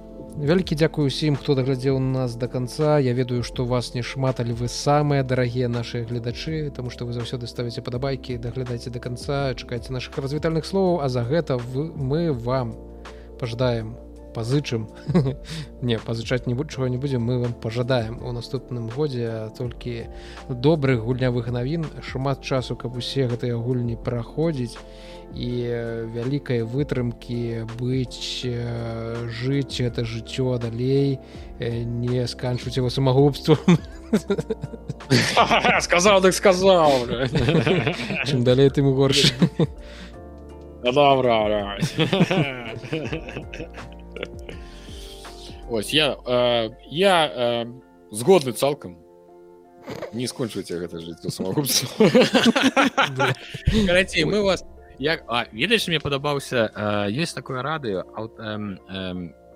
вялікі дзякую усім хто даглядзеў нас до конца я ведаю што вас не шмат але вы самыя дарагія нашыя гледачы тому что вы заўсёды ставіце падабайкі даглядайце до конца чакайце наших развітальных словаў а за гэта вы мы вам пажадаем пазычым не пазычаць не чого не будзем мы вам пажадаем у наступным годзе толькі добрых гульнявых навін шмат часу каб усе гэтыя гульні праходзіць і э, вялікай вытрымкі быць э, жыць это жыццё далей э, не сканчваць его самагубством сказал так сказал чым далей тым горш. Добра ось я э, я э, згодны цалкам. Не скончвайце гэта жыццё самагубства. Карацей мы вас як а ведаеш мне падабаўся ёсць такое радыё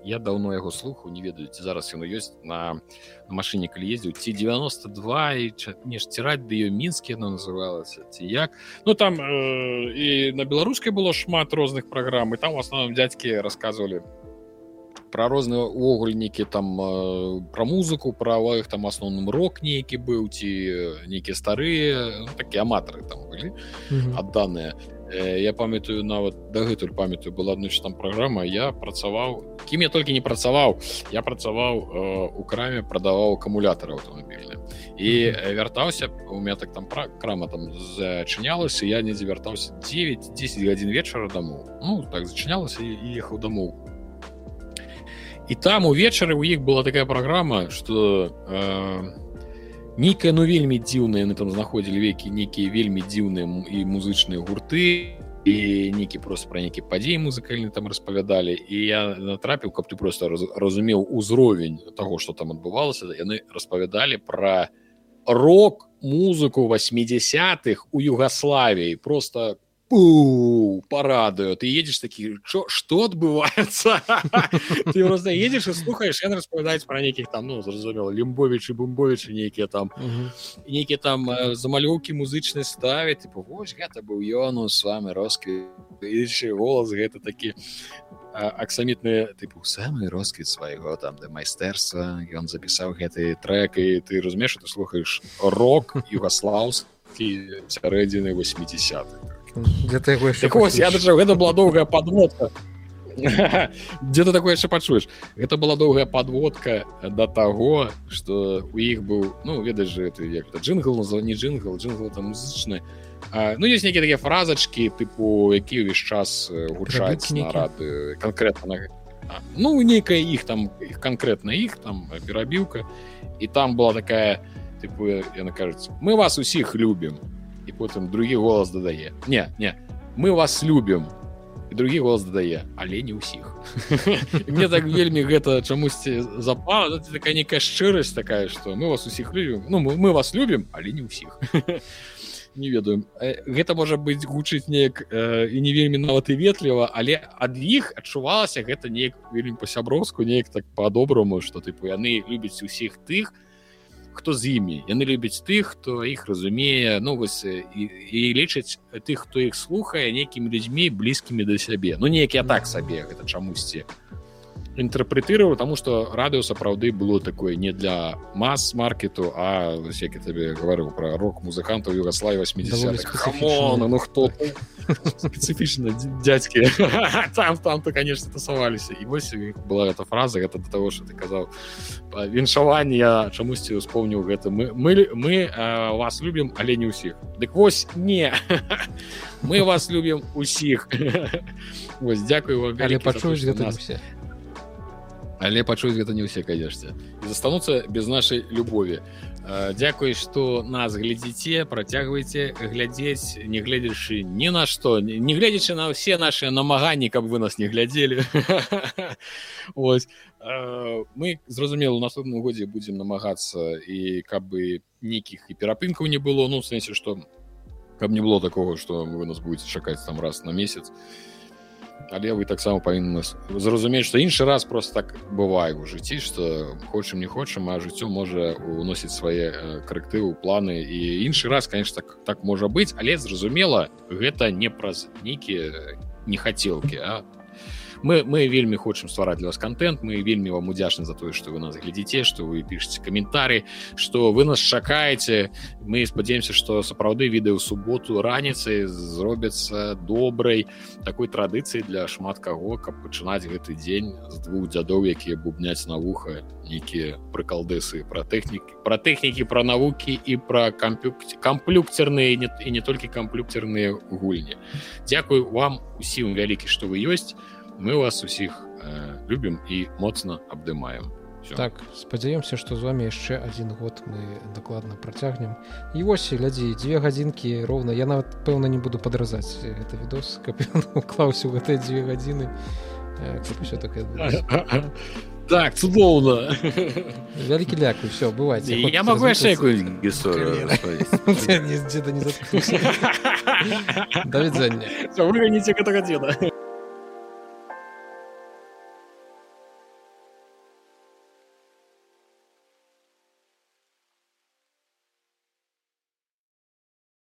я даўно яго слуху не ведаю ці зараз яно ёсць на, машыне калі ездзіў ці 92 і не ж ціраць ды мінскі яно называлася ці як. Ну там э, і на беларускай было шмат розных праграм і там у асноўным дзядзькі рассказывалі про розныя огульнікі там э, про музыку про іх там асноўным рок нейкі быў ці э, нейкія старыя ну, такія аматары там былі адданыя Э, я памятаю нават дагэтуль памятаю была аднойчы там праграма я працаваў кім я толькі не працаваў я працаваў э, у краме прадаваў акумулятары аўтамабільны і вяртаўся у меня так там пра крама там зачынялася я недзе вяртаўся 9-10 гадзін вечара дамоў ну так зачынялася і ехаў дамоў і там увечары у іх была такая праграма что э, нейкая ну вельмі дзіўная яны там знаходзілі векі нейкія вельмі дзіўныя і музычныя гурты і нейкі просто пра нейкі падзеі музыкальны там распавядалі і я натрапіў каб ты просто раз, разумеў узровень того что там адбывалася яны распавядалі пра рок музыку 80-х у югославіі просто у парадаю ты едешь такі что что адбываецца ты просто едешь і слухаешь яны распавядаюць пра нейкіх там ну зразумела лімбовичы бумбовичы нейкія там нейкія там э, замалёўкі музычнай ставяць типу вось гэта быў ён с вами роскві голас гэта такі аксамітны тыпу самы росквіт свайго там да майстэрства ён запісаў гэты трек і ты разумееш ты слухаеш рок югослаўскі сярэдзіны 80 для таго яшчэ так вось я даже гэта была доўгая подводка. Где ты такое яшчэ пачуеш гэта была доўгая подводка да таго что у іх быў ну ведаеш же ты як джингл назва не джингл джингл там музычны А, ну ёсць нейкія такія фразачкі тыпу які ўвесь час э, гучаць на рады конкретно на... Ну нейкая іх там іх конкретна іх там э, перабіўка і там была такая тыпу яна кажуць мы вас усіх любім і потым другі голас дадае не не мы вас любім другі голас дадае але не ўсіх мне так вельмі гэта чамусьці запала гэта такая некая шчырасць такая что мы вас усіх любім ну мы, мы вас любім але не ўсіх не ведаю. Э, гэта можа быць гучыць неяк э, і не вельмі нават і ветліва але ад іх адчувалася гэта неяк вельмі па-сяброўску неяк так по-добраму что тыпу яны любяць усіх тых хто з імі. Яны любяць тых хто іх разумее ну вось э, і, і лічаць тых хто іх слухае нейкімі людзьмі блізкімі да сябе. Ну неяк я так сабе гэта чамусьці інтэрпрэтырую тому что радыо сапраўды было такое не для мас-маркету а як табе гаварыў про рок музыкантаў югаславі 80 Даволі спецыфічна. ну хто спецыфічна дядзькі там там то конечно тасаваліся і вось была эта фраза гэта до того что ты казаў віншаванне я чамусьці успомніў гэта мы мы мы э, вас любім але не ўсіх дык вось не. Мы вас любім усіх вось дзякую вам але што гэта нас ўсе але пачуюць гэта не ўсе канешце і застануцца без нашай любові Дзякуй што нас глядзіце працягвайце глядзець не гледзячы ні на што не гледзячы на ўсе наши намаганні каб вы нас не глядзелі ось мы зразумела у наступным годзе будзем намагацца і каб бы нейкіх і перапынкаў не было. Ну сэнсе што каб не было такого што вы нас будете чакаць там раз на месяц але вы таксама павінны зразумець што іншы раз просто так бывае у жыцці што хочам не хочам а жыццё можа уносіць свае э, карэктывы планы. І іншы раз конечно так так можа быць але зразумела гэта не праз нейкія нехацелкі а мы мы вельмі хочам ствараць для вас контент мы вельмі вам удзячны за тое что вы нас глядзіце что вы пішаце каментары что вы нас чакаеце. Мы спадзяемся что сапраўды відэо ў суботу раніцай зробяцца добрай такой традыцыі для шмат каго каб пачынаць гэты дзень з двух дзядоў якія бубняць на вуха нейкія прыкалдэсы пра тэхнікі пра тэхнікі пра навукі і пра кампюк камплюкцерныя не, і не толькі камплюкцерныя гульні. Дзякую вам усім вялікі што вы ёсць мы вас усіх э, любім і моцна абдымаем Всё. так спадзяёмся што з вами яшчэ адзін год мы дакладна працягнем. І вось глядзі дзве гадзінкі роўна. Я нават пэўна не буду падразаць гэта відос каб уклаўся ў гэтыя дзве гадзіны. Э, каб усё так так цудоўна. Вялікі ляку все бывайце. Я могу яшчэ якую гісторыю да відзення. Выганіце гэтага дзеда